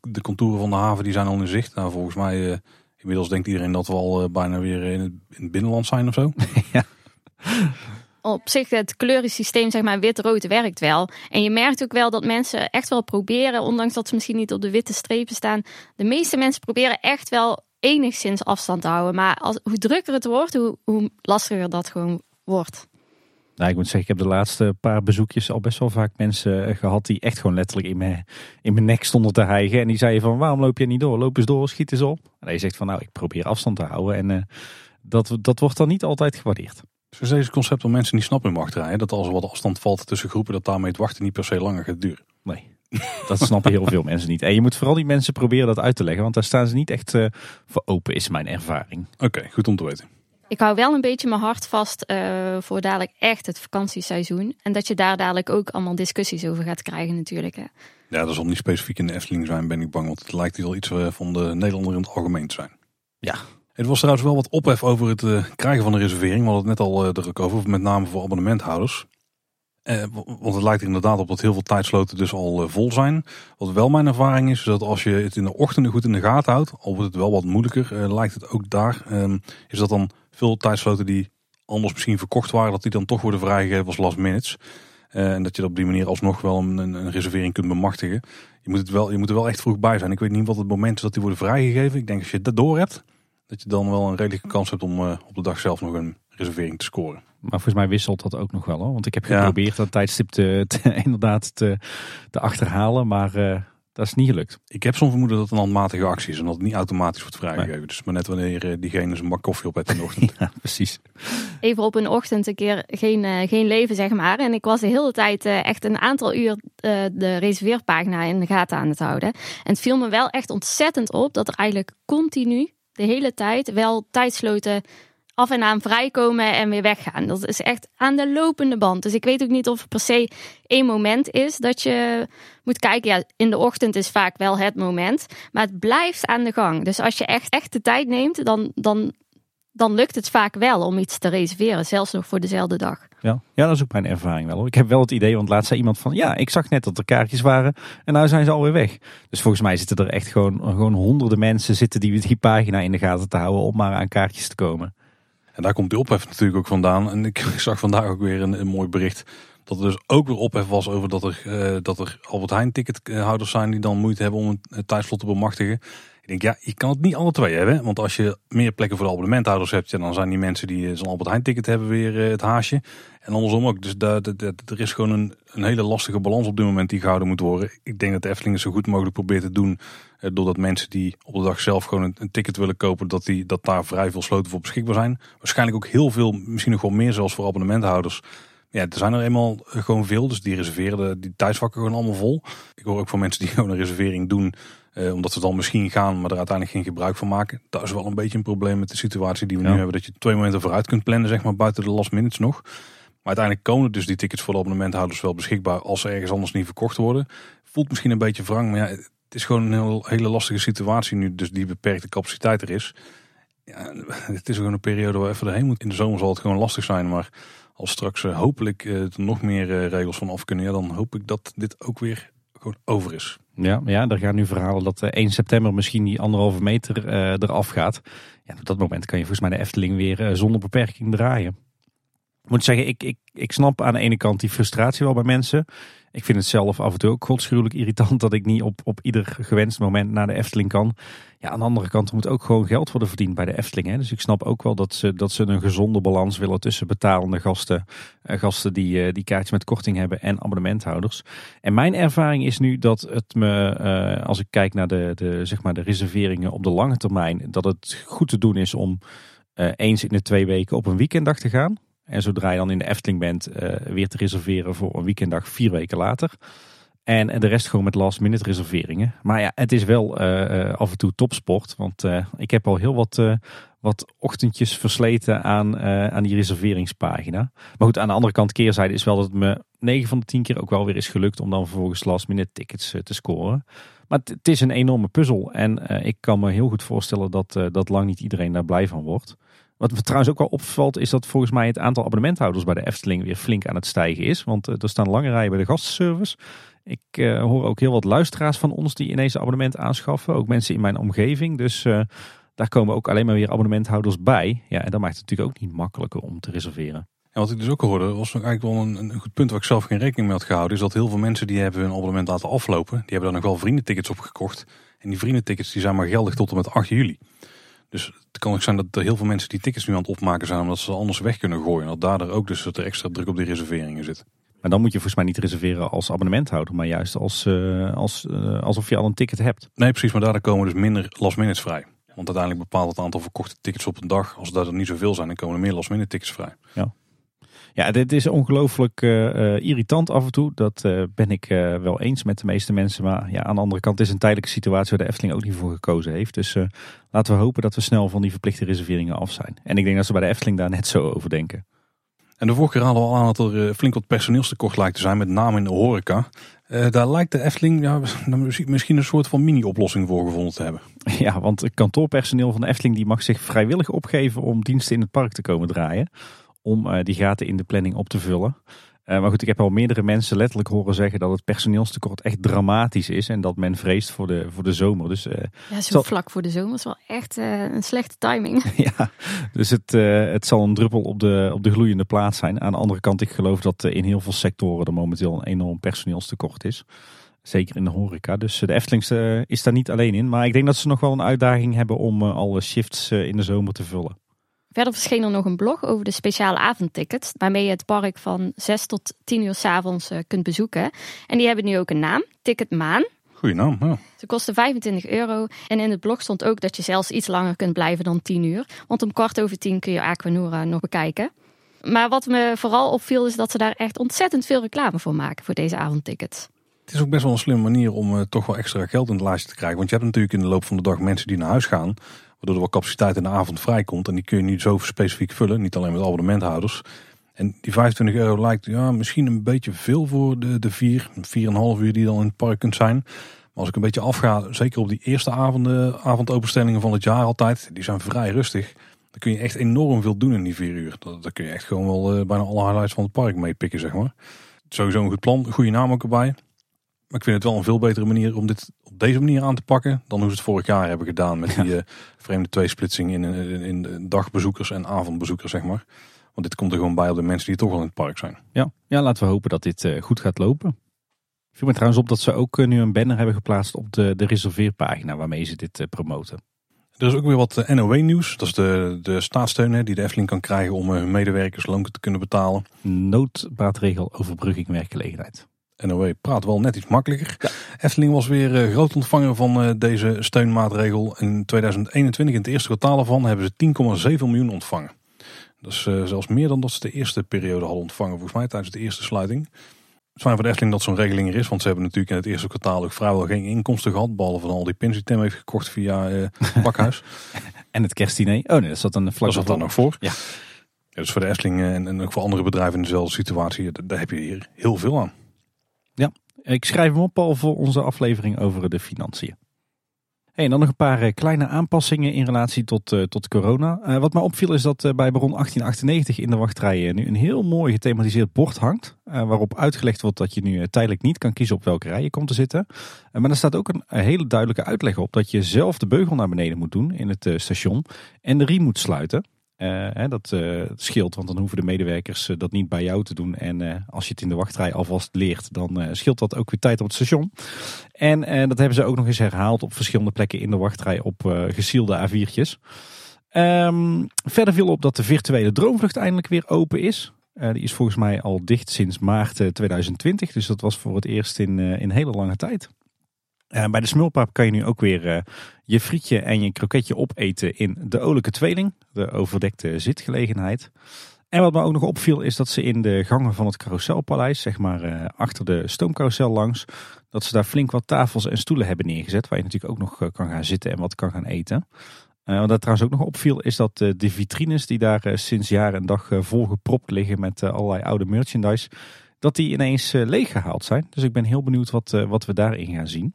de contouren van de haven die zijn al in zicht. Nou, volgens mij Inmiddels denkt iedereen dat we al uh, bijna weer in het, in het, binnenland zijn of zo. ja. Op zich, het kleurensysteem, zeg maar, wit-rood werkt wel. En je merkt ook wel dat mensen echt wel proberen, ondanks dat ze misschien niet op de witte strepen staan. De meeste mensen proberen echt wel enigszins afstand te houden. Maar als, hoe drukker het wordt, hoe, hoe lastiger dat gewoon wordt. Nou, ik moet zeggen, ik heb de laatste paar bezoekjes al best wel vaak mensen eh, gehad die echt gewoon letterlijk in mijn, in mijn nek stonden te hijgen. En die zeiden van, waarom loop je niet door? Loop eens door, schiet eens op. En je zegt van, nou, ik probeer afstand te houden. En uh, dat, dat wordt dan niet altijd gewaardeerd. Dus is deze concept om mensen niet snappen in wachtrij. Dat als er wat afstand valt tussen groepen, dat daarmee het wachten niet per se langer gaat duren. Nee, dat snappen heel veel mensen niet. En je moet vooral die mensen proberen dat uit te leggen. Want daar staan ze niet echt uh, voor open, is mijn ervaring. Oké, goed om te weten. Ik hou wel een beetje mijn hart vast uh, voor dadelijk echt het vakantieseizoen. En dat je daar dadelijk ook allemaal discussies over gaat krijgen natuurlijk. Hè. Ja, dat zal niet specifiek in de Efteling zijn, ben ik bang. Want het lijkt hier wel iets eh, van de Nederlander in het algemeen te zijn. Ja. Het was trouwens wel wat ophef over het uh, krijgen van een reservering. We hadden het net al uh, ook over, met name voor abonnementhouders. Eh, want het lijkt er inderdaad op dat heel veel tijdsloten dus al vol zijn. Wat wel mijn ervaring is, is dat als je het in de ochtend goed in de gaten houdt, al wordt het wel wat moeilijker, lijkt het ook daar, ehm, is dat dan veel tijdsloten die anders misschien verkocht waren, dat die dan toch worden vrijgegeven als last minutes. Uh, en dat je op die manier alsnog wel een, een, reservering kunt bemachtigen. Je moet, het wel, je moet er wel echt vroeg bij zijn. Ik weet niet wat het moment is dat die worden vrijgegeven. Ik denk als je dat door hebt, dat je dan wel een redelijke kans hebt om uh, op de dag zelf nog een reservering te scoren. Maar volgens mij wisselt dat ook nog wel hoor. Want ik heb geprobeerd ja. dat tijdstip te, te, inderdaad te, te achterhalen. Maar uh, dat is niet gelukt. Ik heb soms vermoeden dat het een handmatige actie is en dat het niet automatisch wordt vrijgegeven. Nee. Dus maar net wanneer uh, diegene zijn bak koffie op heeft in de ochtend. ja, precies. Even op een ochtend een keer geen, uh, geen leven, zeg maar. En ik was de hele tijd uh, echt een aantal uur de reserveerpagina in de gaten aan het houden. En het viel me wel echt ontzettend op dat er eigenlijk continu de hele tijd wel tijdsloten af en aan vrijkomen en weer weggaan. Dat is echt aan de lopende band. Dus ik weet ook niet of er per se één moment is dat je moet kijken. Ja, in de ochtend is vaak wel het moment, maar het blijft aan de gang. Dus als je echt, echt de tijd neemt, dan, dan, dan lukt het vaak wel om iets te reserveren, zelfs nog voor dezelfde dag. Ja, ja dat is ook mijn ervaring wel. Ik heb wel het idee, want laatst zei iemand van, ja, ik zag net dat er kaartjes waren en nou zijn ze alweer weg. Dus volgens mij zitten er echt gewoon, gewoon honderden mensen zitten die die pagina in de gaten te houden om maar aan kaartjes te komen. En daar komt die ophef natuurlijk ook vandaan. En ik zag vandaag ook weer een, een mooi bericht. Dat er dus ook weer ophef was over dat er, uh, dat er Albert Heijn tickethouders zijn die dan moeite hebben om een tijdslot te bemachtigen. Ik denk, ja, je kan het niet alle twee hebben. Want als je meer plekken voor de abonnementhouders hebt, ja, dan zijn die mensen die zo'n Albert Heijn ticket hebben weer uh, het haasje. En andersom ook. Dus daar, er is gewoon een, een hele lastige balans op dit moment die gehouden moet worden. Ik denk dat de Efteling het zo goed mogelijk probeert te doen. Uh, doordat mensen die op de dag zelf gewoon een, ticket willen kopen, dat, die, dat daar vrij veel sloten voor beschikbaar zijn. Waarschijnlijk ook heel veel, misschien nog wel meer zelfs voor abonnementhouders. Ja, er zijn er eenmaal gewoon veel, dus die reserveren die tijdsvakken gewoon allemaal vol. Ik hoor ook van mensen die gewoon een reservering doen uh, omdat ze dan misschien gaan, maar er uiteindelijk geen gebruik van maken. Dat is wel een beetje een probleem met de situatie die we nu hebben. Dat je twee momenten vooruit kunt plannen, zeg maar, buiten de last minutes nog. Maar uiteindelijk komen dus die tickets voor de abonnementhouders wel beschikbaar als ze ergens anders niet verkocht worden. Voelt misschien een beetje wrang, maar ja, het is gewoon een heel, hele lastige situatie nu, dus die beperkte capaciteit er is. Ja, het is gewoon een periode waar even erheen moet. In de zomer zal het gewoon lastig zijn, maar als straks uh, hopelijk uh, er nog meer regels van af kunnen, ja, dan hoop ik dat dit ook weer gewoon over is. Ja, ja, er gaan nu verhalen dat 1 september misschien die anderhalve meter uh, eraf gaat. Ja, op dat moment kan je volgens mij de Efteling weer uh, zonder beperking draaien. Ik moet zeggen, ik, ik, ik snap aan de ene kant die frustratie wel bij mensen. Ik vind het zelf af en toe ook godschuwelijk irritant dat ik niet op, op ieder gewenst moment naar de Efteling kan. Ja, aan de andere kant moet ook gewoon geld worden verdiend bij de Efteling. Hè. Dus ik snap ook wel dat ze, dat ze een gezonde balans willen tussen betalende gasten, uh, gasten die, uh, die kaartjes met korting hebben en abonnementhouders. En mijn ervaring is nu dat het me, uh, als ik kijk naar de, de, zeg maar de reserveringen op de lange termijn, dat het goed te doen is om eens in de twee weken op een weekenddag te gaan. En zodra je dan in de Efteling bent, weer te reserveren voor een weekenddag vier weken later. En de rest gewoon met last minute reserveringen. Maar ja, het is wel uh, af en toe topsport. Want uh, ik heb al heel wat, wat ochtendjes versleten aan, aan die reserveringspagina. Maar goed, aan de andere kant keerzijde is wel dat het me 9 van de 10 keer ook wel weer is gelukt om dan vervolgens last minute tickets te scoren. Maar het is een enorme puzzel. En ik kan me heel goed voorstellen dat, dat lang niet iedereen daar blij van wordt. Wat me trouwens ook wel opvalt is dat volgens mij het aantal abonnementhouders bij de Efteling weer flink aan het stijgen is. Want er staan lange rijen bij de gastenservice. Ik uh, hoor ook heel wat luisteraars van ons die ineens een abonnement aanschaffen. Ook mensen in mijn omgeving. Dus uh, daar komen ook alleen maar weer abonnementhouders bij. Ja, en dat maakt het natuurlijk ook niet makkelijker om te reserveren. En wat ik dus ook hoorde, was eigenlijk wel een, een goed punt waar ik zelf geen rekening mee had gehouden. Is dat heel veel mensen die hebben hun abonnement laten aflopen. Die hebben dan nog wel vriendentickets opgekocht. En die vriendentickets die zijn maar geldig tot en met 8 juli. Dus het kan ook zijn dat er heel veel mensen die tickets nu aan het opmaken zijn omdat ze anders weg kunnen gooien. En dat daardoor ook dus dat er extra druk op die reserveringen zit. Maar dan moet je volgens mij niet reserveren als abonnementhouder, maar juist als, uh, als, uh, alsof je al een ticket hebt. Nee, precies, maar daardoor komen dus minder last minutes vrij. Want uiteindelijk bepaalt het aantal verkochte tickets op een dag. Als dat er niet zoveel zijn, dan komen er meer last minute tickets vrij. Ja. Ja, dit is ongelooflijk uh, irritant af en toe. Dat uh, ben ik wel eens met de meeste mensen. Maar ja, aan de andere kant is een tijdelijke situatie waar de Efteling ook niet voor gekozen heeft. Dus laten we hopen dat we snel van die verplichte reserveringen af zijn. En ik denk dat ze bij de Efteling daar net zo over denken. En de vorige keer hadden we al aan dat er flink wat personeelstekort lijkt te zijn, met name in de horeca. daar lijkt de Efteling ja, misschien een soort van mini-oplossing voor gevonden te hebben. Ja, want het kantoorpersoneel van de Efteling die mag zich vrijwillig opgeven om diensten in het park te komen draaien om uh, die gaten in de planning op te vullen. Uh, maar goed, ik heb al meerdere mensen letterlijk horen zeggen dat het personeelstekort echt dramatisch is. En dat men vreest voor de, voor de zomer. Dus, uh, ja, zo vlak voor de zomer is wel echt een slechte timing. ja, dus het, het zal een druppel op de, op de gloeiende plaats zijn. Aan de andere kant, ik geloof dat in heel veel sectoren er momenteel een enorm personeelstekort is. Zeker in de horeca. Dus de Eftelings is daar niet alleen in. Maar ik denk dat ze nog wel een uitdaging hebben om alle shifts in de zomer te vullen. Verder verscheen er nog een blog over de speciale avondtickets, waarmee je het park van 6 tot 10 uur s avonds uh, kunt bezoeken. En die hebben nu ook een naam, Ticket Maan. Goeie naam, ja. Ze kosten 25 euro. En in het blog stond ook dat je zelfs iets langer kunt blijven dan 10 uur. Want om kwart over 10 kun je Aquanura nog bekijken. Maar wat me vooral opviel is dat ze daar echt ontzettend veel reclame voor maken voor deze avondtickets. Het is ook best wel een slimme manier om uh, toch wel extra geld in het lijstje te krijgen. Want je hebt natuurlijk in de loop van de dag mensen die naar huis gaan. Waardoor er wat capaciteit in de avond vrijkomt. En die kun je niet zo specifiek vullen. Niet alleen met abonnementhouders. En die 25 euro lijkt ja, misschien een beetje veel voor de, de vier, 4,5 uur die dan in het park kunt zijn. Maar als ik een beetje afga, zeker op die eerste avonden, avondopenstellingen van het jaar altijd, die zijn vrij rustig. Dan kun je echt enorm veel doen in die vier uur. Dan kun je echt gewoon wel uh, bijna alle highlights van het park meepikken, zeg maar. Sowieso een goed plan, goede naam ook erbij. Maar ik vind het wel een veel betere manier om dit op deze manier aan te pakken dan hoe ze het vorig jaar hebben gedaan met die uh, vreemde tweesplitsing in, in, in dagbezoekers en avondbezoekers, zeg maar. Want dit komt er gewoon bij op de mensen die toch al in het park zijn. Ja, ja laten we hopen dat dit uh, goed gaat lopen. Ik viel me trouwens op dat ze ook uh, nu een banner hebben geplaatst op de, de reserveerpagina waarmee ze dit promoten. Er is ook weer wat NOW-nieuws. Dat is de, de staatssteun hè, die de Efteling kan krijgen om hun medewerkers loon te kunnen betalen. Noodbaatregel overbrugging werkgelegenheid. NOW praat wel net iets makkelijker. Ja. Efteling was weer uh, groot ontvanger van uh, deze steunmaatregel. In 2021, in het eerste kwartaal ervan, hebben ze 10,7 miljoen ontvangen. Dat is uh, zelfs meer dan dat ze de eerste periode hadden ontvangen, volgens mij tijdens de eerste sluiting. Het is fijn voor de Efteling dat zo'n regeling er is, want ze hebben natuurlijk in het eerste kwartaal ook vrijwel geen inkomsten gehad. Behalve van al die pins die Tim heeft gekocht via uh, Bakhuis. en het kerstdiner. Oh nee, dat zat dan vlak Dat zat dan nog voor. Ja. ja. dus voor de Efteling en, en ook voor andere bedrijven in dezelfde situatie, daar heb je hier heel veel aan. Ja, ik schrijf hem op al voor onze aflevering over de financiën. En dan nog een paar eh, kleine aanpassingen in relatie tot, uh, tot corona. Uh, wat mij opviel is dat bij Baron 1898 in de wachtrij nu een heel mooi gethematiseerd bord hangt. waarop uitgelegd wordt dat je nu tijdelijk niet kan kiezen op welke rij je komt te zitten. maar er staat ook een, hele duidelijke uitleg op dat je zelf de beugel naar beneden moet doen in het station. En de riem moet sluiten. Uh, dat uh, scheelt, want dan hoeven de medewerkers uh, dat niet bij jou te doen. En als je het in de wachtrij alvast leert, dan scheelt dat ook weer tijd op het station. En dat hebben ze ook nog eens herhaald op verschillende plekken in de wachtrij op gesielde A4'tjes. Um, verder viel op dat de virtuele droomvlucht eindelijk weer open is. die is volgens mij al dicht sinds maart 2020. Dus dat was voor het eerst in, in hele lange tijd. Uh, bij de smulpaap kan je nu ook weer uh, je frietje en je kroketje opeten in de olijke tweeling, de overdekte zitgelegenheid. En wat me ook nog opviel is dat ze in de gangen van het carouselpaleis, zeg maar uh, achter de stoomcarousel langs, dat ze daar flink wat tafels en stoelen hebben neergezet, waar je natuurlijk ook nog kan gaan zitten en wat kan gaan eten. wat dat trouwens ook nog opviel is dat de vitrines die daar sinds jaar en dag volgepropt liggen met allerlei oude merchandise, dat die ineens leeggehaald zijn. Dus ik ben heel benieuwd wat, wat we daarin gaan zien.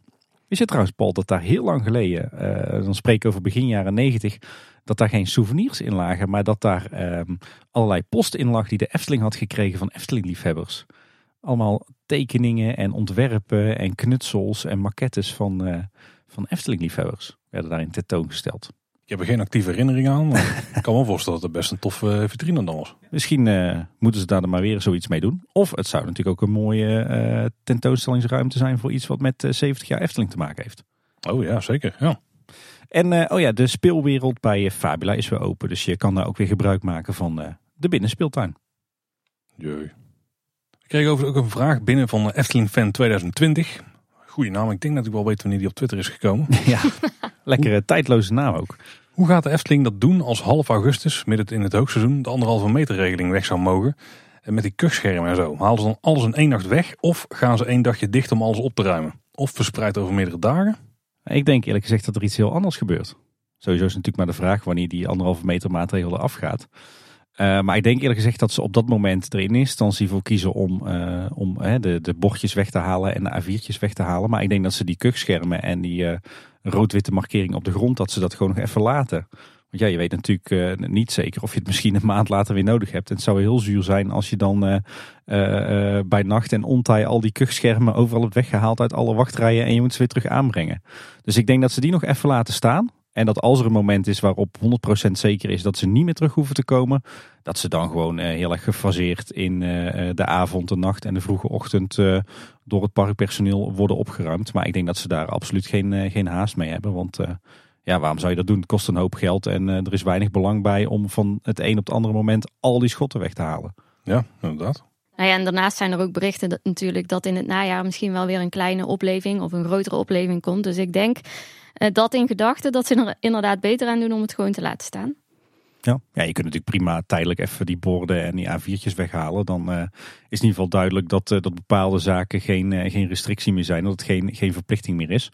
Je zit trouwens, Paul, dat daar heel lang geleden, uh, dan spreek ik over begin jaren negentig, dat daar geen souvenirs in lagen, maar dat daar uh, allerlei post in lag die de Efteling had gekregen van Efteling-liefhebbers. Allemaal tekeningen en ontwerpen en knutsels en maquettes van, uh, van Efteling-liefhebbers werden daarin tentoongesteld. Ik heb er geen actieve herinnering aan, maar ik kan me voorstellen dat het best een toffe vitrine dan was. Misschien uh, moeten ze daar dan maar weer zoiets mee doen. Of het zou natuurlijk ook een mooie uh, tentoonstellingsruimte zijn voor iets wat met 70 jaar Efteling te maken heeft. Oh ja, zeker. Ja. En eh, oh ja, de speelwereld bij eh, Fabula is weer open. Dus je kan daar ook weer gebruik maken van eh, de binnenspeeltuin. Jee. Ik kreeg ook een vraag binnen van Efteling Fan 2020. Goeie naam, ik denk dat ik wel weet wanneer die op Twitter is gekomen. ja, lekkere tijdloze naam ook. Hoe gaat de Efteling dat doen als half augustus, midden in het hoogseizoen, de anderhalve meter regeling weg zou mogen? En met die kuchschermen en zo. Halen ze dan alles in één nacht weg of gaan ze één dagje dicht om alles op te ruimen? Of verspreid over meerdere dagen? Ik denk eerlijk gezegd dat er iets heel anders gebeurt. Sowieso is natuurlijk maar de vraag wanneer die anderhalve meter maatregel eraf gaat. Uh, maar ik denk eerlijk gezegd dat ze op dat moment er in instantie voor kiezen om, uh, om uh, de, de bordjes weg te halen en de A4'tjes weg te halen. Maar ik denk dat ze die kuchschermen en die rood-witte markering op de grond, dat ze dat gewoon nog even laten. Want ja, je weet natuurlijk niet zeker of je het misschien een maand later weer nodig hebt. En het zou heel zuur zijn als je dan bij nacht en ontij al die kuchschermen overal hebt weggehaald uit alle wachtrijen en je moet ze weer terug aanbrengen. Dus ik denk dat ze die nog even laten staan. En dat als er een moment is waarop 100% zeker is dat ze niet meer terug hoeven te komen, dat ze dan gewoon uh, heel erg gefaseerd in uh, de avond, de nacht en de vroege ochtend uh, door het parkpersoneel worden opgeruimd. Maar ik denk dat ze daar absoluut geen, geen haast mee hebben. Want ja, waarom zou je dat doen? Het kost een hoop geld en er is weinig belang bij om van het een op het andere moment al die schotten weg te halen. Ja, inderdaad. Nou ja, en daarnaast zijn er ook berichten dat, natuurlijk dat in het najaar misschien wel weer een kleine opleving of een grotere opleving komt. Dus ik denk dat in gedachten dat ze er inderdaad beter aan doen om het gewoon te laten staan. Ja. ja, je kunt natuurlijk prima tijdelijk even die borden en die A4'tjes weghalen. Dan uh, is in ieder geval duidelijk dat, uh, dat bepaalde zaken geen, geen restrictie meer zijn. Dat het geen, geen verplichting meer is.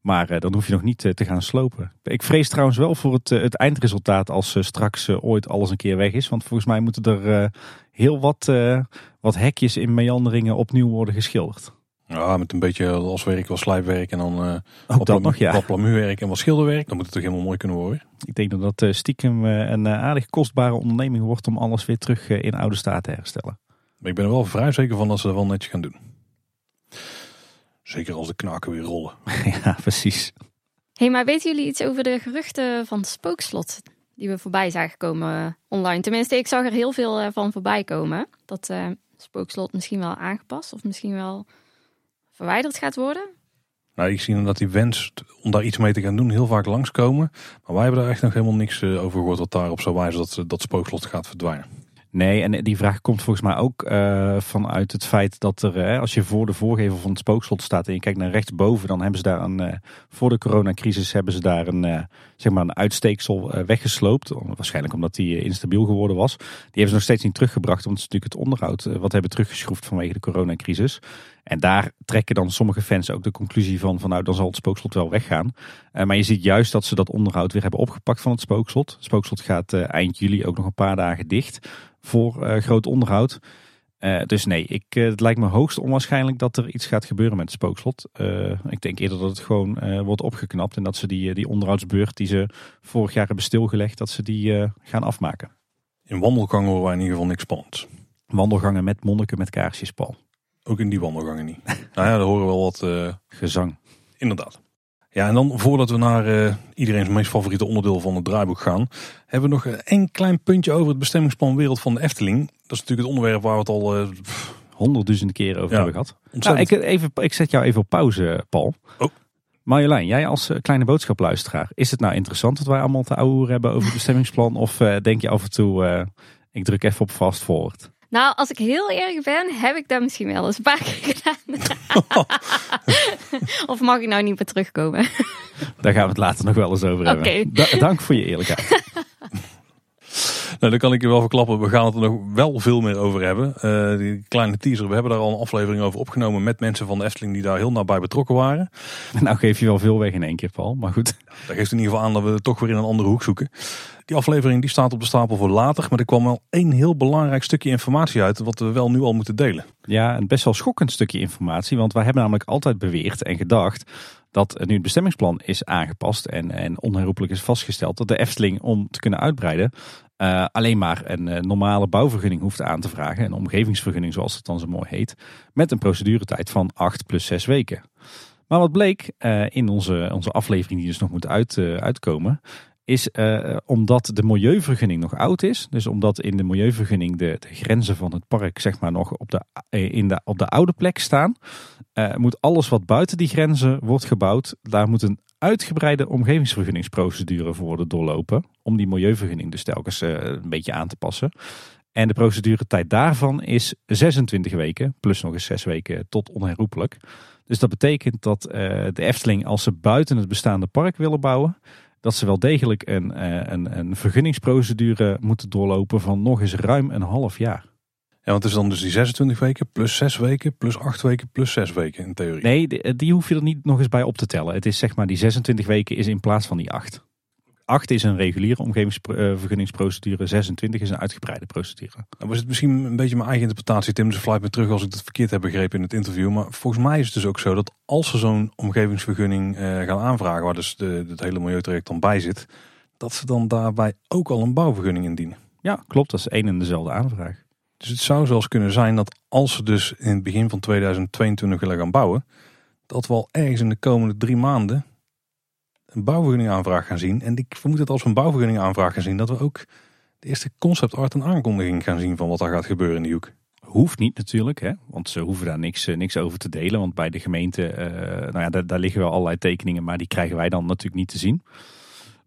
Maar dan hoef je nog niet te gaan slopen. Ik vrees trouwens wel voor het, het eindresultaat als straks ooit alles een keer weg is. Want volgens mij moeten er heel wat, wat hekjes in meanderingen opnieuw worden geschilderd. Ja, met een beetje loswerk, wat slijpwerk en dan uh, Ook dat nog, ja. wat plamuurwerk en wat schilderwerk. Dan moet het toch helemaal mooi kunnen worden. Ik denk dat dat uh, stiekem uh, een aardig kostbare onderneming wordt om alles weer terug in oude staat te herstellen. Maar ik ben er wel vrij zeker van dat ze dat wel netjes gaan doen. Zeker als de knaken weer rollen. ja, precies. hey, maar weten jullie iets over de geruchten van het spookslot die we voorbij zagen komen online? Tenminste, ik zag er heel veel van voorbij komen. Dat spookslot misschien wel aangepast of misschien wel verwijderd gaat worden? Nou, ik zie dat die wens om daar iets mee te gaan doen heel vaak langskomen. Maar wij hebben daar echt nog helemaal niks eh, over gehoord wat daarop zou wijzen dat dat spookslot gaat verdwijnen. Nee, en die vraag komt volgens mij ook uh, vanuit het feit dat er, uh, als je voor de voorgevel van het spookslot staat en je kijkt naar rechtsboven, dan hebben ze daar een, uh, voor de coronacrisis hebben ze daar een, zeg maar een uitsteeksel weggesloopt. Waarschijnlijk omdat die instabiel geworden was. Die hebben ze nog steeds niet teruggebracht, want het is natuurlijk het onderhoud wat hebben teruggeschroefd vanwege de coronacrisis. En daar trekken dan sommige fans ook de conclusie van, van nou dan zal het spookslot wel weggaan. maar je ziet juist dat ze dat onderhoud weer hebben opgepakt van het spookslot. Het spookslot gaat eind juli ook nog een paar dagen dicht voor uh, groot onderhoud. Dus nee, ik, het lijkt me hoogst onwaarschijnlijk dat er iets gaat gebeuren met het spookslot. ik denk eerder dat het gewoon wordt opgeknapt en dat ze die, die onderhoudsbeurt die ze vorig jaar hebben stilgelegd, dat ze die gaan afmaken. In wandelgangen horen wij in ieder geval niks spannends. Wandelgangen met monniken met kaarsjes, Paul. Ook in die wandelgangen niet. nou ja, daar horen we wel wat gezang. Inderdaad. Ja, en dan voordat we naar uh, iedereen's meest favoriete onderdeel van het draaiboek gaan, hebben we nog een klein puntje over het bestemmingsplan Wereld van de Efteling. Dat is natuurlijk het onderwerp waar we het al uh, honderdduizenden keren over hebben gehad. Nou, ik, even, ik zet jou even op pauze, Paul. Oh. Marjolein, jij als kleine boodschapluisteraar, is het nou interessant dat wij allemaal te ouwe hebben over het bestemmingsplan? Of denk je af en toe, ik druk even op fast forward? Nou, als ik heel eerlijk ben, heb ik dat misschien wel eens een paar keer gedaan. of mag ik nou niet meer terugkomen? Daar gaan we het later nog wel eens over hebben. dank voor je eerlijkheid. Nou, dan kan ik je wel verklappen. We gaan het er nog wel veel meer over hebben. Uh, die kleine teaser. We hebben daar al een aflevering over opgenomen met mensen van de Efteling die daar heel nabij betrokken waren. Nou geef je wel veel weg in één keer, Paul. Maar goed. Dat geeft in ieder geval aan dat we toch weer in een andere hoek zoeken. Die aflevering die staat op de stapel voor later. Maar er kwam wel één heel belangrijk stukje informatie uit. Wat we wel nu al moeten delen. Ja, een best wel schokkend stukje informatie. Want wij hebben namelijk altijd beweerd en gedacht dat nu het bestemmingsplan is aangepast en, en onherroepelijk is vastgesteld dat de Efteling om te kunnen uitbreiden uh, alleen maar een uh, normale bouwvergunning hoeft aan te vragen. Een omgevingsvergunning zoals het dan zo mooi heet. Met een proceduretijd van 8 plus 6 weken. Maar wat bleek uh, in onze, onze aflevering die dus nog moet uit, uitkomen. Is omdat de milieuvergunning nog oud is. Dus omdat in de milieuvergunning de, de grenzen van het park zeg maar nog op de, in de, op de oude plek staan. moet alles wat buiten die grenzen wordt gebouwd. Daar moet een uitgebreide omgevingsvergunningsprocedure voor worden doorlopen. Om die milieuvergunning dus telkens eh, een beetje aan te passen. En de proceduretijd daarvan is 26 weken, plus nog eens 6 weken tot onherroepelijk. Dus dat betekent dat eh, de Efteling, als ze buiten het bestaande park willen bouwen, dat ze wel degelijk een, eh, een, een vergunningsprocedure moeten doorlopen van nog eens ruim een half jaar. Ja, want het is dan dus die 26 weken, plus 6 weken, plus 8 weken, plus 6 weken in theorie. Nee, die, die hoef je er niet nog eens bij op te tellen. Het is zeg maar die 26 weken is in plaats van die 8. 8 is een reguliere omgevingsvergunningsprocedure, 26 is een uitgebreide procedure. Nou was het misschien een beetje mijn eigen interpretatie, Tim, dus fluit me terug als ik het verkeerd heb begrepen in het interview. Maar volgens mij is het dus ook zo dat als ze zo'n omgevingsvergunning eh, gaan aanvragen, waar dus de, het hele milieutraject dan bij zit, dat ze dan daarbij ook al een bouwvergunning indienen. Ja, klopt. Dat is één en dezelfde aanvraag. Dus het zou zelfs kunnen zijn dat als ze dus in het begin van 2022 willen gaan bouwen, dat we al ergens in de komende drie maanden een bouwvergunning aanvraag gaan zien. En ik vermoed dat als we een bouwvergunning aanvraag gaan zien, dat we ook de eerste concept art en aankondiging gaan zien van wat daar gaat gebeuren in die hoek. Hoeft niet natuurlijk, hè? want ze hoeven daar niks, eh, niks over te delen. Want bij de gemeente, uh, nou ja, daar, daar, liggen wel allerlei tekeningen, maar die krijgen wij dan natuurlijk niet te zien.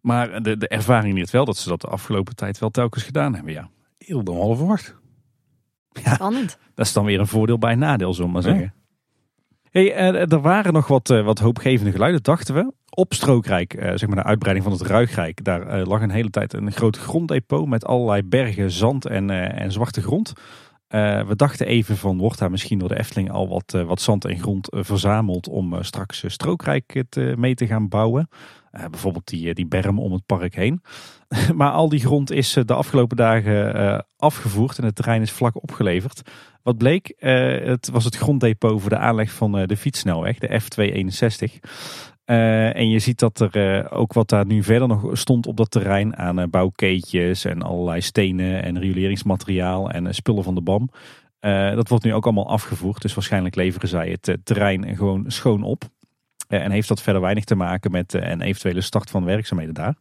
Maar de, de ervaring leert wel dat ze dat de afgelopen tijd wel telkens gedaan hebben, ja. Eerder dan half verwacht. Ja, Spannend. Dat is dan weer een voordeel bij een nadeel, zullen we maar zeggen. Hey, uh, er waren nog wat, uh, wat hoopgevende geluiden, dachten we. Op Strookrijk, uh, zeg maar de uitbreiding van het Ruigrijk, daar lag een hele tijd een groot gronddepot met allerlei bergen zand en, en zwarte grond. we dachten even van, wordt daar misschien door de Efteling al wat, wat zand en grond verzameld om straks Strookrijk mee te gaan bouwen. bijvoorbeeld die, die berm om het park heen. maar al die grond is de afgelopen dagen afgevoerd en het terrein is vlak opgeleverd. Wat bleek, uh, het was het gronddepot voor de aanleg van de fietssnelweg, de F261. Uh, en je ziet dat er ook wat daar nu verder nog stond op dat terrein aan bouwkeetjes en allerlei stenen en rioleringsmateriaal en spullen van de BAM. dat wordt nu ook allemaal afgevoerd, dus waarschijnlijk leveren zij het terrein gewoon schoon op. en heeft dat verder weinig te maken met een eventuele start van werkzaamheden daar.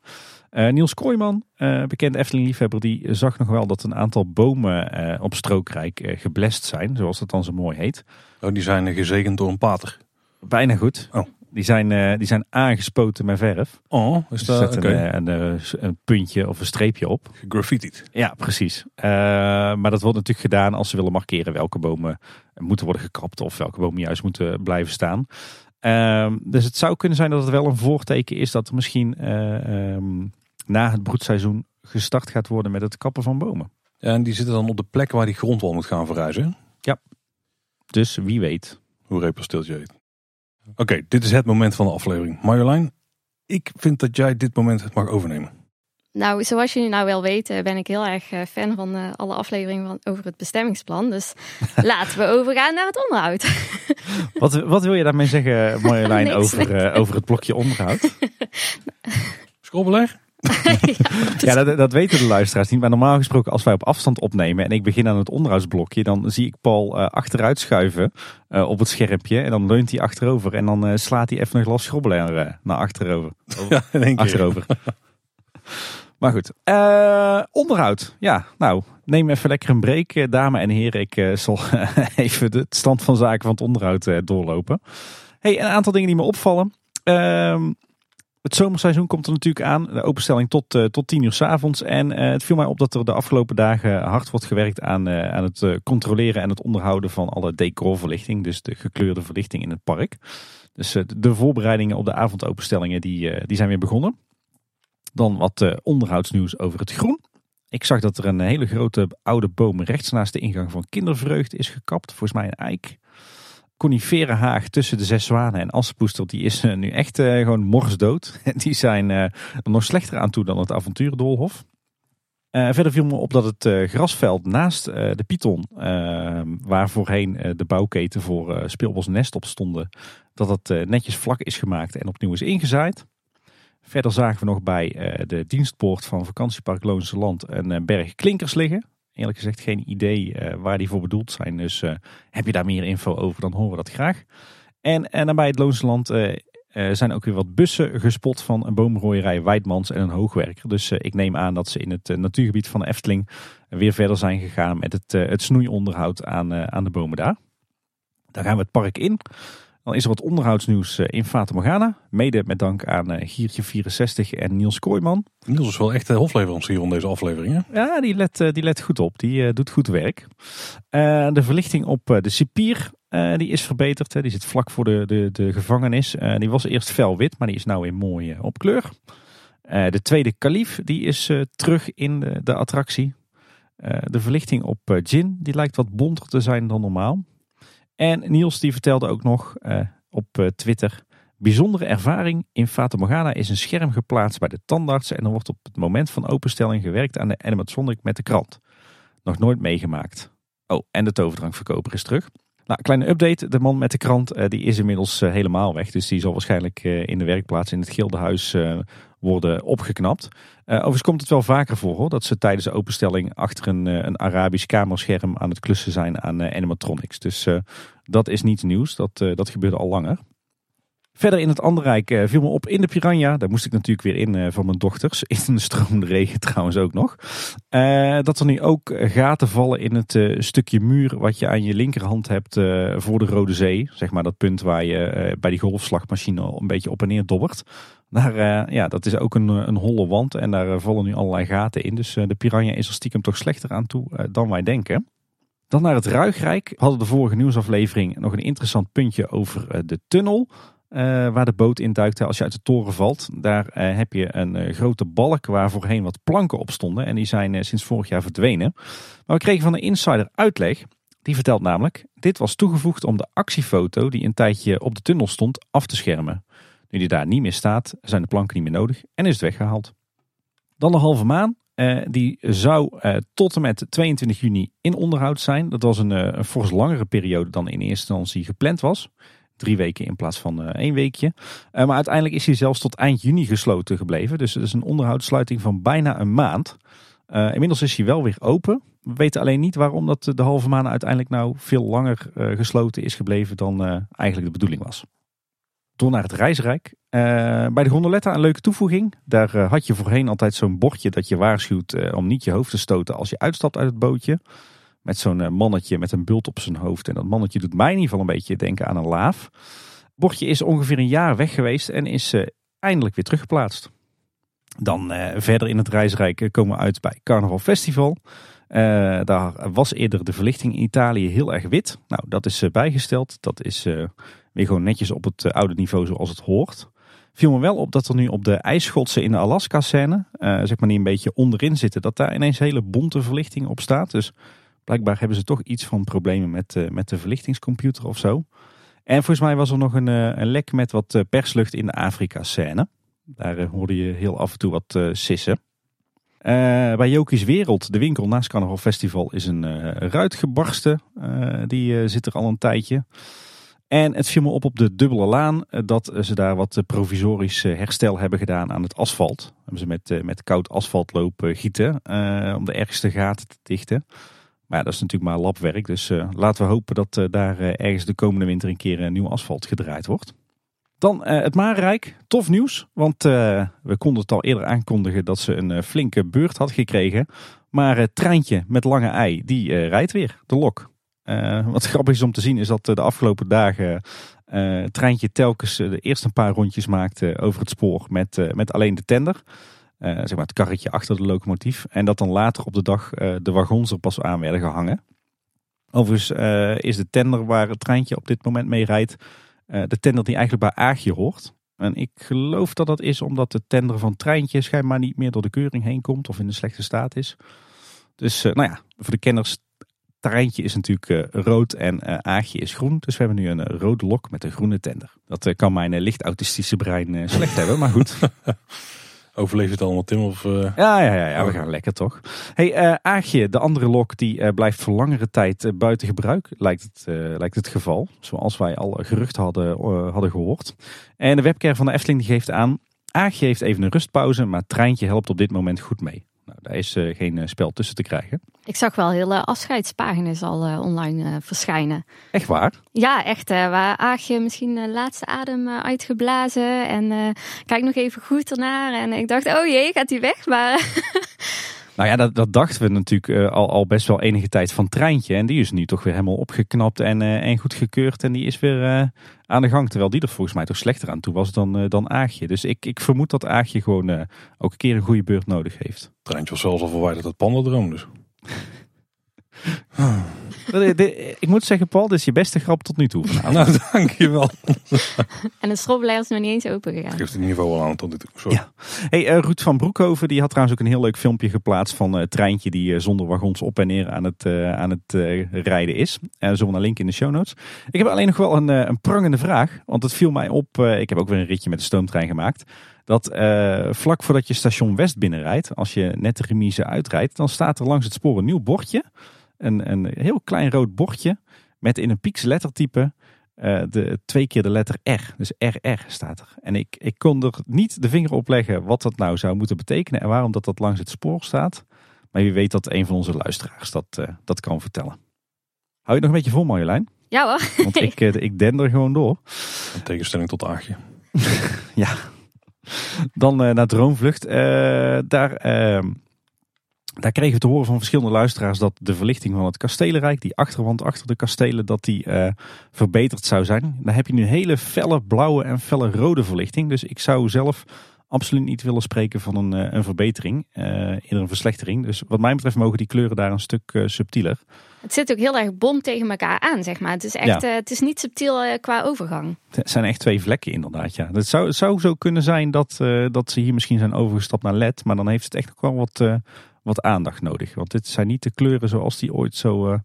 Uh, Niels Kooijman, uh, bekende Efteling-liefhebber, die zag nog wel dat een aantal bomen uh, op Strookrijk geblest zijn, zoals dat dan zo mooi heet. Oh, die zijn gezegend door een pater? Bijna goed. Oh. Die zijn, die zijn aangespoten met verf. Oh, is dat dus okay. een, een, een, puntje of een streepje op. Graffitied. Ja, precies. maar dat wordt natuurlijk gedaan als ze willen markeren welke bomen moeten worden gekapt of welke bomen juist moeten blijven staan. Ehm, dus het zou kunnen zijn dat het wel een voorteken is dat er misschien um, na het broedseizoen gestart gaat worden met het kappen van bomen. Ja, en die zitten dan op de plek waar die grondwal moet gaan verhuizen. Ja, dus wie weet. Hoe repel je Oké, okay, dit is het moment van de aflevering. Marjolein, ik vind dat jij dit moment mag overnemen. Nou, zoals jullie nou wel weten, ben ik heel erg eh, fan van uh, alle afleveringen van, over het bestemmingsplan. Dus laten we overgaan naar het onderhoud. wat, wat wil je daarmee zeggen, Marjolein, over, uh, over het blokje onderhoud? Schrobbeleg? ja, dat, dat, weten de luisteraars niet. Maar normaal gesproken, als wij op afstand opnemen en ik begin aan het onderhoudsblokje, dan zie ik Paul uh, achteruit schuiven uh, op het schermpje. En dan leunt hij achterover en dan uh, slaat hij even een glas schrobbelaar naar achterover. Ja, keer. Achterover. maar goed, onderhoud. Ja, nou, neem even lekker een break, dames en heren. Ik zal even de stand van zaken van het onderhoud doorlopen. Hey, een aantal dingen die me opvallen. Ehm het zomerseizoen komt er natuurlijk aan. De openstelling tot, uh, tot 10 uur s avonds. En uh, het viel mij op dat er de afgelopen dagen hard wordt gewerkt aan, uh, aan het controleren en het onderhouden van alle decorverlichting. Dus de gekleurde verlichting in het park. Dus de voorbereidingen op de avondopenstellingen die, die zijn weer begonnen. Dan wat onderhoudsnieuws over het groen. Ik zag dat er een hele grote oude boom rechts naast de ingang van Kindervreugd is gekapt. Volgens mij een eik coniferenhaag tussen de zes zwanen en Assepoester, die is eh, nu echt uh, gewoon morsdood. Die zijn uh, er nog slechter aan toe dan het avonturendoolhof. Uh, verder viel me op dat het grasveld naast de Python, waar voorheen de bouwketen voor Speelbos Nest op stonden, dat het netjes vlak is gemaakt en opnieuw is ingezaaid. Verder zagen we nog bij de dienstpoort van vakantiepark Loonse Land een berg klinkers liggen eerlijk gezegd geen idee uh, waar die voor bedoeld zijn. Dus uh, heb je daar meer info over, dan horen we dat graag. En, en dan bij het Loonsland uh, zijn ook weer wat bussen gespot van een boomrooierij Weidmans en een hoogwerker. Dus ik neem aan dat ze in het natuurgebied van Efteling weer verder zijn gegaan met het, het snoeionderhoud aan, aan de bomen daar. Daar gaan we het park in. Dan is er wat onderhoudsnieuws in Fata Morgana. Mede met dank aan Giertje64 en Niels Kooijman. Niels is wel echt de hofleverancier van deze aflevering. Hè? Ja, die let, die let goed op. Die doet goed werk. de verlichting op de Cipier die is verbeterd. Hè. Die zit vlak voor de, de, de gevangenis. die was eerst fel wit, maar die is nou weer mooi op kleur. de tweede kalif die is terug in de, de attractie. de verlichting op Jin die lijkt wat bonter te zijn dan normaal. En Niels die vertelde ook nog uh, op uh, Twitter. Bijzondere ervaring. In Fata Morgana is een scherm geplaatst bij de tandarts. En dan wordt op het moment van openstelling gewerkt aan de animatronic met de krant. Nog nooit meegemaakt. Oh, en de toverdrankverkoper is terug. Nou, kleine update. De man met de krant uh, die is inmiddels helemaal weg. Dus die zal waarschijnlijk in de werkplaats in het Gildenhuis worden opgeknapt. Uh, overigens komt het wel vaker voor hoor, dat ze tijdens de openstelling achter een, uh, een Arabisch kamerscherm aan het klussen zijn aan uh, animatronics. Dus dat is niets nieuws, dat, dat gebeurde al langer. Verder in het andere rijk viel me op in de Piranha. Daar moest ik natuurlijk weer in van mijn dochters. In de stromende regen trouwens ook nog. dat er nu ook gaten vallen in het stukje muur wat je aan je linkerhand hebt voor de Rode Zee. Zeg maar dat punt waar je bij die golfslagmachine een beetje op en neer dobbert. Daar, uh, ja, dat is ook een, een holle wand en daar eh, vallen nu allerlei gaten in. Dus de Piranha is er stiekem toch slechter aan toe dan wij denken. Dan naar het Ruigrijk. We hadden de vorige nieuwsaflevering nog een interessant puntje over de tunnel. waar de boot in duikte als je uit de toren valt. Daar heb je een grote balk waar voorheen wat planken op stonden. En die zijn sinds vorig jaar verdwenen. Maar we kregen van een insider uitleg. Die vertelt namelijk, dit was toegevoegd om de actiefoto die een tijdje op de tunnel stond af te schermen. Nu die daar niet meer staat, zijn de planken niet meer nodig en is het weggehaald. Dan de halve maan. Eh, die zou eh, tot en met 22 juni in onderhoud zijn. Dat was een, uh, een fors langere periode dan in eerste instantie gepland was. Drie weken in plaats van één weekje. maar uiteindelijk is hij zelfs tot eind juni gesloten gebleven. Dus het is een onderhoudssluiting van bijna een maand. inmiddels is hij wel weer open. We weten alleen niet waarom dat de halve maan uiteindelijk nou veel langer gesloten is gebleven dan eigenlijk de bedoeling was door naar het reisrijk. Uh, bij de gondoletta een leuke toevoeging. Daar uh, had je voorheen altijd zo'n bordje dat je waarschuwt uh, om niet je hoofd te stoten als je uitstapt uit het bootje. Met zo'n mannetje met een bult op zijn hoofd. En dat mannetje doet mij in ieder geval een beetje denken aan een laaf. Het bordje is ongeveer een jaar weg geweest en is eindelijk weer teruggeplaatst. Dan verder in het reisrijk komen we uit bij Carnaval Festival. daar was eerder de verlichting in Italië heel erg wit. Nou, dat is bijgesteld. Dat is Weer gewoon netjes op het eh, oude niveau zoals het hoort. Viel me wel op dat er nu op de ijsschotsen in de Alaska-scène, uh, zeg maar die een beetje onderin zitten, dat daar ineens hele bonte verlichting op staat. Dus blijkbaar hebben ze toch iets van problemen met, uh, met de verlichtingscomputer of zo. En volgens mij was er nog een, een lek met wat perslucht in de Afrika-scène. Daar hoorde je heel af en toe wat sissen. bij Jokies Wereld, de winkel naast Carnaval Festival, is een ruit gebarsten. die zit er al een tijdje. En het viel me op op de dubbele laan eh, dat ze daar wat eh, provisorisch eh, herstel hebben gedaan aan het asfalt. Hebben ze met, met koud asfalt lopen gieten om de ergste gaten te dichten. Maar dat is natuurlijk maar labwerk. Dus laten we hopen dat daar ergens de komende winter een keer nieuw asfalt gedraaid wordt. Dan het Marenrijk. Tof nieuws, want we konden het al eerder aankondigen dat ze een flinke beurt had gekregen. Maar het treintje met lange ei, die rijdt weer, de lok. Uh, wat grappig is om te zien is dat de afgelopen dagen het treintje telkens de eerste paar rondjes maakte over het spoor met, met alleen de tender. zeg maar het karretje achter de locomotief. En dat dan later op de dag de wagons er pas aan werden gehangen. Overigens is de tender waar het treintje op dit moment mee rijdt, de tender die eigenlijk bij Aagje hoort. En ik geloof dat dat is omdat de tender van treintje schijnbaar niet meer door de keuring heen komt of in een slechte staat is. Dus nou ja, voor de kenners, Terreintje is natuurlijk uh, rood en uh, Aagje is groen. Dus we hebben nu een uh, rode lok met een groene tender. Dat kan mijn licht autistische brein slecht hebben, maar goed. Overleeft het allemaal, Tim? Of, ja, ja, ja, ja, we gaan lekker toch. Hey, Aagje, de andere lok, die blijft voor langere tijd buiten gebruik, lijkt het, lijkt het geval. Zoals wij al gerucht hadden, hadden gehoord. En de webcam van de Efteling die geeft aan, Aagje heeft even een rustpauze, maar Treintje helpt op dit moment goed mee. Daar is uh, geen uh, spel tussen te krijgen. Ik zag wel hele afscheidspagina's al online verschijnen. Echt waar? Ja, echt. waar Aagje misschien de laatste adem uitgeblazen. En kijk nog even goed ernaar. En ik dacht, oh jee, gaat hij weg? Maar Nou ja, dat, dat dachten we natuurlijk eh, al, al best wel enige tijd van Treintje. En die is nu toch weer helemaal opgeknapt en, uh, en goed gekeurd. En die is weer uh, aan de gang. Terwijl die er volgens mij toch slechter aan toe was dan, dan Aagje. Dus ik, ik vermoed dat Aagje gewoon ook een keer een goede beurt nodig heeft. Treintje was zelfs al verwijderd uit Pandadroom dus. Ik moet zeggen, Paul, dit is je beste grap tot nu toe. Nou, dankjewel. en de schrobbelaar is nog niet eens open gegaan. Geeft het niveau wel aan tot dit toe. Sorry. Ja. Hey, uh, Ruud van Broekhoven die had trouwens ook een heel leuk filmpje geplaatst van uh, het treintje die uh, zonder wagons op en neer aan het, aan het rijden is. En zo een link in de show notes. Ik heb alleen nog wel een, een prangende vraag, want het viel mij op. ik heb ook weer een ritje met de stoomtrein gemaakt. Dat vlak voordat je station West binnenrijdt, als je net de remise uitrijdt, dan staat er langs het spoor een nieuw bordje een, een heel klein rood bordje met in een pieks lettertype uh, de, twee keer de letter R. Dus RR staat er. En ik, ik kon er niet de vinger op leggen wat dat nou zou moeten betekenen en waarom dat, dat langs het spoor staat. Maar wie weet dat een van onze luisteraars dat, uh, dat kan vertellen. Hou je nog een beetje vol Marjolein? Ja hoor. Want ik, uh, ik er gewoon door. In tegenstelling tot Aagje. ja. Dan naar Droomvlucht. daar ehm, daar kregen we te horen van verschillende luisteraars dat de verlichting van het kastelenrijk, die achterwand achter de kastelen, dat die uh, verbeterd zou zijn. Dan heb je nu hele felle blauwe en felle rode verlichting. Dus ik zou zelf absoluut niet willen spreken van een, uh, een verbetering, uh, eerder een verslechtering. Dus wat mij betreft mogen die kleuren daar een stuk subtieler. Het zit ook heel erg bom tegen elkaar aan, zeg maar. Het is echt, het is niet subtiel qua overgang. Het zijn echt twee vlekken inderdaad, ja. Het zou, het zou zo kunnen zijn dat, dat ze hier misschien zijn overgestapt naar LED, maar dan heeft het echt ook wel wat wat aandacht nodig. Want dit zijn niet de kleuren zoals die ooit zo, uh,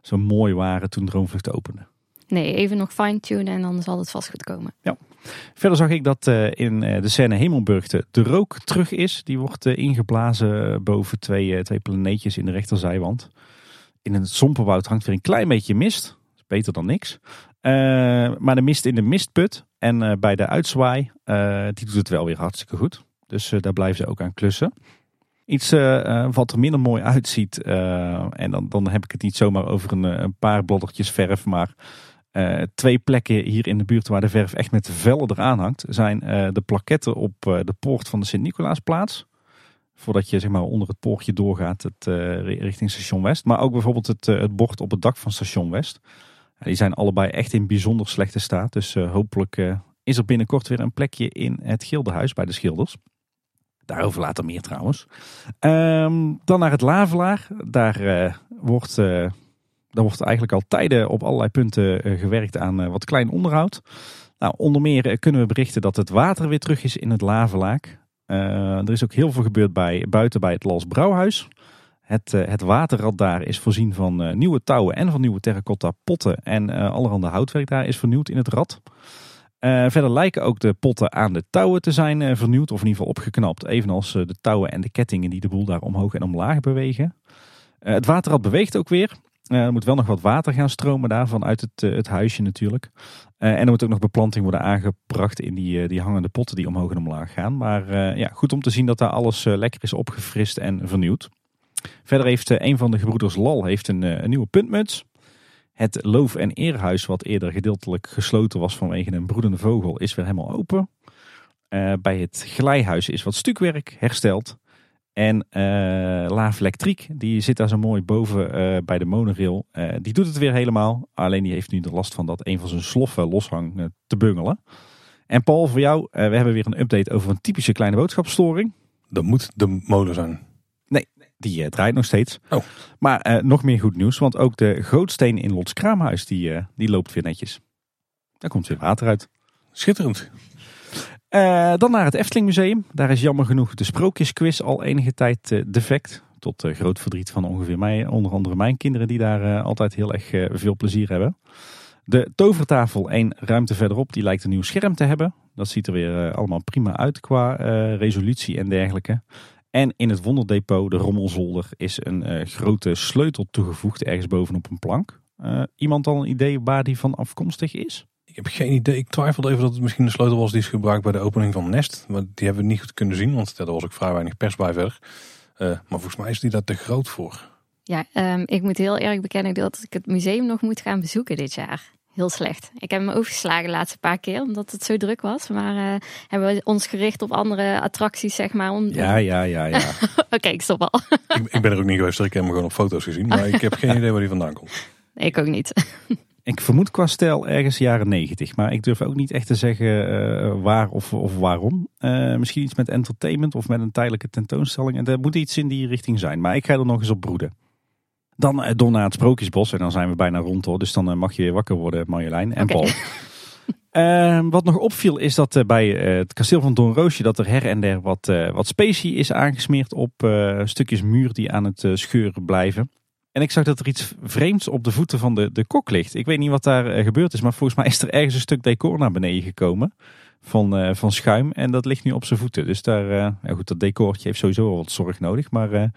zo mooi waren toen Droomvlucht opende. Nee, even nog fine-tunen en dan zal het vast goed komen. Ja. Verder zag ik dat uh, in uh, de scène Hemelburg de rook terug is. Die wordt ingeblazen boven twee, twee planeetjes in de rechterzijwand. In het Sompenwoud hangt weer een klein beetje mist. beter dan niks. maar de mist in de mistput en bij de uitzwaai, die doet het wel weer hartstikke goed. Dus daar blijven ze ook aan klussen. Iets uh, wat er minder mooi uitziet. Uh, en dan, dan heb ik het niet zomaar over een, een paar bloddertjes verf. Maar twee plekken hier in de buurt waar de verf echt met vellen eraan hangt. Zijn de plaketten op de poort van de Sint-Nicolaasplaats. Voordat je zeg maar, onder het poortje doorgaat het, richting station West. Maar ook bijvoorbeeld het, het bord op het dak van station West. die zijn allebei echt in bijzonder slechte staat. Dus hopelijk is er binnenkort weer een plekje in het Gildenhuis bij de schilders. Daarover later meer trouwens. Ehm, dan naar het Lavelaar. Daar, uh, wordt, uh, daar wordt eigenlijk al tijden op allerlei punten uh, gewerkt aan wat klein onderhoud. Nou, onder meer kunnen we berichten dat het water weer terug is in het Lavelaak. er is ook heel veel gebeurd bij, buiten bij het Las Brouwhuis. Het, het waterrad daar is voorzien van nieuwe touwen en van nieuwe terracotta potten. En allerhande houtwerk daar is vernieuwd in het rad. Uh, verder lijken ook de potten aan de touwen te zijn uh, vernieuwd of in ieder geval opgeknapt. Evenals uh, de touwen en de kettingen die de boel daar omhoog en omlaag bewegen. het waterrad beweegt ook weer. er moet wel nog wat water gaan stromen daar vanuit het, het huisje natuurlijk. en er moet ook nog beplanting worden aangebracht in die, die hangende potten die omhoog en omlaag gaan. Maar ja, goed om te zien dat daar alles lekker is opgefrist en vernieuwd. Verder heeft een van de gebroeders Lal heeft een, een nieuwe puntmuts. Het loof- en eerhuis, wat eerder gedeeltelijk gesloten was vanwege een broedende vogel, is weer helemaal open. Uh, bij het glijhuis is wat stukwerk hersteld. En uh, Laaf Elektriek, die zit daar zo mooi boven uh, bij de monorail. die doet het weer helemaal. Alleen die heeft nu de last van dat een van zijn sloffen loshangt te bungelen. En Paul, voor jou, we hebben weer een update over een typische kleine boodschapstoring. Dat moet de molen zijn. Die uh, draait nog steeds. Oh. Maar uh, nog meer goed nieuws, want ook de gootsteen in Lots Kraamhuis die, uh, die loopt weer netjes. Daar komt weer water uit. Schitterend. dan naar het Efteling Museum. Daar is jammer genoeg de sprookjesquiz al enige tijd defect. Tot groot verdriet van ongeveer mij, onder andere mijn kinderen die daar altijd heel erg veel plezier hebben. De tovertafel één ruimte verderop, die lijkt een nieuw scherm te hebben. Dat ziet er weer allemaal prima uit qua resolutie en dergelijke. En in het wonderdepot, de rommelzolder, is een uh, grote sleutel toegevoegd ergens bovenop een plank. Uh, iemand al een idee waar die van afkomstig is? Ik heb geen idee. Ik twijfelde even dat het misschien de sleutel was die is gebruikt bij de opening van Nest. Maar die hebben we niet goed kunnen zien, want er was ook vrij weinig pers bij verder. Uh, maar volgens mij is die daar te groot voor. Ja, um, ik moet heel erg bekennen dat ik het museum nog moet gaan bezoeken dit jaar. Heel slecht. Ik heb hem overgeslagen de laatste paar keer, omdat het zo druk was. Maar uh, hebben we ons gericht op andere attracties, zeg maar. Om... Ja, ja, ja, ja. Oké, ik stop al. ik, ik, ben er ook niet geweest, ik heb hem gewoon op foto's gezien. Maar ik heb geen idee waar hij vandaan komt. Nee, ik ook niet. Ik vermoed qua stijl ergens jaren negentig. Maar ik durf ook niet echt te zeggen uh, waar of, of waarom. Uh, misschien iets met entertainment of met een tijdelijke tentoonstelling. En er moet iets in die richting zijn. Maar ik ga er nog eens op broeden. Dan uh, door naar het Sprookjesbos. En dan zijn we bijna rond hoor. Dus dan mag je weer wakker worden Marjolein en okay. Paul. wat nog opviel is dat bij het kasteel van Don Roosje dat er her en der wat, wat specie is aangesmeerd op stukjes muur die aan het scheuren blijven. En ik zag dat er iets vreemds op de voeten van de, de kok ligt. Ik weet niet wat daar gebeurd is, maar volgens mij is er ergens een stuk decor naar beneden gekomen. Van, van schuim. En dat ligt nu op zijn voeten. Dus daar, ja goed, dat decortje heeft sowieso wel wat zorg nodig. Maar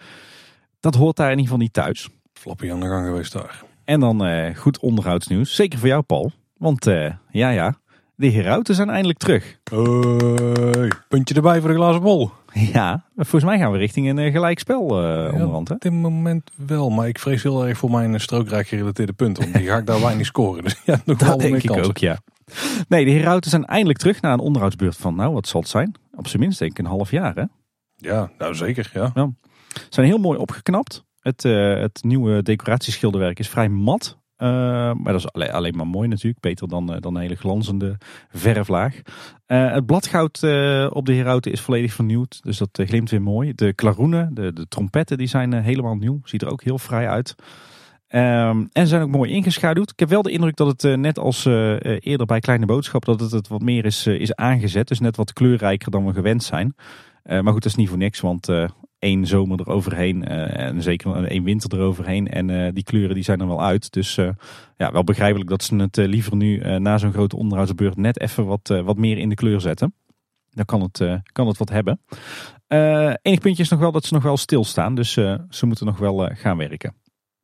dat hoort daar in ieder geval niet thuis. Flappie aan de gang geweest daar. En dan goed onderhoudsnieuws. Zeker voor jou, Paul. Want ja, ja, de herauten zijn eindelijk terug. Hoi, puntje erbij voor de glazen bol. Ja, volgens mij gaan we richting een gelijk spel uh, onderhand. Hè? Op dit moment wel, maar ik vrees heel erg voor mijn strookrijk gerelateerde punten. Want die ga ik daar weinig scoren. Dus ja, nog dat denk ik ook, ja. Nee, de herauten zijn eindelijk terug na een onderhoudsbeurt van, nou wat zal het zijn? Op zijn minst denk ik een half jaar hè? Ja, nou zeker, ja. ja. Ze zijn heel mooi opgeknapt. Het, uh, het nieuwe decoratieschilderwerk is vrij mat. Uh, maar dat is alleen, alleen, maar mooi natuurlijk. Beter dan, uh, dan een hele glanzende verflaag. Uh, het bladgoud op de herauten is volledig vernieuwd. Dus dat glimt weer mooi. De klaroenen, de, de trompetten, die zijn helemaal nieuw. Ziet er ook heel vrij uit. Um, en zijn ook mooi ingeschaduwd. Ik heb wel de indruk dat het net als eerder bij Kleine Boodschap... dat het, het wat meer is, is aangezet. Dus net wat kleurrijker dan we gewend zijn. maar goed, dat is niet voor niks. Want één zomer eroverheen uh, en zeker één winter eroverheen. En uh, die kleuren die zijn er wel uit. Dus uh, ja, wel begrijpelijk dat ze het liever nu na zo'n grote onderhoudsbeurt net even wat, wat meer in de kleur zetten. Dan kan het, kan het wat hebben. enig puntje is nog wel dat ze nog wel stilstaan. Dus ze moeten nog wel gaan werken.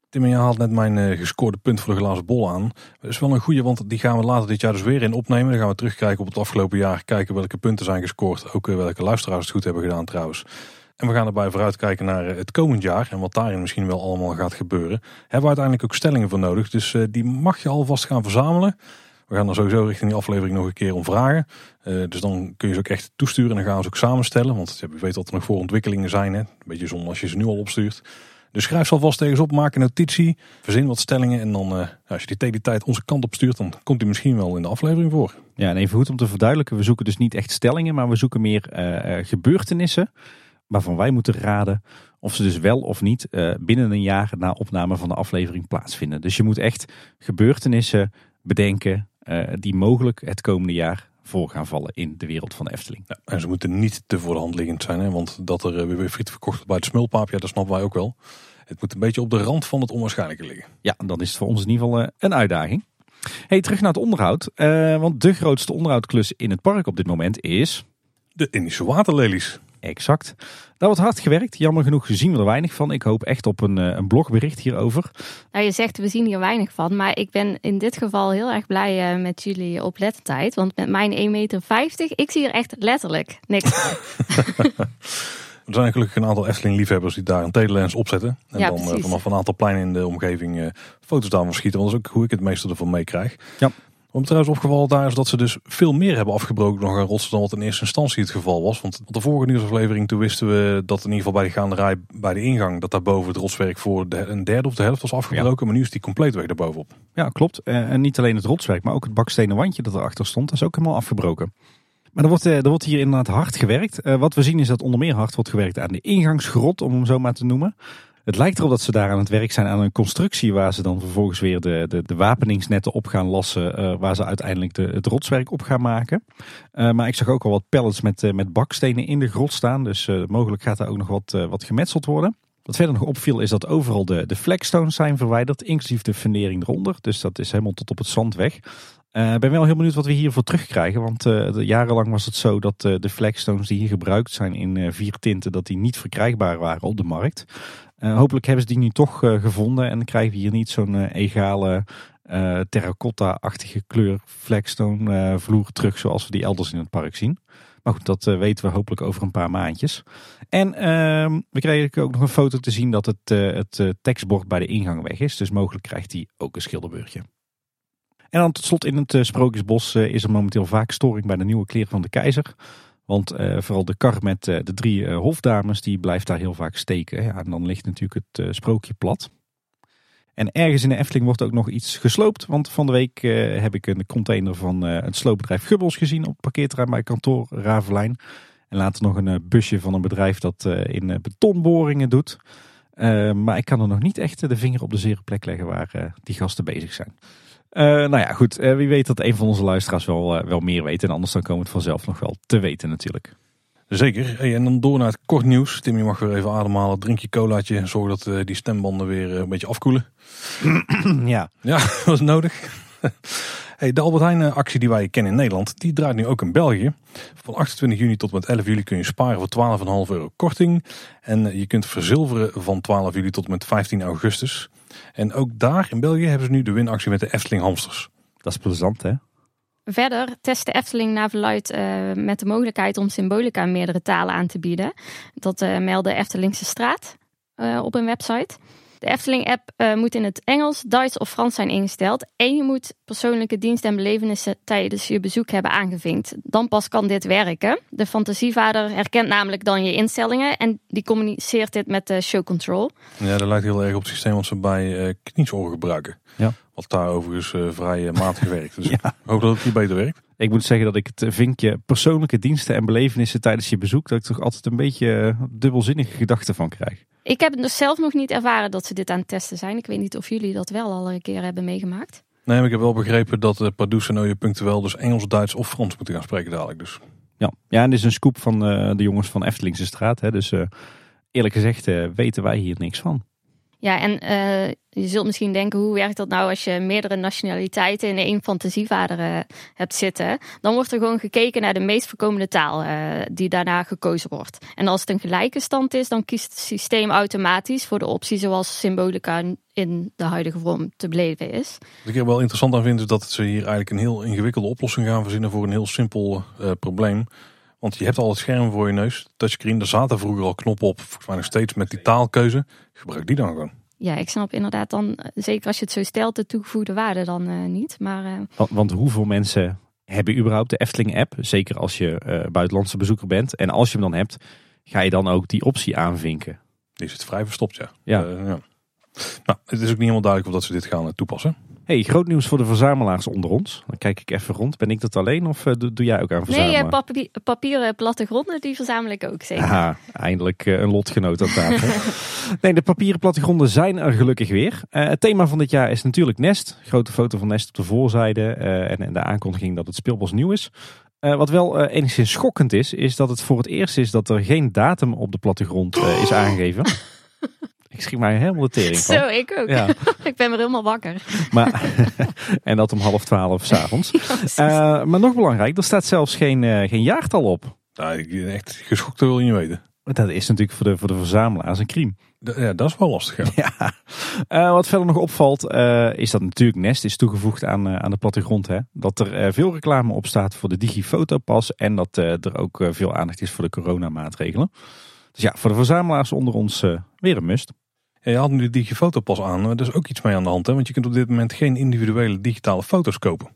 Tim, je haalt net mijn gescoorde punt voor de glazen bol aan. Dat is wel een goede, want die gaan we later dit jaar dus weer in opnemen. Dan gaan we terugkijken op het afgelopen jaar. Kijken welke punten zijn gescoord. Ook welke luisteraars het goed hebben gedaan trouwens. En we gaan erbij vooruitkijken naar eh, het komend jaar en wat daarin misschien wel allemaal gaat gebeuren. Hebben we uiteindelijk ook stellingen voor nodig, dus eh, die mag je alvast gaan verzamelen. We gaan er sowieso richting die aflevering nog een keer om vragen. Uh, dus dan kun je ze ook echt toesturen en dan gaan we ze ook samenstellen. Want je weet dat er nog voor ontwikkelingen zijn. Hè? Een beetje zonde als je ze nu al opstuurt. Dus schrijf ze alvast tegen op, maak een notitie, verzin wat stellingen. En dan, als je die tegen die tijd onze kant op stuurt, dan komt die misschien wel in de aflevering voor. Ja, en even goed om te verduidelijken. We zoeken dus niet echt stellingen, maar we zoeken meer gebeurtenissen waarvan wij moeten raden of ze dus wel of niet uh, binnen een jaar na opname van de aflevering plaatsvinden. Dus je moet echt gebeurtenissen bedenken uh, die mogelijk het komende jaar voor gaan vallen in de wereld van de Efteling. Ja, en ze moeten niet te voor de hand liggend zijn, hè? want dat er uh, weer friet verkocht wordt bij het smulpaap, ja, dat snappen wij ook wel. Het moet een beetje op de rand van het onwaarschijnlijke liggen. Ja, dan is het voor ons in ieder geval een uitdaging. Hey, terug naar het onderhoud. want de grootste onderhoudklus in het park op dit moment is... De Indische waterlelies. Exact. Daar wordt hard gewerkt. Jammer genoeg zien we er weinig van. Ik hoop echt op een, eh, een blogbericht hierover. Nou, je zegt we zien hier weinig van. Maar ik ben in dit geval heel erg blij uh, met jullie oplettendheid. Want met mijn 1,50 meter, ik zie er echt letterlijk niks Er zijn gelukkig een aantal Efteling-liefhebbers die daar een telelens opzetten. En ja, dan uh, vanaf een aantal pleinen in de omgeving foto's daarvan schieten. Want dat is ook hoe ik het meeste ervan meekrijg. Ja. Wat me trouwens opgevallen daar is dat ze dus veel meer hebben afgebroken nog aan rotsen dan wat in eerste instantie het geval was. Want op de vorige nieuwsaflevering toen wisten we dat in ieder geval bij de gaanderij bij de ingang dat daar boven het rotswerk voor de, een derde of de helft was afgebroken. Maar nu is die compleet weg daarbovenop. Ja, klopt. Eh, en niet alleen het rotswerk, maar ook het bakstenen wandje dat erachter stond, dat is ook helemaal afgebroken. Maar er wordt, eh, er wordt hier inderdaad hard gewerkt. Eh, wat we zien is dat onder meer hard wordt gewerkt aan de ingangsgrot, om hem zo maar te noemen. Het lijkt erop dat ze daar aan het werk zijn aan een constructie waar ze dan vervolgens weer de, de, de wapeningsnetten op gaan lassen. Uh, waar ze uiteindelijk de, het rotswerk op gaan maken. Uh, maar ik zag ook al wat pallets met, uh, met bakstenen in de grot staan. Dus mogelijk gaat daar ook nog wat, wat gemetseld worden. Wat verder nog opviel is dat overal de, de flagstones zijn verwijderd, inclusief de fundering eronder. Dus dat is helemaal tot op het zand weg. Ik ben wel heel benieuwd wat we hiervoor terugkrijgen. Want jarenlang was het zo dat de flagstones die hier gebruikt zijn in vier tinten, dat die niet verkrijgbaar waren op de markt. Uh, hopelijk hebben ze die nu toch uh, gevonden en dan krijgen we hier niet zo'n uh, egale terracotta-achtige kleur flagstone vloer terug zoals we die elders in het park zien. Maar goed, dat weten we hopelijk over een paar maandjes. En ehm, we kregen ook nog een foto te zien dat het, het tekstbord bij de ingang weg is. Dus mogelijk krijgt hij ook een schilderbeurtje. En dan tot slot in het Sprookjesbos is er momenteel vaak storing bij de nieuwe kleren van de keizer. Want uh, vooral de kar met de drie hofdames, die blijft daar heel vaak steken. Ja, en dan ligt natuurlijk het sprookje plat. En ergens in de Efteling wordt ook nog iets gesloopt. Want van de week heb ik een container van het sloopbedrijf Gubbels gezien op parkeerterrein bij kantoor Ravelijn. En later nog een busje van een bedrijf dat in betonboringen doet. Maar ik kan er nog niet echt de vinger op de zere plek leggen waar die gasten bezig zijn. Uh, nou ja, goed. wie weet dat een van onze luisteraars wel, wel meer weet. En anders dan komen we het vanzelf nog wel te weten natuurlijk. Zeker. Hey, en dan door naar het kort nieuws. Tim, je mag weer even ademhalen. Drink je colaatje. Zorg dat die stembanden weer een beetje afkoelen. ja. Ja, dat is nodig. Hey, de Albert Heijn actie die wij kennen in Nederland, die draait nu ook in België. Van 28 juni tot met 11 juli kun je sparen voor 12,5 euro korting. En je kunt verzilveren van 12 juli tot met 15 augustus. En ook daar in België hebben ze nu de winactie met de Efteling hamsters. Dat is plezant hè? Verder test de Efteling naar verluid uh, met de mogelijkheid om symbolica in meerdere talen aan te bieden. Dat uh, meldde Eftelingse Straat uh, op een website. De Efteling-app uh, moet in het Engels, Duits of Frans zijn ingesteld. En je moet persoonlijke diensten en belevenissen tijdens je bezoek hebben aangevinkt. Dan pas kan dit werken. De fantasievader herkent namelijk dan je instellingen en die communiceert dit met de show control. Ja, dat lijkt heel erg op het systeem wat ze bij uh, gebruiken. Ja. Wat daar overigens uh, vrij matig werkt. Dus ja. ik hoop dat het hier beter werkt. Ik moet zeggen dat ik het vinkje persoonlijke diensten en belevenissen tijdens je bezoek, dat ik toch altijd een beetje dubbelzinnige gedachten van krijg. Ik heb dus zelf nog niet ervaren dat ze dit aan het testen zijn. Ik weet niet of jullie dat wel al een keer hebben meegemaakt. Nee, maar ik heb wel begrepen dat de Pardoes en Oje punctueel dus Engels, Duits of Frans moeten gaan spreken dadelijk. Dus. Ja. ja, en dit is een scoop van uh, de jongens van Eftelingse straat. Hè. Dus uh, eerlijk gezegd uh, weten wij hier niks van. Ja, en uh, je zult misschien denken, hoe werkt dat nou als je meerdere nationaliteiten in één fantasievader uh, hebt zitten? Dan wordt er gewoon gekeken naar de meest voorkomende taal uh, die daarna gekozen wordt. En als het een gelijke stand is, dan kiest het systeem automatisch voor de optie zoals symbolica in de huidige vorm te beleven is. Wat ik er wel interessant aan vind, is dat ze hier eigenlijk een heel ingewikkelde oplossing gaan verzinnen voor een heel simpel probleem. Want je hebt al het scherm voor je neus, touchscreen. Daar zaten vroeger al knoppen op, volgens mij nog steeds met die taalkeuze. Gebruik die dan gewoon. Ja, ik snap inderdaad dan, zeker als je het zo stelt, de toegevoegde waarde dan uh, niet. Maar, uh... want, want, hoeveel mensen hebben überhaupt de Efteling app? Zeker als je uh, buitenlandse bezoeker bent. En als je hem dan hebt, ga je dan ook die optie aanvinken? Die is het vrij verstopt, ja. Ja. ja. Nou, het is ook niet helemaal duidelijk of dat ze dit gaan toepassen. Hey, groot nieuws voor de verzamelaars onder ons. Dan kijk ik even rond. Ben ik dat alleen of uh, doe, jij ook aan verzamelen? Nee, papier, papieren plattegronden, die verzamel ik ook zeker. Aha, eindelijk uh, een lotgenoot aan tafel. nee, de papieren plattegronden zijn er gelukkig weer. Uh, het thema van dit jaar is natuurlijk Nest. Grote foto van Nest op de voorzijde en, en, de aankondiging dat het speelbos nieuw is. wat wel enigszins schokkend is, is dat het voor het eerst is dat er geen datum op de plattegrond is aangegeven. Ik schiet mij helemaal de tering van. Zo, ik ook. Ja. ik ben weer helemaal wakker. Maar, en dat om half twaalf s'avonds. Ja, uh, maar nog belangrijk, er staat zelfs geen, uh, geen jaartal op. Ja, ik ben echt geschokt, dat wil je niet weten. Dat is natuurlijk voor de, voor de verzamelaars een crime. Ja, dat is wel lastig. Ja. ja. Uh, wat verder nog opvalt, is dat natuurlijk Nest is toegevoegd aan, aan de plattegrond. Hè? Dat er veel reclame op staat voor de Digifotopas en dat er ook veel aandacht is voor de coronamaatregelen. Dus ja, voor de verzamelaars onder ons weer een must. Ja, je had nu de digifotopas aan. Er is ook iets mee aan de hand. Hè? Want je kunt op dit moment geen individuele digitale foto's kopen.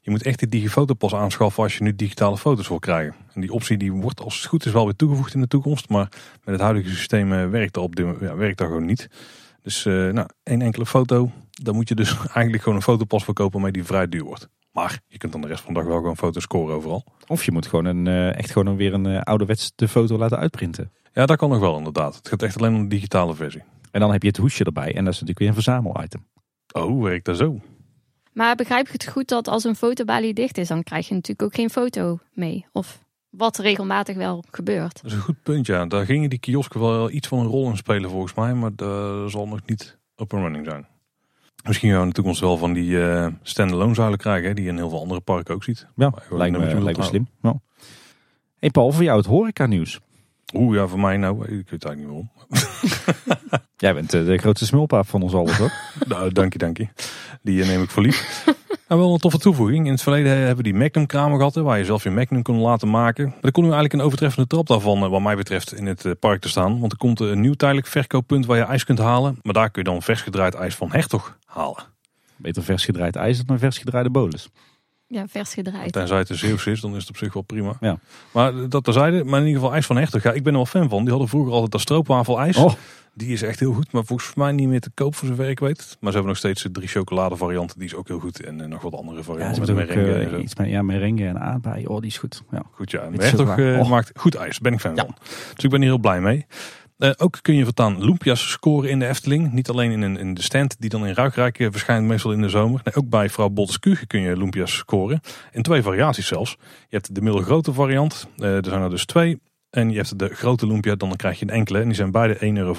Je moet echt die digifotopas aanschaffen als je nu digitale foto's wil krijgen. En die optie die wordt als het goed is wel weer toegevoegd in de toekomst. Maar met het huidige systeem eh, werkt dat, op ja, werkt dat gewoon niet. Dus uh, nou, één enkele foto. Dan moet je dus eigenlijk gewoon een fotopas verkopen waarmee die vrij duur wordt. Maar je kunt dan de rest van de dag wel gewoon foto's scoren overal. Of je moet gewoon een, eh, echt gewoon weer een ouderwets de foto laten uitprinten. Ja, dat kan nog wel inderdaad. Het gaat echt alleen om de digitale versie. En dan heb je het hoesje erbij en dat is natuurlijk weer een verzamelitem. Oh, werkt dat zo? Maar begrijp ik het goed dat als een fotobalie dicht is, dan krijg je natuurlijk ook geen foto mee? Of wat regelmatig wel gebeurt. Dat is een goed punt, ja. Daar gingen die kiosken wel iets van een rol in spelen volgens mij, maar dat zal nog niet op een running zijn. Misschien gaan we in de toekomst wel van die uh, standalone zuilen krijgen, hè, die je in heel veel andere parken ook ziet. Ja, lijkt me, lijkt me slim. Ja. Hey Paul, voor jou het horeca nieuws. Oeh, ja, voor mij nou, ik weet het eigenlijk niet waarom. Jij bent eh, de grootste smulpaap van ons allen, toch? nou, dank je, dank je. Die eh, neem ik voor lief. nou, wel een toffe toevoeging. In het verleden hebben we die Magnum kramen gehad, waar je zelf je Magnum kon laten maken. Maar er kon nu eigenlijk een overtreffende trap daarvan, eh, wat mij betreft, in het park te staan. Want er komt een nieuw tijdelijk verkooppunt waar je ijs kunt halen. Maar daar kun je dan vers gedraaid ijs van Hertog halen. Beter vers gedraaid ijs dan een vers gedraaide bolus. Ja, vers gedraaid. Tenzij het een Zeeuws is, dan is het op zich wel prima. Ja. Maar dat terzijde, maar in ieder geval ijs van Hertog. Ja, ik ben er wel fan van. Die hadden vroeger altijd dat stroopwafelijs. Oh, Die is echt heel goed, maar volgens mij niet meer te koop voor zover ik weet. Maar ze hebben nog steeds de drie chocolade varianten, die is ook heel goed. En eh, nog wat andere varianten met merengue eh, en zo. iets met ja, merengue en aardbei. Oh, die is goed. Ja. Goed ja, en Hertog chocola. eh, Oh. maakt goed ijs, daar ben ik fan Ja. van. Dus ik ben hier heel blij mee. Eh, ook kun je voortaan loempia's scoren in de Efteling. Niet alleen in, een, in de stand die dan in Ruikrijk eh, verschijnt meestal in de zomer. Nee, ook bij vrouw Bolteskuge kun je loempia's scoren. In twee variaties zelfs. Je hebt de middelgrote variant. eh, er zijn er dus twee. En je hebt de grote lumpia, dan krijg je een enkele. En die zijn beide 1,95 euro.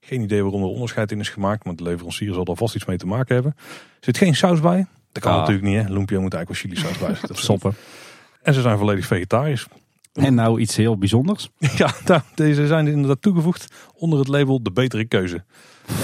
Geen idee waarom er onderscheid in is gemaakt. Maar de leverancier zal er vast iets mee te maken hebben. Er zit geen saus bij. Dat kan Ah. natuurlijk niet. Hè? Lumpia moet eigenlijk wel chili saus bij zitten. Soppen. En ze zijn volledig vegetarisch. En nou iets heel bijzonders. Ja, nou, deze zijn inderdaad toegevoegd onder het label de betere keuze.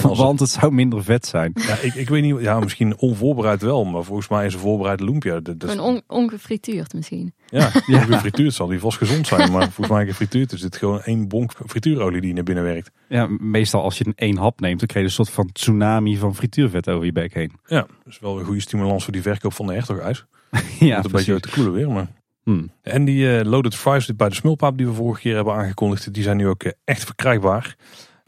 Want het zou minder vet zijn. ja, ik, ik weet niet, ja, misschien onvoorbereid wel, maar volgens mij is een lumpia. Dat, dat- Een on, ongefrituurd misschien. ja, Ja. gefrituurd zal die vast gezond zijn, maar volgens mij gefrituurd is dit gewoon één bonk frituurolie die naar binnen werkt. Ja, meestal als je een één hap neemt, dan krijg je een soort van tsunami van frituurvet over je bek heen. Ja, dus wel een goede stimulans voor die verkoop van de hertog-ijs. Ja, Moet een beetje uit de koelen weer, maar... Hmm. En die eh, loaded fries bij de smulpaap die we vorige keer hebben aangekondigd, die zijn nu ook eh, echt verkrijgbaar.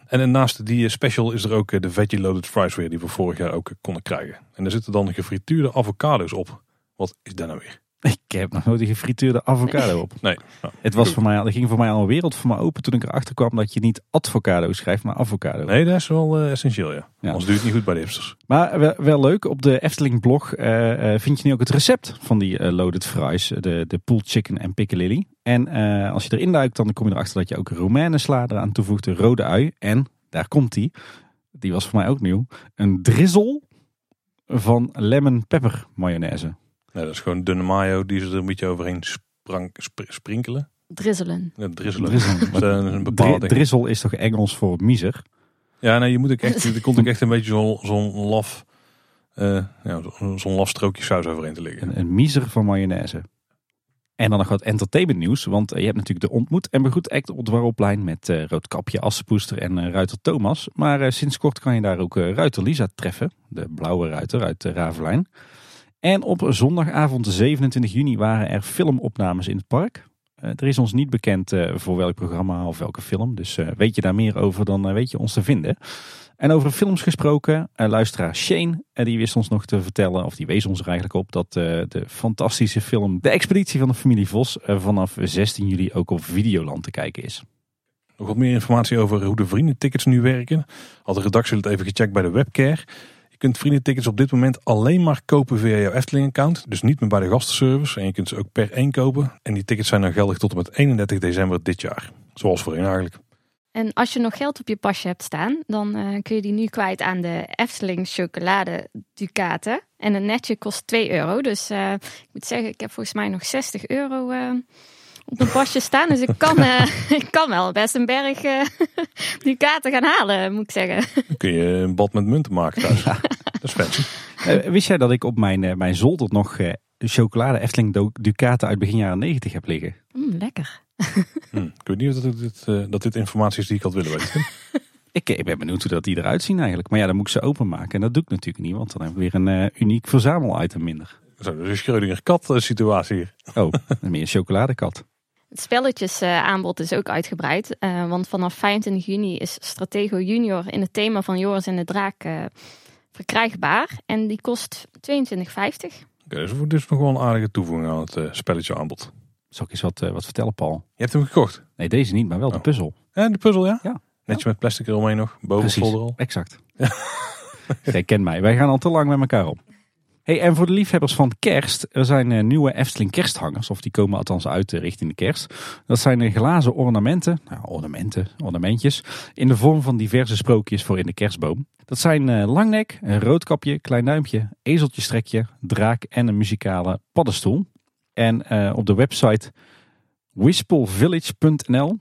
En naast die eh, special is er ook de veggie loaded fries weer die we vorig jaar ook konden krijgen. En er zitten dan gefrituurde avocado's op. Wat is dat nou weer? Ik heb nog nooit een gefrituurde avocado op. Nee. Nou, Het was voor mij, er ging voor mij al een wereld voor me open toen ik erachter kwam dat je niet avocado schrijft, maar avocado. nee, dat is wel eh, essentieel, ja. Ja. Anders duurt het niet goed bij de hipsters. Maar wel, wel leuk, op de Efteling blog eh, eh, vind je nu ook het recept van die loaded fries, de, de pulled chicken en piccalilli. En als je erin duikt, dan kom je erachter dat je ook romaine sla eraan toevoegt, de rode ui. En, daar komt die, die was voor mij ook nieuw, een drizzle van lemon pepper mayonaise. Nee, dat is gewoon dunne mayo die ze er een beetje overheen sprang, sp- sprinkelen. Drizzelen. Ja, drizzelen. Drizzle. Dat is een Dri- bepaalde ding. drizzle is toch Engels voor miser? Ja, nee, je moet ook echt, er komt ook echt een beetje zo'n zo'n laf, eh, ja, zo- zo'n laf strookje saus overheen te liggen. Een, een miser van mayonaise. En dan nog wat entertainment nieuws. Want eh, je hebt natuurlijk de Ontmoet en Begroet Act op het Warroplein met eh, Roodkapje, Assepoester en eh, Ruiter Thomas. Maar eh, sinds kort kan je daar ook eh, Ruiter Lisa treffen. De blauwe ruiter uit uh, Ravelijn. En op zondagavond 27 juni waren er filmopnames in het park. Eh, er is ons niet bekend eh, voor welk programma of welke film. Dus eh, weet je daar meer over, dan weet je ons te vinden. En over films gesproken, luisteraar Shane, die wist ons nog te vertellen, of die wees ons er eigenlijk op, dat de fantastische film De Expeditie van de Familie Vos vanaf 16 juli ook op Videoland te kijken is. Nog wat meer informatie over hoe de vriendentickets nu werken. Had de redactie het even gecheckt bij de webcare. Kunt vriendentickets op dit moment alleen maar kopen via jouw Efteling-account. Dus niet meer bij de gastenservice. En je kunt ze ook per één kopen. En die tickets zijn dan geldig tot en met 31 december dit jaar. Zoals voorheen eigenlijk. En als je nog geld op je pasje hebt staan, dan eh, kun je die nu kwijt aan de Efteling chocolade ducaten. En een netje kost 2 euro. Dus eh, ik moet zeggen, ik heb volgens mij nog 60 euro eh, op mijn pasje staan. Dus ik kan, eh, ik kan wel best een berg eh, ducaten gaan halen, moet ik zeggen. Dan kun je een bad met munten maken thuis. Dat is fancy. Eh, wist jij dat ik op mijn, mijn zolder nog eh, chocolade Efteling Ducaten uit begin jaren 90 heb liggen? Mm, lekker. Hm, ik weet niet of dat dit, dat dit informatie is die ik had willen weten. Ik, ik ben benieuwd hoe dat die eruit zien eigenlijk. Maar ja, dan moet ik ze openmaken. En dat doe ik natuurlijk niet, want dan heb ik weer een uniek verzamelitem minder. Zo, dus een Schrödinger-kat eh, situatie hier. Oh, meer een chocoladekat. Het spelletjesaanbod is ook uitgebreid. eh, want vanaf 25 juni is Stratego Junior in het thema van Joris en de Draak eh, verkrijgbaar. En die kost 22,50. Oké, dus dit is nog wel een aardige toevoeging aan het eh, spelletje aanbod. Zal ik eens wat, wat vertellen, Paul? Je hebt hem gekocht. Nee, deze niet, maar wel de Oh. puzzel. En de puzzel, ja? Ja. Netje met plastic eromheen nog. Boven Precies, folder al. exact. Jij kent mij, wij gaan al te lang met elkaar om. En voor de liefhebbers van kerst, er zijn eh, nieuwe Efteling kersthangers, of die komen althans uit eh, richting de kerst. Dat zijn eh, glazen ornamenten, nou, ornamenten, ornamentjes, in de vorm van diverse sprookjes voor in de kerstboom. Dat zijn langnek, een roodkapje, klein duimpje, ezeltjestrekje, draak en een muzikale paddenstoel. En op de website wispelvillage.nl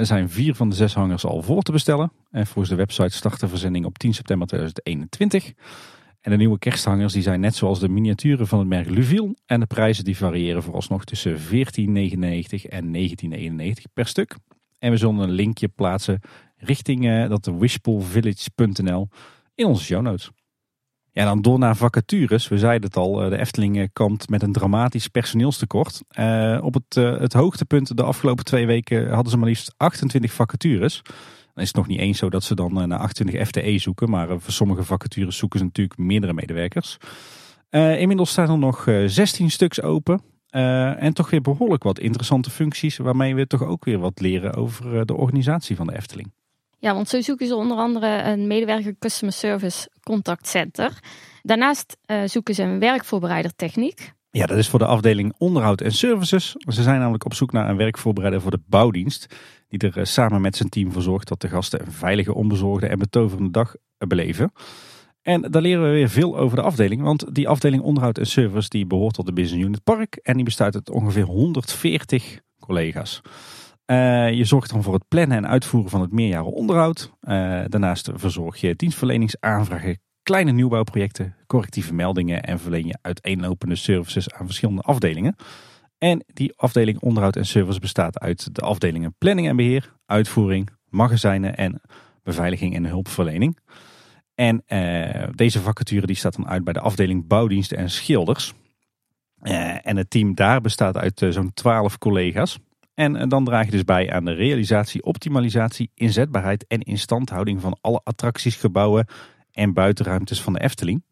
zijn vier van de zes hangers al voor te bestellen. En volgens de website start de verzending op 10 september 2021. En de nieuwe kersthangers die zijn net zoals de miniaturen van het merk Luville. En de prijzen die variëren vooralsnog tussen 14,99 en 19,91 per stuk. En we zullen een linkje plaatsen richting eh, dat de wispelvillage.nl in onze show notes. Ja, dan door naar vacatures. We zeiden het al, de Efteling komt met een dramatisch personeelstekort. op het, het hoogtepunt de afgelopen twee weken hadden ze maar liefst 28 vacatures. Dan is nog niet eens zo dat ze dan naar 28 FTE zoeken. Maar voor sommige vacatures zoeken ze natuurlijk meerdere medewerkers. inmiddels staan er nog 16 stuks open. en toch weer behoorlijk wat interessante functies waarmee we toch ook weer wat leren over de organisatie van de Efteling. Ja, want zo zoeken ze onder andere een medewerker Customer Service Contact Center. Daarnaast zoeken ze een werkvoorbereider techniek. Ja, dat is voor de afdeling onderhoud en services. Ze zijn namelijk op zoek naar een werkvoorbereider voor de bouwdienst. Die er uh, samen met zijn team voor zorgt dat de gasten een veilige, onbezorgde en betoverende dag beleven. En daar leren we weer veel over de afdeling. Want die afdeling onderhoud en service die behoort tot de Business Unit Park. En die bestaat uit ongeveer 140 collega's. Uh, je zorgt dan voor het plannen en uitvoeren van het meerjaren onderhoud. Daarnaast verzorg je dienstverleningsaanvragen, kleine nieuwbouwprojecten, correctieve meldingen en verleen je uiteenlopende services aan verschillende afdelingen. En die afdeling onderhoud en service bestaat uit de afdelingen planning en beheer, uitvoering, magazijnen en beveiliging en hulpverlening. En uh, deze vacature die staat dan uit bij de afdeling bouwdiensten en schilders. en het team daar bestaat uit zo'n 12 collega's. En eh, dan draag je dus bij aan de realisatie, optimalisatie, inzetbaarheid en instandhouding van alle attracties, gebouwen en buitenruimtes van de Efteling.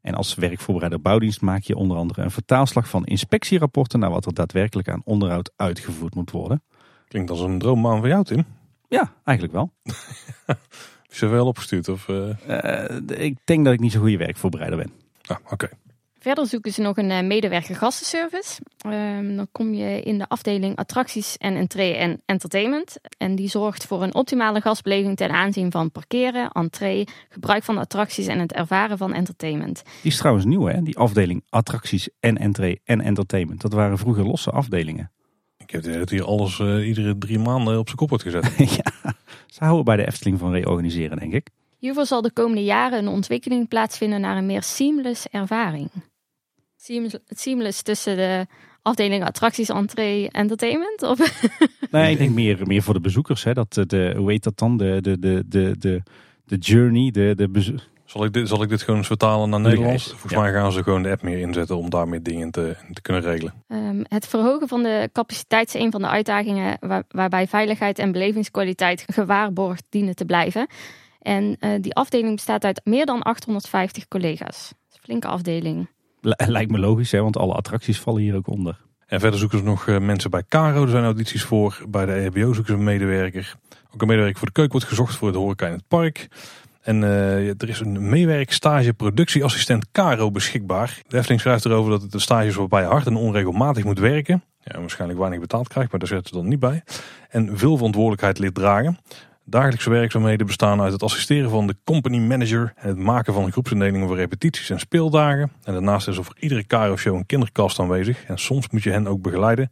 En als werkvoorbereider bouwdienst maak je onder andere een vertaalslag van inspectierapporten naar wat er daadwerkelijk aan onderhoud uitgevoerd moet worden. Klinkt als een droombaan van jou, Tim. Ja, eigenlijk wel. Is je wel opgestuurd? Of, uh... uh, ik denk dat ik niet zo'n goede werkvoorbereider ben. Ah, oké. Verder zoeken ze nog een eh, medewerker gastenservice. Um, dan kom je in de afdeling attracties en entree en entertainment. En die zorgt voor een optimale gastbeleving ten aanzien van parkeren, entree, gebruik van de attracties en het ervaren van entertainment. Die is trouwens nieuw hè, die afdeling attracties en entree en entertainment. Dat waren vroeger losse afdelingen. Ik heb het hier alles uh, iedere drie maanden op zijn kop wordt gezet. ja, ze houden bij de Efteling van reorganiseren denk ik. Hiervoor zal de komende jaren een ontwikkeling plaatsvinden naar een meer seamless ervaring. Seamless, seamless tussen de afdeling attracties, entree, entertainment? Of? Nee, ik denk meer, meer voor de bezoekers. Hè? Dat, de, hoe heet dat dan? De, de, de, de, de, de journey, de, de zal ik, dit, zal ik dit gewoon eens vertalen naar Nederlands? Volgens mij gaan ze gewoon de app meer inzetten om daar meer dingen te, te kunnen regelen. Um, het verhogen van de capaciteit is een van de uitdagingen waar, waarbij veiligheid en belevingskwaliteit gewaarborgd dienen te blijven. En uh, die afdeling bestaat uit meer dan 850 collega's. een flinke afdeling. Lijkt me logisch, hè, want alle attracties vallen hier ook onder. En verder zoeken ze nog uh, mensen bij Caro. Er zijn audities voor. Bij de EHBO zoeken ze een medewerker. Ook een medewerker voor de keuken wordt gezocht voor het horeca in het park. En uh, er is een meewerkstage productieassistent Caro beschikbaar. De Efteling schrijft erover dat het een stage is waarbij je hard en onregelmatig moet werken. Ja, waarschijnlijk weinig betaald krijgt, maar daar zetten ze dan niet bij. En veel verantwoordelijkheid leert dragen. Dagelijkse werkzaamheden bestaan uit het assisteren van de company manager en het maken van groepsindelingen voor repetities en speeldagen. En daarnaast is er voor iedere KRO-show een kinderkast aanwezig en soms moet je hen ook begeleiden.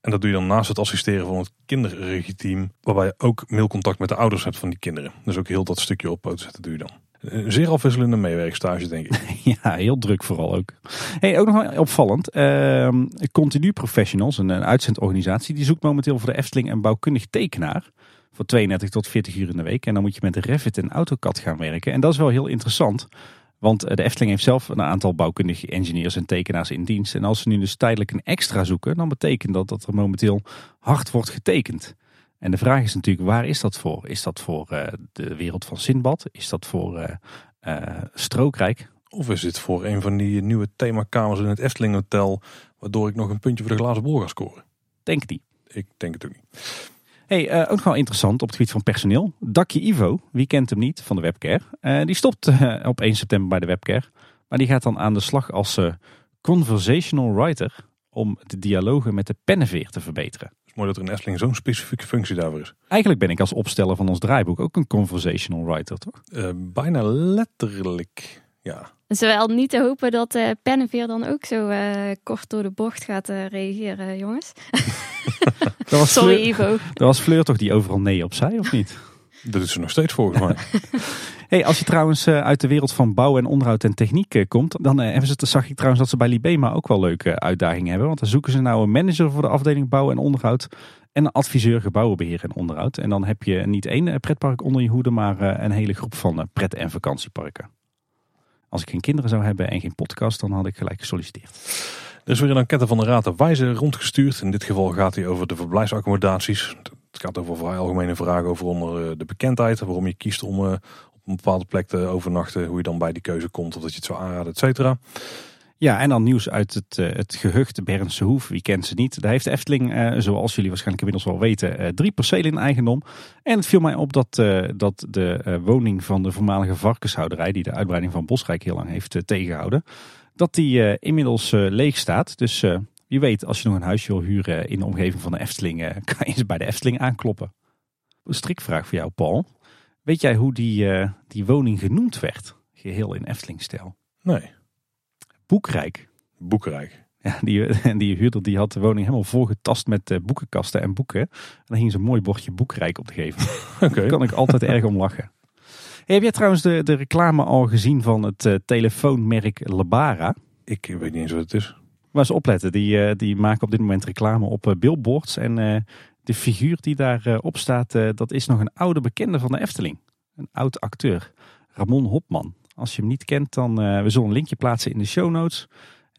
En dat doe je dan naast het assisteren van het kinderregieteam, waarbij je ook mailcontact met de ouders hebt van die kinderen. Dus ook heel dat stukje op zetten doe je dan. Een zeer afwisselende meewerkstage, denk ik. Ja, heel druk vooral ook. Hey, ook nog opvallend. Uh, Continu Professionals, een, een uitzendorganisatie, die zoekt momenteel voor de Efteling een bouwkundig tekenaar voor 32 tot 40 uur in de week. En dan moet je met Revit en AutoCAD gaan werken. En dat is wel heel interessant. Want eh, de Efteling heeft zelf een aantal bouwkundige engineers en tekenaars in dienst. En als ze nu dus tijdelijk een extra zoeken, dan betekent dat dat er momenteel hard wordt getekend. En de vraag is natuurlijk, waar is dat voor? Is dat voor uh, de wereld van Sinbad? Is dat voor uh, Strookrijk? Of is dit voor een van die nieuwe themakamers in het Efteling Hotel, waardoor ik nog een puntje voor de glazen bol ga scoren? Denk niet. Ik denk het ook niet. Hey, uh, ook wel interessant op het gebied van personeel. Dakje Ivo, wie kent hem niet van de webcare, uh, die stopt uh, op 1 september bij de webcare. Maar die gaat dan aan de slag als conversational writer om de dialogen met de pennenveer te verbeteren. Het is mooi dat er in Efteling zo'n specifieke functie daarvoor is. Eigenlijk ben ik als opsteller van ons draaiboek ook een conversational writer, toch? bijna letterlijk, ja. Zowel niet te hopen dat uh, Pennenveer dan ook zo uh, kort door de bocht gaat uh, reageren, jongens. dat was Sorry, Fleur, Ivo. Dat was Fleur toch die overal nee op zei, of niet? Dat is ze nog steeds volgens mij. hey, als je trouwens uit de wereld van bouw en onderhoud en techniek komt, dan hebben ze, zag ik trouwens dat ze bij Libema ook wel leuke uitdagingen hebben. Want dan zoeken ze nou een manager voor de afdeling bouw en onderhoud en een adviseur gebouwenbeheer en onderhoud. En dan heb je niet één pretpark onder je hoede, maar een hele groep van pret- en vakantieparken. Als ik geen kinderen zou hebben en geen podcast, dan had ik gelijk gesolliciteerd. Er is weer een enquête van de Raad der Wijze rondgestuurd. In dit geval gaat hij over de verblijfsaccommodaties. Het gaat over vrij algemene vragen over onder eh, de bekendheid. Waarom je kiest om eh, op een bepaalde plek te overnachten. Hoe je dan bij die keuze komt. Of dat je het zou aanraden, et cetera. Ja, en dan nieuws uit het, uh, het gehucht Bernse Hoef. Wie kent ze niet? Daar heeft de Efteling, uh, zoals jullie waarschijnlijk inmiddels wel weten, uh, drie percelen in eigendom. En het viel mij op dat, dat de woning van de voormalige varkenshouderij, die de uitbreiding van Bosrijk heel lang heeft tegengehouden, dat die inmiddels leeg staat. Dus wie weet, als je nog een huisje wil huren in de omgeving van de Efteling, kan je eens bij de Efteling aankloppen. Een strikvraag voor jou, Paul. Weet jij hoe die, die woning genoemd werd? Geheel in Eftelingstijl. Nee. Boekrijk. Boekrijk. Ja, die, die huurder die had de woning helemaal volgetast met uh, boekenkasten en boeken. En dan hing zo'n mooi bordje Boekrijk op de gevel. Oké. Daar kan ik altijd erg om lachen. Hey, heb jij trouwens de, de reclame al gezien van het uh, telefoonmerk Lebara? Ik weet niet eens wat het is. Maar eens opletten, die, uh, die maken op dit moment reclame op billboards. En de figuur die daarop op staat, dat is nog een oude bekende van de Efteling. Een oud acteur, Ramon Hopman. Als je hem niet kent, dan uh, we zullen een linkje plaatsen in de show notes.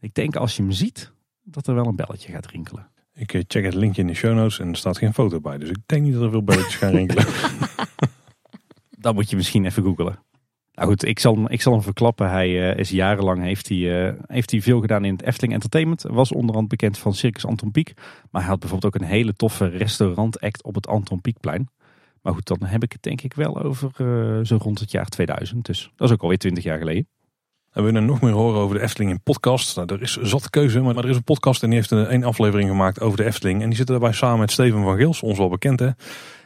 Ik denk als je hem ziet, dat er wel een belletje gaat rinkelen. Ik uh, check het linkje in de show notes en er staat geen foto bij. Dus ik denk niet dat er veel belletjes gaan rinkelen. Dan moet je misschien even googlen. Nou goed, ik zal, ik zal hem verklappen. Hij uh, is jarenlang heeft hij, heeft hij veel gedaan in het Efteling Entertainment. Was onderhand bekend van Circus Anton Pieck. Maar hij had bijvoorbeeld ook een hele toffe restaurantact op het Anton Pieckplein. Maar goed, dan heb ik het denk ik wel over uh, zo rond het jaar 2000. Dus dat is ook alweer 20 jaar geleden. En we willen nog meer horen over de Efteling in podcast. Nou, er is zat keuze, maar er is een podcast en die heeft een, een aflevering gemaakt over de Efteling. En die zitten daarbij samen met Steven van Gils, ons wel bekend hè.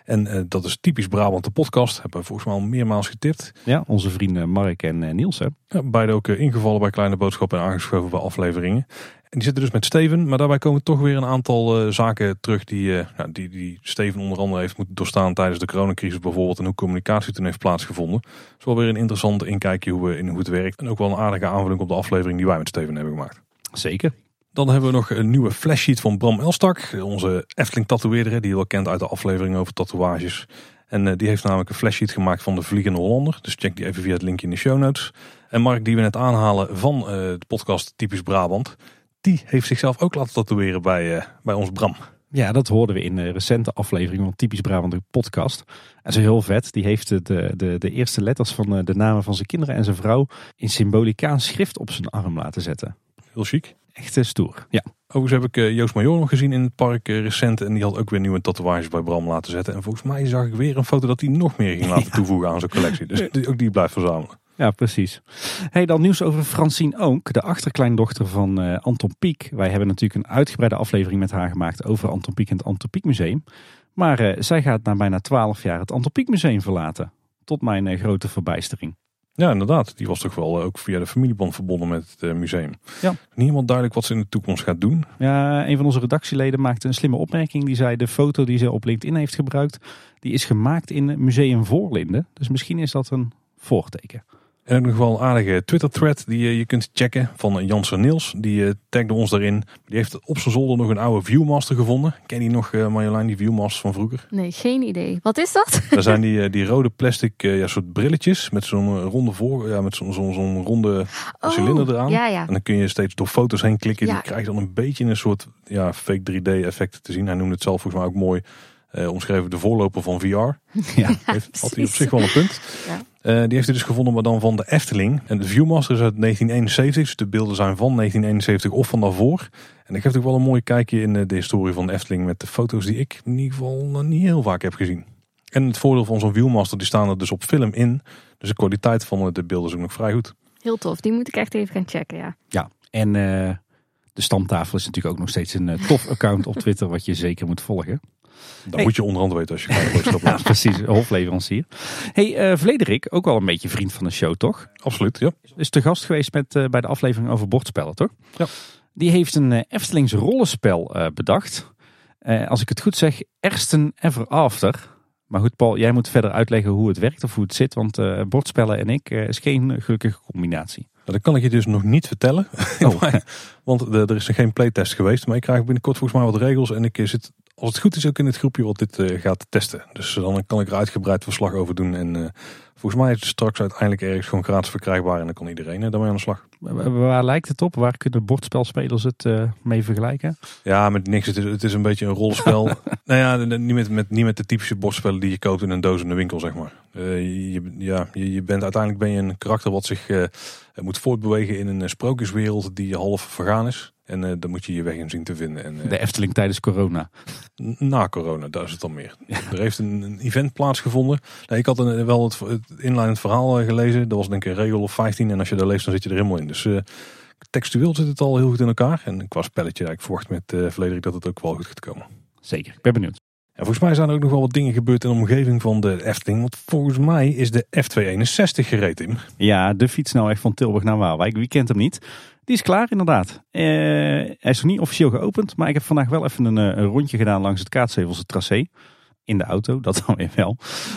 En uh, dat is typisch Brabant de podcast. Hebben we volgens mij al meermaals getipt. Ja, onze vrienden Mark en uh, Niels hè. Ja, beide ook ingevallen bij Kleine Boodschappen en aangeschoven bij afleveringen. En die zitten dus met Steven, maar daarbij komen toch weer een aantal zaken terug die, die, die Steven onder andere heeft moeten doorstaan tijdens de coronacrisis bijvoorbeeld en hoe communicatie toen heeft plaatsgevonden. Het is wel weer een interessant inkijkje hoe, we, in hoe het werkt en ook wel een aardige aanvulling op de aflevering die wij met Steven hebben gemaakt. Zeker. Dan hebben we nog een nieuwe flashsheet van Bram Elstak, onze Efteling tatoeëerder die je wel kent uit de aflevering over tatoeages. En uh, die heeft namelijk een flashsheet gemaakt van de Vliegende Hollander. Dus check die even via het linkje in de show notes. En Mark, die we net aanhalen van de podcast Typisch Brabant die heeft zichzelf ook laten tatoeëren bij, uh, bij ons Bram. Ja, dat hoorden we in de recente aflevering van Typisch Brabant de podcast. En zo heel vet. Die heeft de, de, de eerste letters van de namen van zijn kinderen en zijn vrouw in symbolicaans schrift op zijn arm laten zetten. Heel chic. Echt stoer, ja. Overigens heb ik Joost Major nog gezien in het park recent. En die had ook weer nieuwe tatoeages bij Bram laten zetten. En volgens mij zag ik weer een foto dat hij nog meer ging laten toevoegen aan zijn collectie. Dus ook die blijft verzamelen. Ja, precies. Hey, dan nieuws over Francine Oonk, de achterkleindochter van uh, Anton Pieck. Wij hebben natuurlijk een uitgebreide aflevering met haar gemaakt over Anton Pieck en het Anton Pieck Museum. Maar uh, zij gaat na bijna twaalf jaar het Anton Pieck Museum verlaten. Tot mijn uh, grote verbijstering. Ja, inderdaad. Die was toch wel ook via de familieband verbonden met het museum. Ja. Helemaal duidelijk wat ze in de toekomst gaat doen. Ja, een van onze redactieleden maakte een slimme opmerking. Die zei de foto die ze op LinkedIn heeft gebruikt, die is gemaakt in Museum Voorlinden. Dus misschien is dat een voorteken. En ook nog wel een aardige Twitter-thread die je, je kunt checken van Janser Niels. Die uh, tagde ons daarin. Die heeft op zijn zolder nog een oude Viewmaster gevonden. Ken je nog, uh, Marjolein, die Viewmaster van vroeger? Nee, geen idee. Wat is dat? Dat zijn die, die rode plastic ja, soort brilletjes met zo'n ronde voor, ja, met zo'n zo'n zo'n ronde oh, cilinder eraan. Ja, ja. En dan kun je steeds door foto's heen klikken. Ja. Die krijg je dan een beetje een soort ja, fake 3D effect te zien. Hij noemde het zelf volgens mij ook mooi. Uh, omschreven de voorloper van VR. Ja, heeft, had hij op zich wel een punt. Ja. Uh, die heeft hij dus gevonden, maar dan van de Efteling. En de Viewmaster is uit 1971, dus de beelden zijn van 1971 of van daarvoor. En ik geeft ook wel een mooi kijkje in de historie van de Efteling met de foto's die ik in ieder geval nog niet heel vaak heb gezien. En het voordeel van zo'n Viewmaster, die staan er dus op film in. Dus de kwaliteit van de beelden is ook nog vrij goed. Heel tof, die moet ik echt even gaan checken, ja. Ja, en uh, de stamtafel is natuurlijk ook nog steeds een tof account op Twitter wat je zeker moet volgen. Dat hey. moet je onderhand weten als je boodschap ja, precies, hofleverancier. hey, uh, Vlederik, ook wel een beetje vriend van de show, toch? Absoluut, ja. Is te gast geweest met, uh, bij de aflevering over bordspellen, toch? Ja. Die heeft een uh, Eftelings rollenspel bedacht. als ik het goed zeg, Ersten Ever After. Maar goed, Paul, jij moet verder uitleggen hoe het werkt of hoe het zit. Want bordspellen en ik is geen gelukkige combinatie. Dat kan ik je dus nog niet vertellen. Oh. want er is geen playtest geweest. Maar ik krijg binnenkort volgens mij wat regels. En ik zit als het goed is ook in het groepje wat dit eh, gaat testen. Dus dan kan ik er uitgebreid verslag over doen. En eh, volgens mij is het straks uiteindelijk ergens gewoon gratis verkrijgbaar. En dan kan iedereen uh, daarmee aan de slag. Waar lijkt het op? Waar kunnen bordspelspelers het mee vergelijken? Ja, met niks. Het is, het is een beetje een rolspel. nou ja, niet met, met, niet met de typische bordspellen die je koopt in een doos in de winkel, zeg maar. je, ja, je, je, bent uiteindelijk ben je een karakter wat zich moet voortbewegen in een sprookjeswereld die half vergaan is. En uh, dan moet je je weg in zien te vinden. En, uh, de Efteling tijdens corona. Na corona, daar is het dan meer. Er heeft een, een, event plaatsgevonden. Nee, ik had een, wel het, het inleidend verhaal eh, gelezen. Dat was denk ik een regel of 15. En als je daar leest, dan zit je er helemaal in. Dus textueel zit het al heel goed in elkaar. En qua spelletje, ik verwacht met uh, dat het ook wel goed gaat komen. Zeker, ik ben benieuwd. En volgens mij zijn er ook nog wel wat dingen gebeurd in de omgeving van de Efteling. Want volgens mij is de F261 gereed, in. Ja, de fiets nou van Tilburg naar Waalwijk. Wie kent hem niet? Die is klaar inderdaad. Uh, hij is nog niet officieel geopend, maar ik heb vandaag wel even een, eh, rondje gedaan langs het Kaatshevelse tracé. In de auto, dat dan weer wel.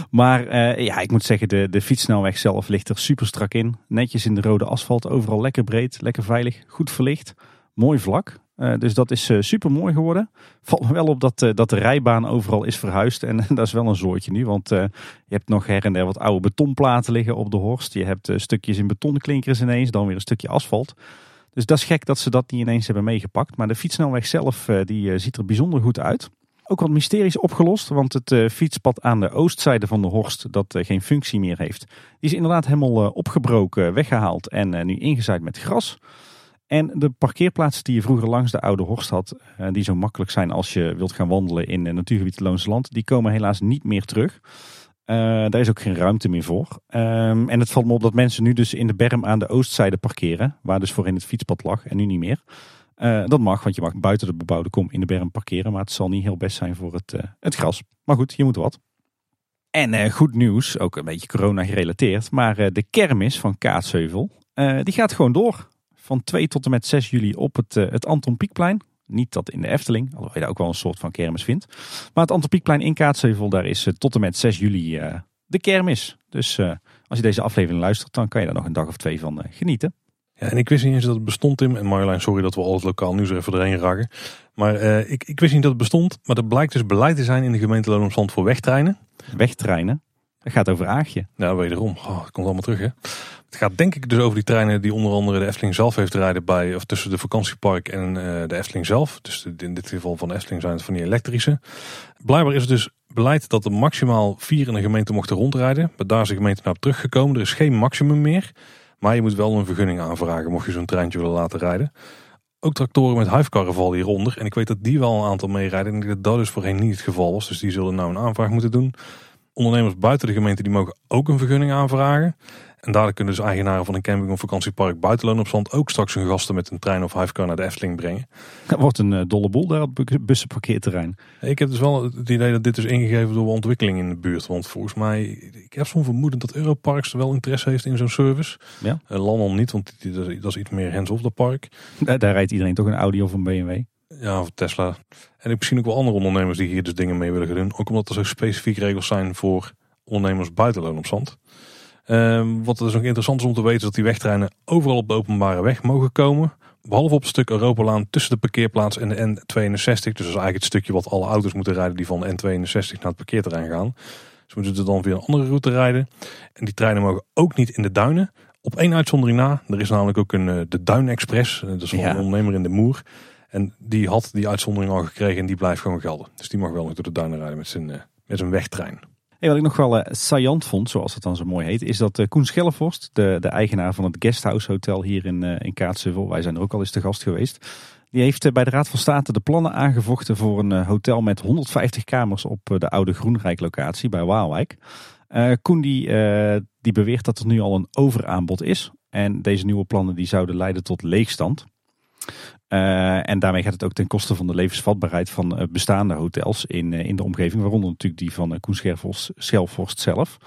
Maar uh, ja, ik moet zeggen, de, de fietsnelweg zelf ligt er super strak in. Netjes in de rode asfalt, overal lekker breed, lekker veilig, goed verlicht. Mooi vlak. Uh, dus dat is uh, super mooi geworden. Valt me wel op dat, uh, dat de rijbaan overal is verhuisd. En dat is wel een zoortje nu. Want je hebt nog her en der wat oude betonplaten liggen op de horst. Je hebt stukjes in betonklinkers ineens. Dan weer een stukje asfalt. Dus dat is gek dat ze dat niet ineens hebben meegepakt. Maar de fietsnelweg zelf eh, die, eh, ziet er bijzonder goed uit. Ook wat mysteries opgelost, want het fietspad aan de oostzijde van de Horst, dat geen functie meer heeft, die is inderdaad helemaal opgebroken, weggehaald en nu ingezaaid met gras. En de parkeerplaatsen die je vroeger langs de oude Horst had, die zo makkelijk zijn als je wilt gaan wandelen in natuurgebied Loonse Land, die komen helaas niet meer terug. Uh, daar is ook geen ruimte meer voor. Um, en het valt me op dat mensen nu dus in de berm aan de oostzijde parkeren. Waar dus voorheen het fietspad lag en nu niet meer. Dat mag, want je mag buiten de bebouwde kom in de berm parkeren. Maar het zal niet heel best zijn voor het, het gras. Maar goed, je moet wat. En goed nieuws, ook een beetje corona gerelateerd. Maar de kermis van Kaatsheuvel, die gaat gewoon door. Van 2 tot en met 6 juli op het, het Anton Pieckplein. Niet dat in de Efteling, alhoewel je daar ook wel een soort van kermis vindt. Maar het Antropiekplein in Kaatsheuvel, daar is eh, tot en met 6 juli uh, de kermis. Dus als je deze aflevering luistert, dan kan je daar nog een dag of twee van genieten. Ja, en ik wist niet eens dat het bestond, Tim. En Marjolein, sorry dat we al het lokaal nieuws er even doorheen raken. Maar ik, ik wist niet dat het bestond. Maar er blijkt dus beleid te zijn in de gemeente Loon voor wegtreinen. Wegtreinen? Dat gaat over Aagje. Nou, wederom. Oh, het komt allemaal terug, hè. Het gaat denk ik dus over die treinen die onder andere de Efteling zelf heeft rijden bij, of tussen de vakantiepark en uh, de Efteling zelf. Dus in dit geval van de Efteling zijn het van die elektrische. Blijkbaar is het dus beleid dat er maximaal vier in een gemeente mochten rondrijden. Maar daar is de gemeente naar teruggekomen. Er is geen maximum meer. Maar je moet wel een vergunning aanvragen mocht je zo'n treintje willen laten rijden. Ook tractoren met huifkarren vallen hieronder. En ik weet dat die wel een aantal meerijden. En dat dat dus voorheen niet het geval was. Dus die zullen nou een aanvraag moeten doen. Ondernemers buiten de gemeente die mogen ook een vergunning aanvragen. En daardoor kunnen dus eigenaren van een camping of vakantiepark buitenloon op zand ook straks hun gasten met een trein of huifkar naar de Efteling brengen. Dat wordt een uh, dolle boel daar op het bussenparkeerterrein. Ik heb dus wel het idee dat dit is ingegeven door ontwikkeling in de buurt. Want volgens mij, ik heb zo'n vermoeden dat Europarks wel interesse heeft in zo'n service. Ja. Uh, Landel niet, want dat is iets meer hands-off de park. Daar, daar rijdt iedereen toch een Audi of een BMW. Ja, of Tesla. En ik misschien ook wel andere ondernemers die hier dus dingen mee willen gaan doen. Ook omdat er zo specifiek regels zijn voor ondernemers buitenloon op zand. Um, wat dus nog interessant is om te weten is dat die wegtreinen overal op de openbare weg mogen komen. Behalve op het stuk Europalaan tussen de parkeerplaats en de N62. Dus dat is eigenlijk het stukje wat alle auto's moeten rijden die van de N62 naar het parkeerterrein gaan. Dus moeten ze dan weer een andere route rijden. En die treinen mogen ook niet in de duinen. Op één uitzondering na. Er is namelijk ook een, eh, de Duin Express. Dat is van een ondernemer in de Moer. En die had die uitzondering al gekregen en die blijft gewoon gelden. Dus die mag wel nog door de duinen rijden met zijn, eh, met zijn wegtrein. Wat ik nog wel uh, saillant vond, zoals het dan zo mooi heet, is dat uh, Koen Schellevorst, de, de eigenaar van het Guesthouse Hotel hier in, uh, in Kaatsheuvel, wij zijn er ook al eens te gast geweest, die heeft bij de Raad van State de plannen aangevochten voor een hotel met 150 kamers op de oude Groenrijk locatie bij Waalwijk. Koen die, die beweert dat er nu al een overaanbod is en deze nieuwe plannen die zouden leiden tot leegstand. Uh, en daarmee gaat het ook ten koste van de levensvatbaarheid van uh, bestaande hotels in, uh, in de omgeving. Waaronder natuurlijk die van uh, Schelvorst zelf.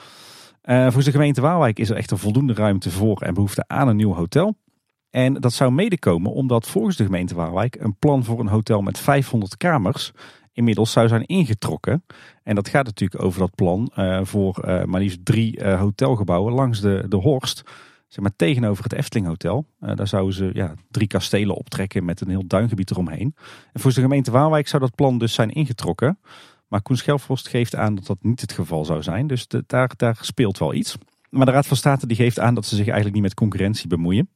voor de gemeente Waalwijk is er echter voldoende ruimte voor en behoefte aan een nieuw hotel. En dat zou medekomen omdat volgens de gemeente Waalwijk een plan voor een hotel met 500 kamers inmiddels zou zijn ingetrokken. En dat gaat natuurlijk over dat plan voor maar liefst drie hotelgebouwen langs de, de Horst zeg maar tegenover het Efteling Hotel. Uh, daar zouden ze ja, drie kastelen optrekken met een heel duingebied eromheen. En voor de gemeente Waalwijk zou dat plan dus zijn ingetrokken. Maar Koen Schelfrost geeft aan dat dat niet het geval zou zijn. Dus daar, daar speelt wel iets. Maar de Raad van State die geeft aan dat ze zich eigenlijk niet met concurrentie bemoeien.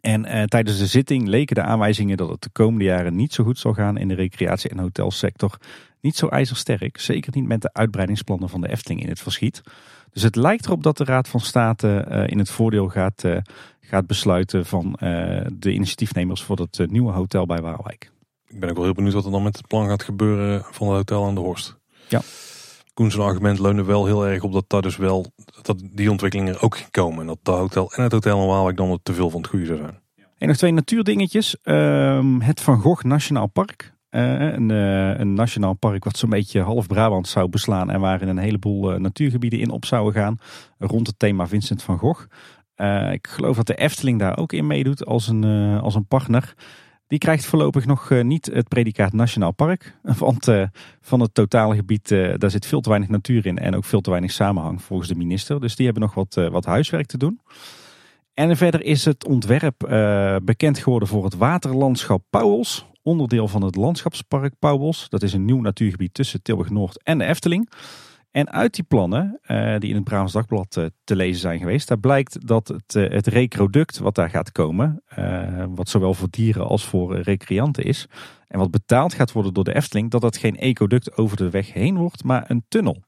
En uh, tijdens de zitting leken de aanwijzingen dat het de komende jaren niet zo goed zal gaan in de recreatie- en hotelsector niet zo ijzersterk. Zeker niet met de uitbreidingsplannen van de Efteling in het verschiet. Dus het lijkt erop dat de Raad van State uh, in het voordeel gaat, uh, gaat besluiten van de initiatiefnemers voor het nieuwe hotel bij Waalwijk. Ik ben ook wel heel benieuwd wat er dan met het plan gaat gebeuren van het hotel aan de Horst. Ja. Koens argument leunde wel heel erg op dat daar dus wel dat die ontwikkeling er ook ging komen. En dat de hotel en het hotel in Waalwijk dan te veel van het goede zou zijn. En nog twee natuurdingetjes. Uh, het Van Gogh Nationaal Park. Uh, een, uh, een, nationaal park wat zo'n beetje half Brabant zou beslaan. En waarin een heleboel uh, natuurgebieden in op zouden gaan. Rond het thema Vincent van Gogh. ik geloof dat de Efteling daar ook in meedoet als een, als een partner. Die krijgt voorlopig nog niet het predicaat Nationaal Park. Want van het totale gebied, daar zit veel te weinig natuur in. En ook veel te weinig samenhang volgens de minister. Dus die hebben nog wat, wat huiswerk te doen. En verder is het ontwerp bekend geworden voor het waterlandschap Pauwels. Onderdeel van het landschapspark Pauwels. Dat is een nieuw natuurgebied tussen Tilburg Noord en de Efteling. En uit die plannen, uh, die in het Brabants Dagblad uh, te lezen zijn geweest, daar blijkt dat het, het recroduct wat daar gaat komen, wat zowel voor dieren als voor recreanten is, en wat betaald gaat worden door de Efteling, dat dat geen ecoduct over de weg heen wordt, maar een tunnel.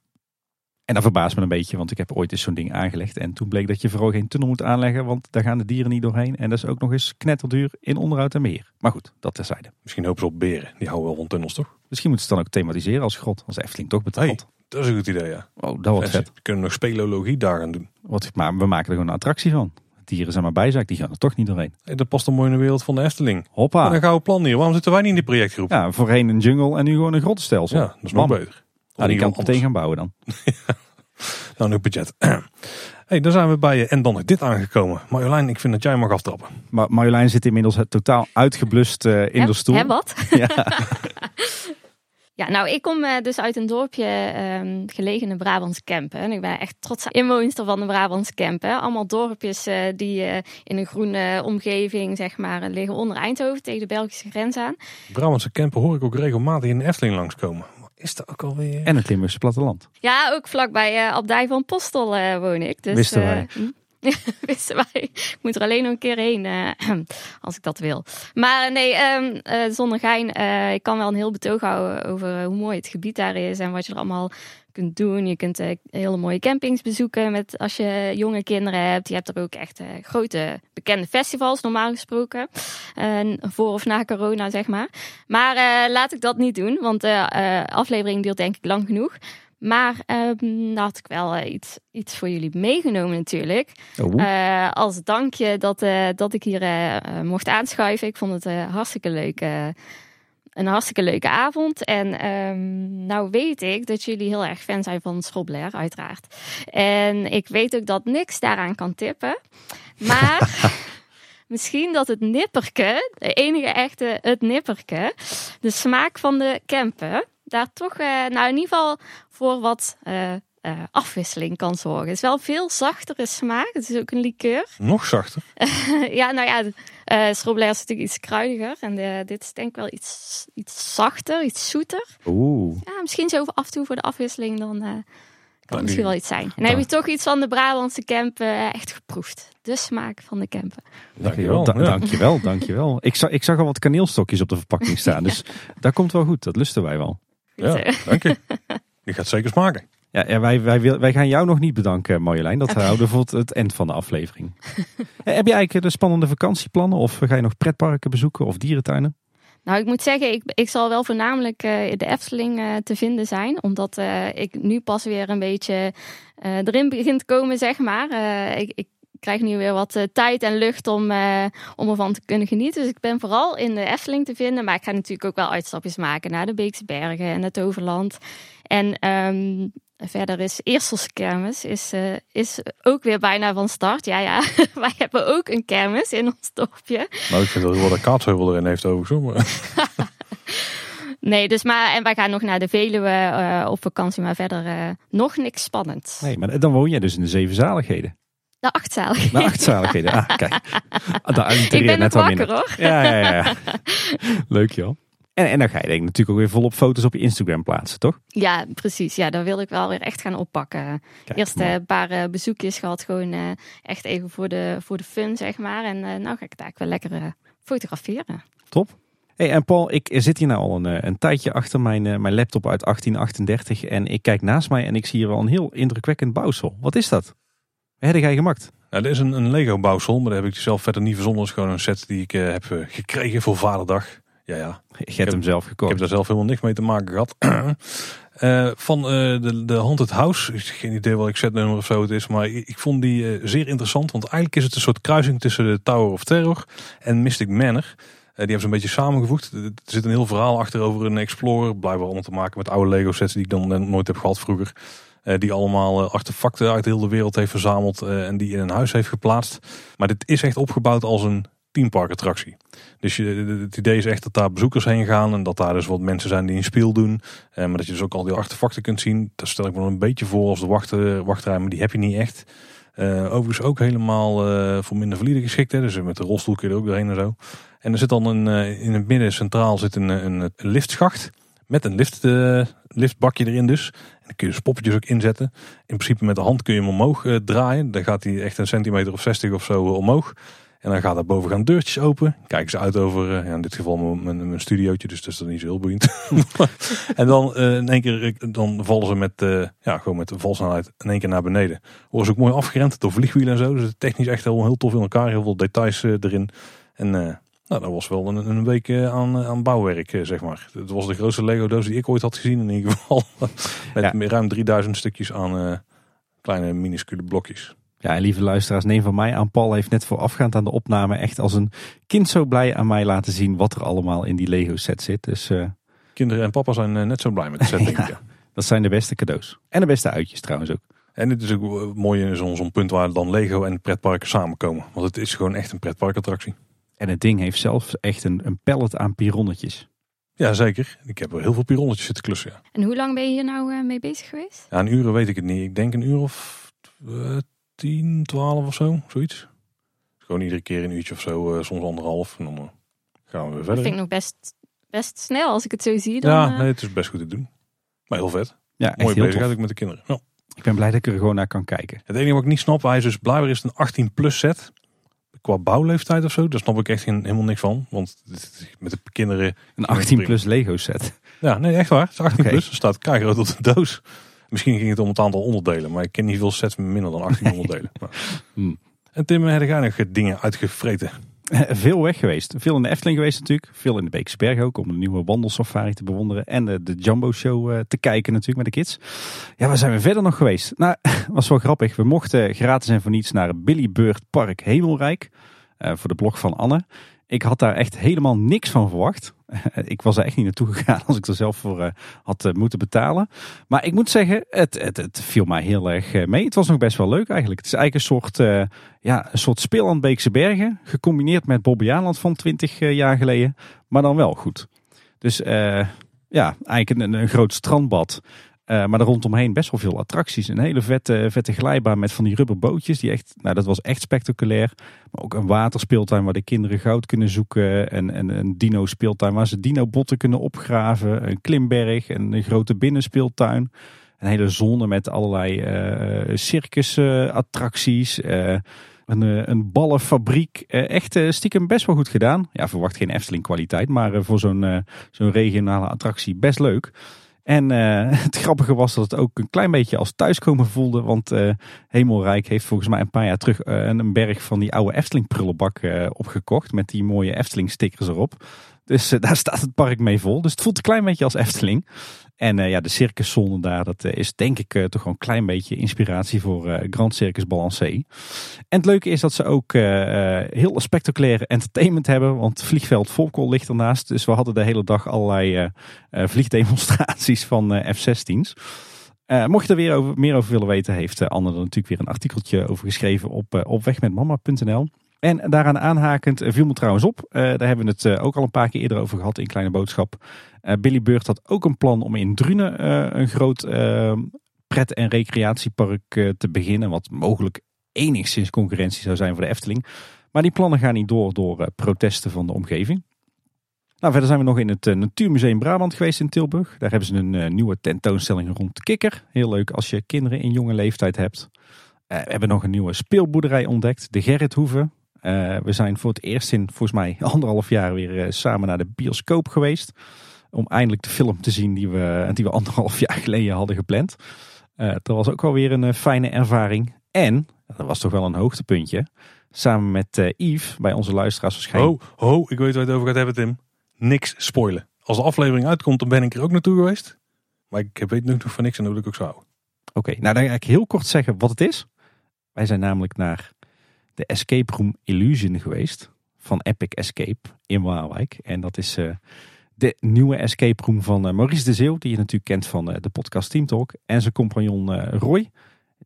En dat verbaast me een beetje, want ik heb ooit eens zo'n ding aangelegd. En toen bleek dat je vooral geen tunnel moet aanleggen, want daar gaan de dieren niet doorheen. En dat is ook nog eens knetterduur in onderhoud en meer. Maar goed, dat terzijde. Misschien hopen ze op beren, die houden wel van tunnels toch? Misschien moeten ze het dan ook thematiseren als grot, als Efteling toch betaalt. Hey, dat is een goed idee, ja. Oh, dat wordt vet. We kunnen nog speleologie daar gaan doen. Wat, maar we maken er gewoon een attractie van. Dieren zijn maar bijzaak, die gaan er toch niet doorheen. Hey, dat past dan mooi in de wereld van de Efteling. Hoppa. En een gouden plan hier. Waarom zitten wij niet in die projectgroep? Ja, voorheen een jungle en nu gewoon een grottenstelsel. Ja, dat is nog beter. Nou, die kan meteen gaan bouwen dan. Nou, nu budget. hey, daar zijn we bij je en dan is dit aangekomen. Marjolein, ik vind dat jij mag aftrappen. Maar Marjolein zit inmiddels totaal uitgeblust uh, in He, de stoel. Hè, wat? Ja. ja, nou, ik kom uh, dus uit een dorpje um, gelegen in Brabants Kempen. En ik ben echt trots inwoonster van de Brabants Kempen. Allemaal dorpjes uh, die in een groene omgeving, zeg maar, liggen onder Eindhoven tegen de Belgische grens aan. Brabantse Kempen hoor ik ook regelmatig in de Efteling langskomen is dat ook alweer? En het Limburgse platteland. Ja, ook vlakbij uh, Abdij van Postel uh, woon ik. Dus, Wisten wij. Uh, wisten wij. Ik moet er alleen nog een keer heen als ik dat wil. Maar nee, um, zonder gein. ik kan wel een heel betoog houden over hoe mooi het gebied daar is en wat je er allemaal kunt doen. Je kunt uh, hele mooie campings bezoeken met, als je jonge kinderen hebt. Je hebt er ook echt uh, grote bekende festivals normaal gesproken. Uh, voor of na corona, zeg maar. Maar laat ik dat niet doen, want de aflevering duurt denk ik lang genoeg. Maar um, had ik wel iets, iets voor jullie meegenomen natuurlijk. Oh. als dankje dat, dat ik hier mocht aanschuiven. Ik vond het hartstikke leuk een hartstikke leuke avond. En um, nou weet ik dat jullie heel erg fan zijn van Schrobler, uiteraard. En ik weet ook dat niks daaraan kan tippen. Maar misschien dat het nipperke, de enige echte het nipperke, de smaak van de Kempen, daar toch, uh, nou in ieder geval voor wat uh, uh, afwisseling kan zorgen. Het is wel veel zachtere smaak. Het is ook een liqueur. Nog zachter? ja, nou ja, uh, Schrobler is natuurlijk iets kruidiger. En de, dit is denk ik wel iets, iets zachter, iets zoeter. Oeh. Ja, misschien zo af en toe voor de afwisseling dan uh, kan het misschien wel iets zijn. En dan heb je toch iets van de Brabantse Kempen echt geproefd. De smaak van de Kempen. Dankjewel, da ja. dankjewel, dankjewel. Ik, zag, ik zag al wat kaneelstokjes op de verpakking staan. Dus dat komt wel goed. Dat lusten wij wel. Ja, dank je. Die gaat zeker smaken. Ja, ja wij, wij, wil, wij gaan jou nog niet bedanken, Marjolein. Dat okay. houden we voor het eind van de aflevering. Heb je eigenlijk de spannende vakantieplannen? Of ga je nog pretparken bezoeken of dierentuinen? Nou, ik moet zeggen, ik, ik zal wel voornamelijk uh, de Efteling uh, te vinden zijn. Omdat uh, ik nu pas weer een beetje erin begin te komen, zeg maar. ik, ik krijg nu weer wat tijd en lucht om, om ervan te kunnen genieten. Dus ik ben vooral in de Efteling te vinden. Maar ik ga natuurlijk ook wel uitstapjes maken naar de Beekse Bergen en het Overland. En um, verder is Eerselse kermis is, uh, is ook weer bijna van start. Ja, ja, wij hebben ook een kermis in ons dorpje. Nou, ik vind dat wel de kaatsheuvel erin heeft overigens. Nee, dus maar en wij gaan nog naar de Veluwe uh, op vakantie, maar verder uh, nog niks spannends. Nee, maar dan woon jij dus in de Zeven Zaligheden. De achtzalig. De achtzaligheden. Ah, kijk. Daar ik ben net wakker hoor. Ja, ja, ja. Leuk joh. En, en dan ga je denk ik natuurlijk ook weer volop foto's op je Instagram plaatsen, toch? Ja, precies. Ja, daar wil ik wel weer echt gaan oppakken. Kijk, Eerst een paar uh, bezoekjes gehad, gewoon uh, echt even voor de, voor de fun, zeg maar. En uh, nou ga ik het eigenlijk wel lekker fotograferen. Top. Hey, en Paul, ik zit hier nou al een, een tijdje achter mijn, mijn laptop uit 1838 en ik kijk naast mij en ik zie hier wel een heel indrukwekkend bouwsel. Wat is dat? Wat heb jij gemaakt? Nou, dit is een, een Lego bouwsel, maar daar heb ik zelf verder niet verzonnen. Het is gewoon een set die ik heb gekregen voor Vaderdag. Ja, ja. Je hebt hem zelf gekocht. Ik heb daar zelf helemaal niks mee te maken gehad. uh, van uh, de, de Haunted House. Ik heb geen idee wat ik zetnummer of zo het is. Maar ik, ik vond die uh, zeer interessant. Want eigenlijk is het een soort kruising tussen de Tower of Terror en Mystic Manor. die hebben ze een beetje samengevoegd. Er zit een heel verhaal achter over een Explorer. Blijkbaar allemaal te maken met oude Lego sets die ik dan nooit heb gehad vroeger. die allemaal artefacten uit heel de wereld heeft verzameld en die in een huis heeft geplaatst. Maar dit is echt opgebouwd als een teamparkattractie. Dus je, het idee is echt dat daar bezoekers heen gaan en dat daar dus wat mensen zijn die een speel doen. Eh, maar dat je dus ook al die artefacten kunt zien. Dat stel ik me een beetje voor als de wacht, wachtrij, maar die heb je niet echt. Uh, overigens ook helemaal uh, voor minder valide geschikt. Hè? Dus met de rolstoel kun je er ook doorheen en zo. En er zit dan een, in het midden centraal zit een, een, een liftschacht. Met een lift, liftbakje erin dus. En dan kun je dus poppetjes ook inzetten. In principe met de hand kun je hem omhoog draaien. Dan gaat hij echt een centimeter of 60 of zo omhoog. En dan gaat daar boven gaan deurtjes open. Kijken ze uit over, uh, ja, in dit geval mijn, mijn, studiootje, dus dat is dan niet zo heel boeiend. en dan uh, in één keer, dan vallen ze met, uh, ja, gewoon met valsnelheid in één keer naar beneden. Worden ze ook mooi afgerend door vliegwielen en zo. Dus technisch echt heel, heel tof in elkaar. Heel veel details erin. En nou, dat was wel een, een week aan, aan bouwwerk, zeg maar. Het was de grootste Lego doos die ik ooit had gezien in ieder geval. met ja. ruim 3000 stukjes aan kleine minuscule blokjes. Ja, en lieve luisteraars, neem van mij aan. Paul heeft net voorafgaand aan de opname echt als een kind zo blij aan mij laten zien wat er allemaal in die Lego set zit. Dus, uh... Kinderen en papa zijn eh, net zo blij met de set, denk ik. Dat zijn de beste cadeaus. En de beste uitjes trouwens ook. En dit is ook eh, mooi in zo'n punt waar dan Lego en pretparken samenkomen. Want het is gewoon echt een pretparkattractie. En het ding heeft zelf echt een, een pallet aan pironnetjes. Ja, zeker. Ik heb er heel veel pironnetjes zitten klussen. Ja. En hoe lang ben je hier nou mee bezig geweest? Ja, een uur weet ik het niet. Ik denk een uur of 10, 12 of zo, zoiets. Gewoon iedere keer een uurtje of zo, uh, soms anderhalf. En dan uh, gaan we weer verder. Dat vind ik nog best, best snel als ik het zo zie. Dan, ja, nee, het is best goed te doen. Maar heel vet. Ja, Mooie bezigheid met de kinderen. Ja. Ik ben blij dat ik er gewoon naar kan kijken. Het enige wat ik niet snap, hij is dus blijkbaar is een 18 plus set. Qua bouwleeftijd of zo, daar snap ik echt geen, helemaal niks van. Want met de kinderen... Een 18 plus Lego set. Ja, nee, echt waar. Het is 18 plus. Er staat keihard op de doos. Misschien ging het om het aantal onderdelen, maar ik ken niet veel sets met minder dan 18 onderdelen. Hmm. En Tim, heb jij nog dingen uitgevreten? Veel weg geweest. Veel in de Efteling geweest natuurlijk. Veel in de Beekse Berg ook om de nieuwe wandelsafari te bewonderen. En de, de Jumbo Show eh, te kijken natuurlijk met de kids. Ja, waar zijn we verder nog geweest? Nou, was wel grappig. We mochten gratis en voor niets naar Billy Bird Park Hemelrijk. Uh, voor de blog van Anne. Ik had daar echt helemaal niks van verwacht. ik was er echt niet naartoe gegaan als ik er zelf voor uh, had uh, moeten betalen. Maar ik moet zeggen, het, het, het viel mij heel erg uh, mee. Het was nog best wel leuk eigenlijk. Het is eigenlijk een soort, ja, een soort speeland Beekse Bergen. Gecombineerd met Bobbejaanland van 20 jaar geleden. Maar dan wel goed. Dus ja, eigenlijk een, een groot strandbad. Uh, maar er rondomheen best wel veel attracties. Een hele vette, vette glijbaan met van die rubberbootjes. Die echt, nou, dat was echt spectaculair. Maar ook een waterspeeltuin waar de kinderen goud kunnen zoeken. En, en een dino speeltuin waar ze dino botten kunnen opgraven. Een klimberg en een grote binnenspeeltuin. Een hele zone met allerlei uh, circusattracties. Uh, een, een ballenfabriek. echt stiekem best wel goed gedaan. Ja, verwacht geen Efteling kwaliteit. Maar voor zo'n zo'n regionale attractie best leuk. En uh, het grappige was dat het ook een klein beetje als thuiskomen voelde. Want uh, Hemelrijk heeft volgens mij een paar jaar terug uh, een berg van die oude Efteling prullenbak opgekocht. Met die mooie Efteling stickers erop. Dus daar staat het park mee vol. Dus het voelt een klein beetje als Efteling. En uh, ja, de circuszone daar, dat uh, is denk ik uh, toch een klein beetje inspiratie voor Grand Circus Balancé. En het leuke is dat ze ook heel spectaculaire entertainment hebben, want vliegveld Volkel ligt ernaast. Dus we hadden de hele dag allerlei vliegdemonstraties van F-16's. mocht je er weer over, meer over willen weten, heeft Anne er natuurlijk weer een artikeltje over geschreven op, op wegmetmama.nl. En daaraan aanhakend viel me trouwens op, daar hebben we het ook al een paar keer eerder over gehad in Kleine Boodschap uh, Billy Beurt had ook een plan om in Drunen een groot uh, pret- en recreatiepark te beginnen. Wat mogelijk enigszins concurrentie zou zijn voor de Efteling. Maar die plannen gaan niet door door protesten van de omgeving. Nou, verder zijn we nog in het Natuurmuseum Brabant geweest in Tilburg. Daar hebben ze een nieuwe tentoonstelling rond kikker. Heel leuk als je kinderen in jonge leeftijd hebt. we hebben nog een nieuwe speelboerderij ontdekt, de Gerrithoeve. Uh, we zijn voor het eerst in volgens mij anderhalf jaar weer samen naar de bioscoop geweest. Om eindelijk de film te zien die we, die we anderhalf jaar geleden hadden gepland. Uh, dat was ook wel weer een fijne ervaring. En, dat was toch wel een hoogtepuntje. Samen met Yves, bij onze luisteraars waarschijnlijk. Ho, ho, ik weet waar het over gaat hebben Tim. Niks spoilen. Als de aflevering uitkomt, dan ben ik er ook naartoe geweest. Maar ik weet nu nog van niks en dat wil ik ook zo houden. Oké, nou dan ga ik heel kort zeggen wat het is. Wij zijn namelijk naar de Escape Room Illusion geweest. Van Epic Escape in Waalwijk. En dat is uh, de nieuwe escape room van uh, Maurice de Zeeuw. Die je natuurlijk kent van uh, de podcast Team Talk. En zijn compagnon Roy.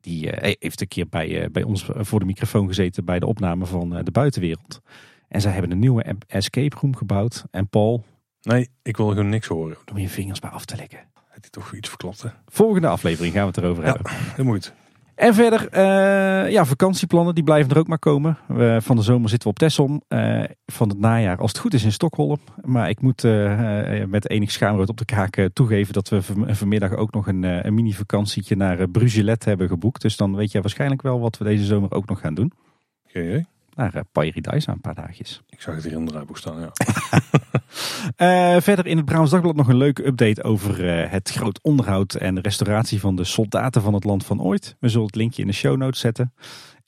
Die heeft een keer bij, bij ons voor de microfoon gezeten bij de opname van de buitenwereld. En zij hebben een nieuwe escape room gebouwd. En Paul... Nee, ik wil gewoon niks horen. Om je vingers maar af te lekken. Heb je toch iets verklapt hè? Volgende aflevering gaan we het erover ja, hebben. Dat moet. En verder, uh, ja, vakantieplannen die blijven er ook maar komen. Van de zomer zitten we op Tessom. Uh, van het najaar, als het goed is, in Stockholm. Maar ik moet uh, met enig schaamrood op de kaak toegeven dat we vanmiddag ook nog een, een mini-vakantietje naar Brugelet hebben geboekt. Dus dan weet je waarschijnlijk wel wat we deze zomer ook nog gaan doen. Idee naar uh, Pairidaisa een paar dagjes. Ik zag het hier in het draaiboek staan, ja. uh, verder in het Brabants Dagblad nog een leuke update over uh, het groot onderhoud en restauratie van de soldaten van het land van ooit. We zullen het linkje in de show notes zetten.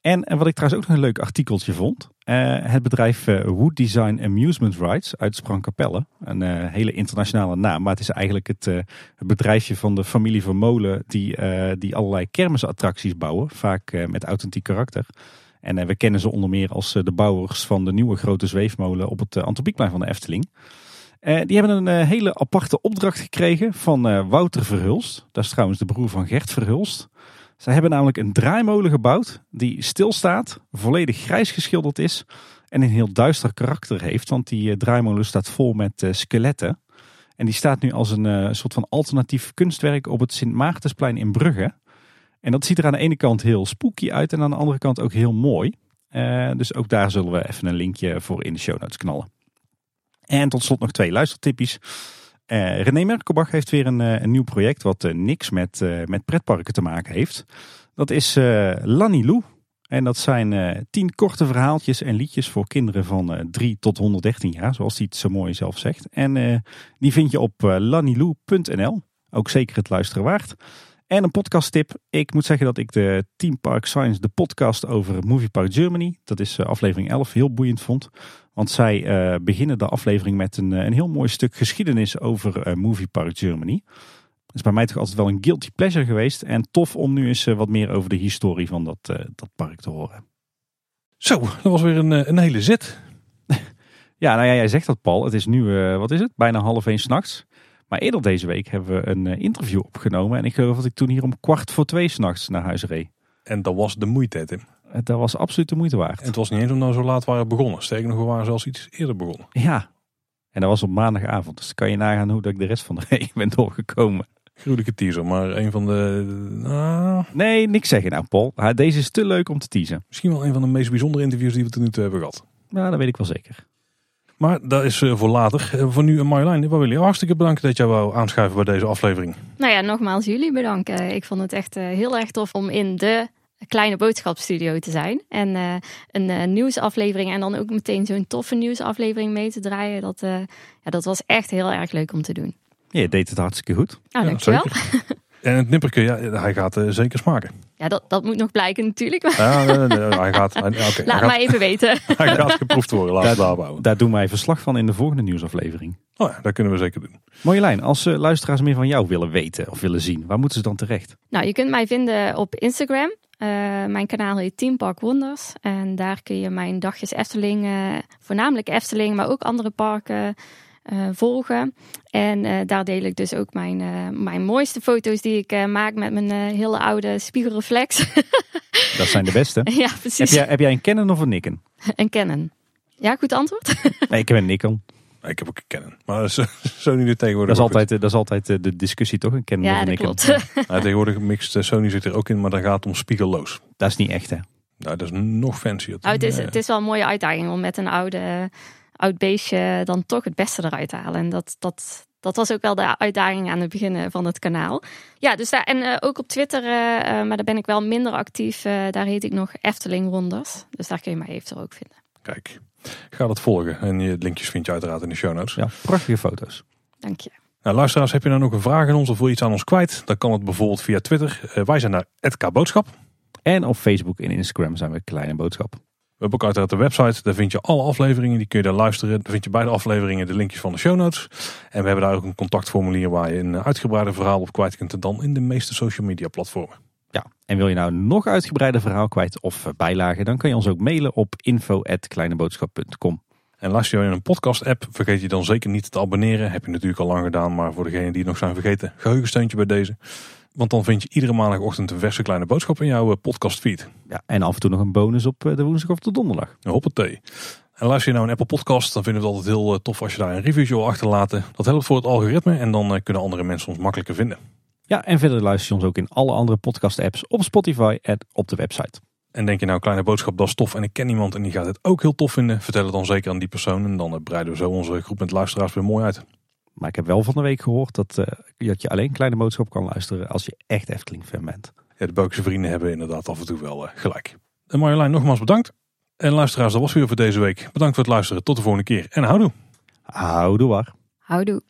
En, en wat ik trouwens ook nog een leuk artikeltje vond. het bedrijf Wood Design Amusement Rides uit Sprangkapelle. Een hele internationale naam, maar het is eigenlijk het, het bedrijfje van de familie van Molen die, die allerlei kermisattracties bouwen. Vaak met authentiek karakter. En eh, we kennen ze onder meer als eh, de bouwers van de nieuwe grote zweefmolen op het eh, Antropiekplein van de Efteling. die hebben een hele aparte opdracht gekregen van Wouter Verhulst. Dat is trouwens de broer van Gert Verhulst. Zij hebben namelijk een draaimolen gebouwd die stilstaat, volledig grijs geschilderd is en een heel duister karakter heeft. Want die draaimolen staat vol met skeletten. En die staat nu als een soort van alternatief kunstwerk op het Sint Maartensplein in Brugge. En dat ziet er aan de ene kant heel spooky uit en aan de andere kant ook heel mooi. Uh, dus ook daar zullen we even een linkje voor in de show notes knallen. En tot slot nog twee luistertippies. Uh, René Merkelbach heeft weer een, uh, een nieuw project wat niks met, met pretparken te maken heeft. Dat is Lani Lou. En dat zijn tien korte verhaaltjes en liedjes voor kinderen van 3 tot 113 jaar, zoals hij het zo mooi zelf zegt. En die vind je op lanilou.nl. Ook zeker het luisteren waard. En een podcasttip. Ik moet zeggen dat ik de Team Park Science, de podcast over Movie Park Germany, dat is eh, aflevering 11, heel boeiend vond. Want zij uh, beginnen de aflevering met een, eh, een heel mooi stuk geschiedenis over uh, Movie Park Germany. Dat is bij mij toch altijd wel een guilty pleasure geweest. En tof om nu eens wat meer over de historie van dat, dat park te horen. Zo, dat was weer een, een hele zet. ja, nou ja, jij zegt dat Paul. Het is nu, wat is het? Bijna half één s'nachts. Maar eerder deze week hebben we een eh, interview opgenomen. En ik geloof dat ik toen hier om kwart voor twee s'nachts naar huis reed. En dat was de moeite, Tim. Eh, dat was absoluut de moeite waard. En het was niet eens omdat we zo laat waren begonnen. Sterker nog, we waren zelfs iets eerder begonnen. Ja, en dat was op maandagavond. Dus kan je nagaan hoe dat ik de rest van de week ben doorgekomen. Gruwelijke teaser, maar een van de... Uh... Nee, niks zeggen nou Paul. Deze is te leuk om te teasen. Misschien wel een van de meest bijzondere interviews die we tot nu toe hebben gehad. Ja, dat weet ik wel zeker. Maar dat is eh, voor later. Eh, voor nu, Marjolein, we willen je hartstikke bedanken dat jij wou aanschuiven bij deze aflevering. Nou ja, nogmaals jullie bedanken. Ik vond het echt eh, heel erg tof om in de kleine boodschapstudio te zijn. En een nieuwsaflevering en dan ook meteen zo'n toffe nieuwsaflevering mee te draaien. Dat, ja, dat was echt heel erg leuk om te doen. je deed het hartstikke goed. Nou, ja, dankjewel. En het nipperke, ja, hij gaat zeker smaken. Ja, dat, dat moet nog blijken natuurlijk. Ja, nee, nee, hij gaat, hij, Laat hij maar even weten. Hij gaat geproefd worden, laten daar, daar, daar doen wij verslag van in de volgende nieuwsaflevering. Oh ja, dat kunnen we zeker doen. Marjolein, als uh, luisteraars meer van jou willen weten of willen zien, waar moeten ze dan terecht? Nou, je kunt mij vinden op Instagram. Uh, mijn kanaal heet Team Park Wonders. En daar kun je mijn dagjes Efteling, uh, voornamelijk Efteling, maar ook andere parken uh, volgen. En uh, daar deel ik dus ook mijn, uh, mijn mooiste foto's die ik maak met mijn hele oude spiegelreflex. Dat zijn de beste. ja, precies. Heb jij, heb jij een Canon of een Nikon? Een Canon. Ja, goed antwoord? nee, ik heb een Nikon. Ik heb ook een Canon. Maar Sony er tegenwoordig. Dat is altijd, dat is altijd de discussie toch? Een Canon ja, of een Nikon. Klopt. ja, tegenwoordig mixt Sony zit er ook in, maar dat gaat om spiegelloos. Dat is niet echt hè? Nou, dat is nog fancier. Nou, het, is, Eh, het is wel een mooie uitdaging om met een oude, oud beestje dan toch het beste eruit halen. En dat, dat, dat was ook wel de uitdaging aan het begin eh, van het kanaal. Ja, dus daar, en eh, ook op Twitter, eh, maar daar ben ik wel minder actief. eh, daar heet ik nog Efteling Wonders. Dus daar kun je mij eventueel ook vinden. Kijk, ga dat volgen. En je linkjes vind je uiteraard in de show notes. Ja, prachtige foto's. Dank je. Nou, luisteraars, heb je nou nog een vraag aan ons of wil je iets aan ons kwijt? Dan kan het bijvoorbeeld via Twitter. Wij zijn naar @kboodschap. En op Facebook en Instagram zijn we Kleine Boodschap. We hebben ook uiteraard de website. Daar vind je alle afleveringen. Die kun je daar luisteren. Daar vind je bij de afleveringen de linkjes van de show notes. En we hebben daar ook een contactformulier waar je een uitgebreide verhaal op kwijt kunt. En dan in de meeste social media platformen. Ja, en wil je nou nog uitgebreider verhaal kwijt of bijlagen, dan kan je ons ook mailen op info.kleineboodschap.com. En luister je in een podcast app, vergeet je dan zeker niet te abonneren. Heb je natuurlijk al lang gedaan, maar voor degenen die het nog zijn vergeten, geheugensteuntje bij deze. Want dan vind je iedere maandagochtend een verse kleine boodschap in jouw eh, podcastfeed. Ja, en af en toe nog een bonus op eh, de woensdag of de donderdag. Hoppatee. En luister je nou een Apple podcast, dan vinden we het altijd heel eh, tof als je daar een reviewtje wil achterlaten. Dat helpt voor het algoritme en dan kunnen andere mensen ons makkelijker vinden. Ja, en verder luister je ons ook in alle andere podcast apps op Spotify en op de website. En denk je nou, kleine boodschap, dat is tof en ik ken iemand en die gaat het ook heel tof vinden. Vertel het dan zeker aan die persoon en dan breiden we zo onze groep met luisteraars weer mooi uit. Maar ik heb wel van de week gehoord dat, eh, dat je alleen Kleine Boodschap kan luisteren als je echt Efteling-fan bent. Ja, de Belgische vrienden hebben inderdaad af en toe wel eh, gelijk. En Marjolein, nogmaals bedankt. En luisteraars, dat was weer voor deze week. Bedankt voor het luisteren. Tot de volgende keer en houdoe. Houdoe waar. Houdoe.